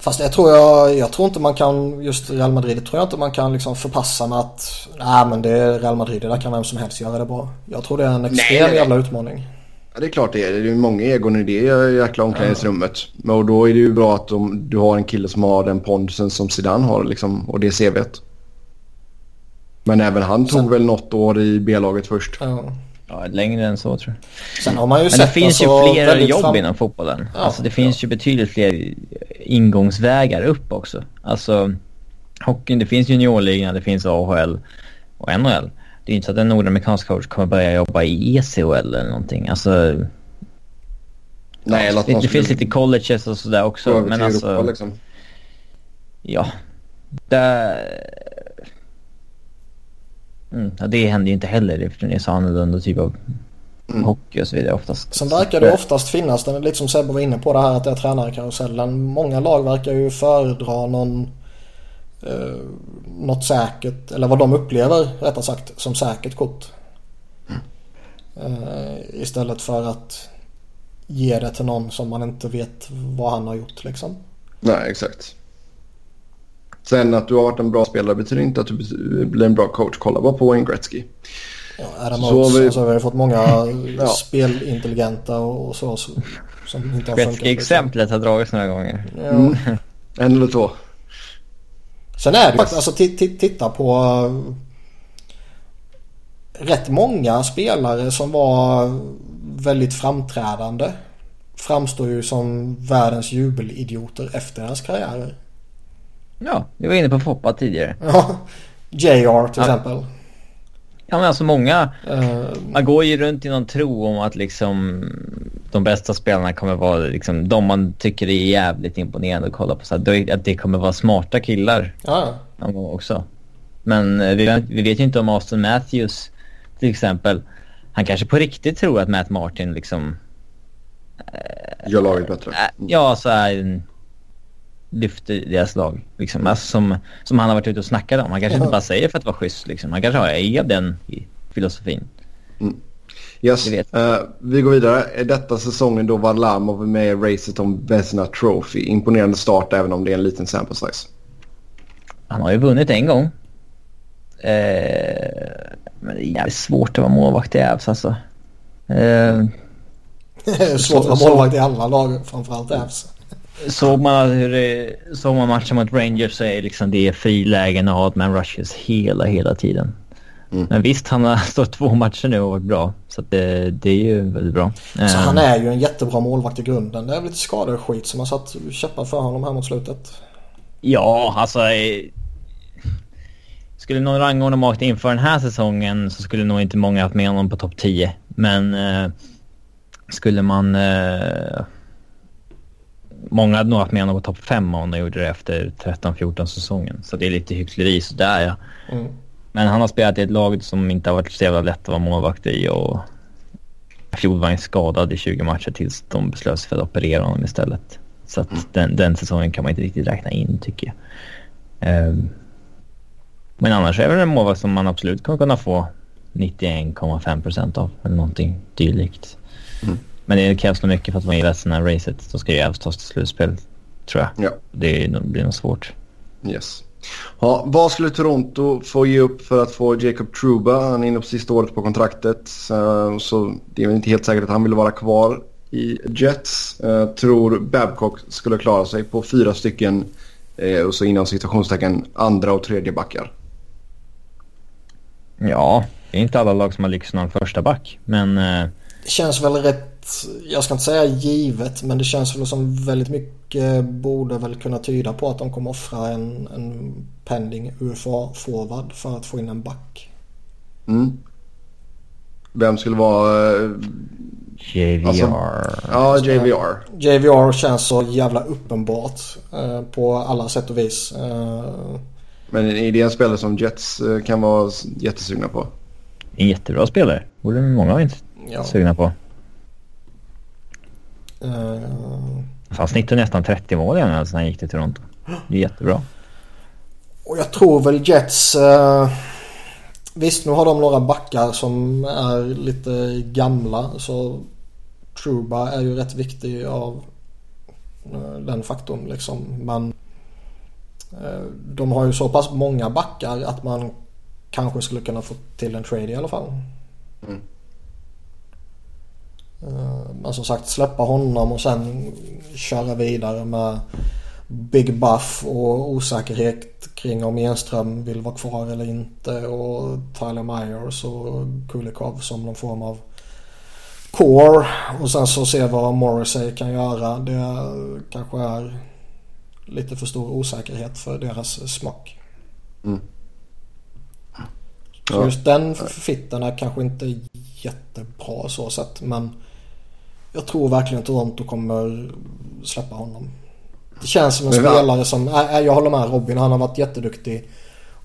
Fast jag tror, jag, jag tror inte man kan, just Real Madrid tror jag inte man kan liksom förpassa med att nej men det är Real Madrid, där kan vem som helst göra det bra. Jag tror det är en extrem nej, jävla utmaning. Ja, det är klart det är. Det är många egon i det jäkla omklädningsrummet. Ja. Och då är det ju bra att de, du har en kille som har den pondusen som Zidane har liksom, och det CVt. Men även han tog Sen... väl något år i B-laget först. Ja. Ja, längre än så tror jag. Sen har man ju Men sett det finns alltså ju fler jobb fram... inom fotbollen. Ja, alltså det finns ja. ju betydligt fler ingångsvägar upp också. Alltså hockeyn, det finns juniorligan, det finns AHL och NHL. det är inte så att en nordamerikansk coach kommer börja jobba i ECHL eller någonting. Alltså, Nej, eller att det, det finns lite colleges och sådär också. Men alltså, Europa liksom. ja. Det, mm, ja, det händer ju inte heller eftersom det är så annorlunda typ av Mm. hockey och så vidare oftast. Sen verkar det oftast finnas, den, lite som Sebbe var inne på det här att det är tränarkarusellen. Många lag verkar ju föredra någon eh, något säkert, eller vad de upplever rättare sagt som säkert kort. Eh, istället för att ge det till någon som man inte vet vad han har gjort liksom. Nej, exakt. Sen att du har varit en bra spelare betyder inte att du blir en bra coach. Kolla bara på Wayne Gretzky. Ja, Adam Så Oates, vi- alltså, vi har fått många Ja. spelintelligenta och, så, så som inte har funkat. Gretzky-exemplet har dragits några gånger. Ja. Mm. En eller två. Sen är det faktiskt, alltså ti- ti- titta på uh, rätt många spelare som var väldigt framträdande. Framstår ju som världens jubelidioter efter deras karriärer. Ja, vi var inne på Foppa tidigare. Ja, [laughs] JR till Ja. exempel. Ja men alltså många, Eh, man går ju runt i någon tro om att liksom de bästa spelarna kommer vara liksom de man tycker är jävligt imponerande att kolla på. Så att det- att det kommer vara smarta killar gång också. Men eh, vi, vet- vi vet ju inte om Austin Matthews till exempel. Han kanske på riktigt tror att Matt Martin liksom, Gör laget bättre. äh, ja så här lyfter deras lag. Liksom. Alltså, som, som han har varit ute och snackat om. Han kanske inte bara säger för att vara schysst liksom. Han kanske har är den i filosofin. Yes. Vi vet. Eh, vi går vidare. Är detta säsongen då Varlamov är med i racet om Vezina Trophy? Imponerande start även om det är en liten sample size. Han har ju vunnit en gång. Eh, men det är jävligt svårt att vara målvakt i Ävs alltså. [laughs] Det är svårt att vara målvakt i alla lag, framförallt Ävs. Såg man hur det, såg man matchen mot Rangers så är liksom det frilägen och odd-man rushes hela, hela tiden. Mm. Men visst, han har [laughs] stått två matcher nu och varit bra. Så det, det är ju väldigt bra. Så Eh, han är ju en jättebra målvakt i grunden. Det är väl lite skador och skit som har satt käppar för honom här mot slutet. Ja, alltså... eh, Skulle någon rangordna Mark inför den här säsongen så skulle nog inte många haft med honom på topp 10. Men eh, skulle man... Eh, många hade nog haft med honom på topp 5 om de gjorde det efter 13-14 säsongen. Så det är lite hyckleri sådär ja. Mm. Men han har spelat i ett lag som inte har varit så jävla lätt att vara målvakt i och fjol var han skadad i 20 matcher tills de beslöt sig för att operera honom istället. Så att den, den säsongen kan man inte riktigt räkna in tycker jag. Ehm, men annars är det en målvakt som man absolut kommer kunna få 91,5 procent av eller någonting dylikt. Mm. Men det krävs nog mycket för att vara i resten racet. Då ska ju Ävs tas till slutspel tror jag. Ja. Det är blir nog svårt. Yes. Ja, vad skulle Toronto få ge upp för att få Jacob Truba? Han är inne på sista året på kontraktet. eh, Så det är väl inte helt säkert att han vill vara kvar i Jets. Eh, Tror Babcock skulle klara sig på fyra stycken eh, och så inom citationstecken andra och tredje backar. Ja, det är inte alla lag som har lyckats någon första back. Men Det känns väl rätt, jag ska inte säga givet, men det känns väl som väldigt mycket borde väl kunna tyda på att de kommer offra en, en pending UFA-forward för att få in en back. Mm. Vem skulle vara... eh, JVR. Alltså- Ja, JVR. JVR känns så jävla uppenbart eh, på alla sätt och vis. Eh, Men är det en spelare som Jets eh, kan vara jättesugna på? En jättebra spelare. Borde många vara ja. sugna på. Eh, Han snittar nästan 30 mål igen alltså när han gick till Toronto. Det är jättebra. och jag tror väl Jets... Eh, visst, nu har de några backar som är lite gamla. Så Truba är ju rätt viktig av eh, den faktorn liksom. Men eh, de har ju så pass många backar att man kanske skulle kunna få till en trade i alla fall. Mm. Eh, Men som sagt släppa honom och sen köra vidare med Big Buff och osäkerhet kring om Enström vill vara kvar eller inte och Tyler Myers och Kulikov som någon form av core och sen så se vad Morrissey kan göra. Det kanske är lite för stor osäkerhet för deras smak. Så ja. just den fitten är kanske inte jättebra så sett. Men jag tror verkligen Toronto kommer släppa honom. Det känns som en spelare som, äh, jag håller med Robin, han har varit jätteduktig.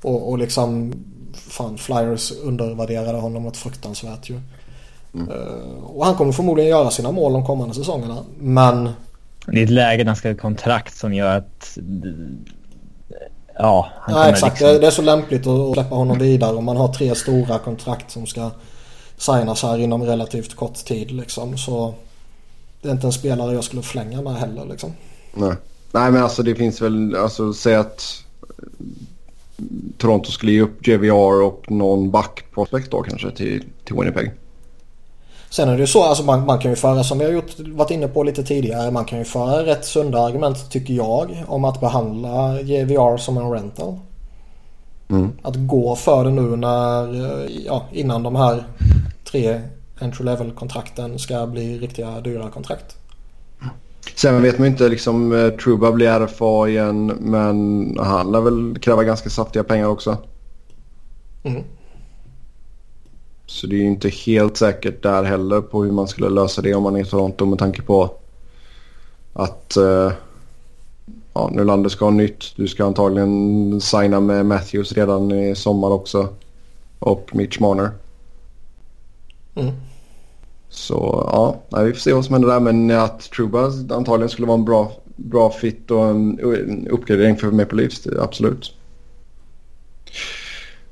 Och, och liksom, fan Flyers undervärderade honom något fruktansvärt ju. Mm. Uh, och han kommer förmodligen göra sina mål de kommande säsongerna. Men... Det är ett läge där han ska ha kontrakt som gör att... Ja, han Nej, exakt. Liksom... Det är så lämpligt att släppa honom vidare. Om man har tre stora kontrakt som ska signas här inom relativt kort tid liksom. Så det är inte en spelare jag skulle flänga med heller liksom. Nej. Nej men alltså det finns väl, alltså säg att Toronto skulle ge upp JVR och någon backprospekt då kanske till, till Winnipeg. Sen är det ju så, alltså man, man, kan ju föra som vi har gjort, varit inne på lite tidigare, man kan ju föra rätt sunda argument tycker jag om att behandla JVR som en rental. Mm. Att gå för det nu när, ja, innan de här tre entry level kontrakten ska bli riktiga dyra kontrakt. Sen vet man inte liksom eh, Truba blir RFA igen men han lär väl kräva ganska saftiga pengar också. Mm. Så det är ju inte helt säkert där heller på hur man skulle lösa det om man är i Toronto med tanke på att uh, ja, Nylander ska ha nytt. Du ska antagligen signa med Matthews redan i sommar också. Och Mitch Marner. Mm. Så ja, vi får se vad som händer där. Men att Truba antagligen skulle vara en bra, bra fit och en, en uppgradering för Maple Leafs, absolut.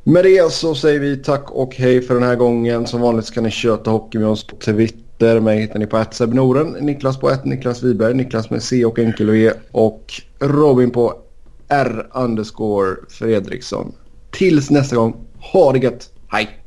Med det så säger vi tack och hej för den här gången. Som vanligt ska ni köta hockey med oss på Twitter. Mig hittar ni på Noren, Niklas på 1, Niklas Wiberg, Niklas med C och enkel och E och Robin på R underscore Fredriksson. Tills nästa gång, ha det gött, hej!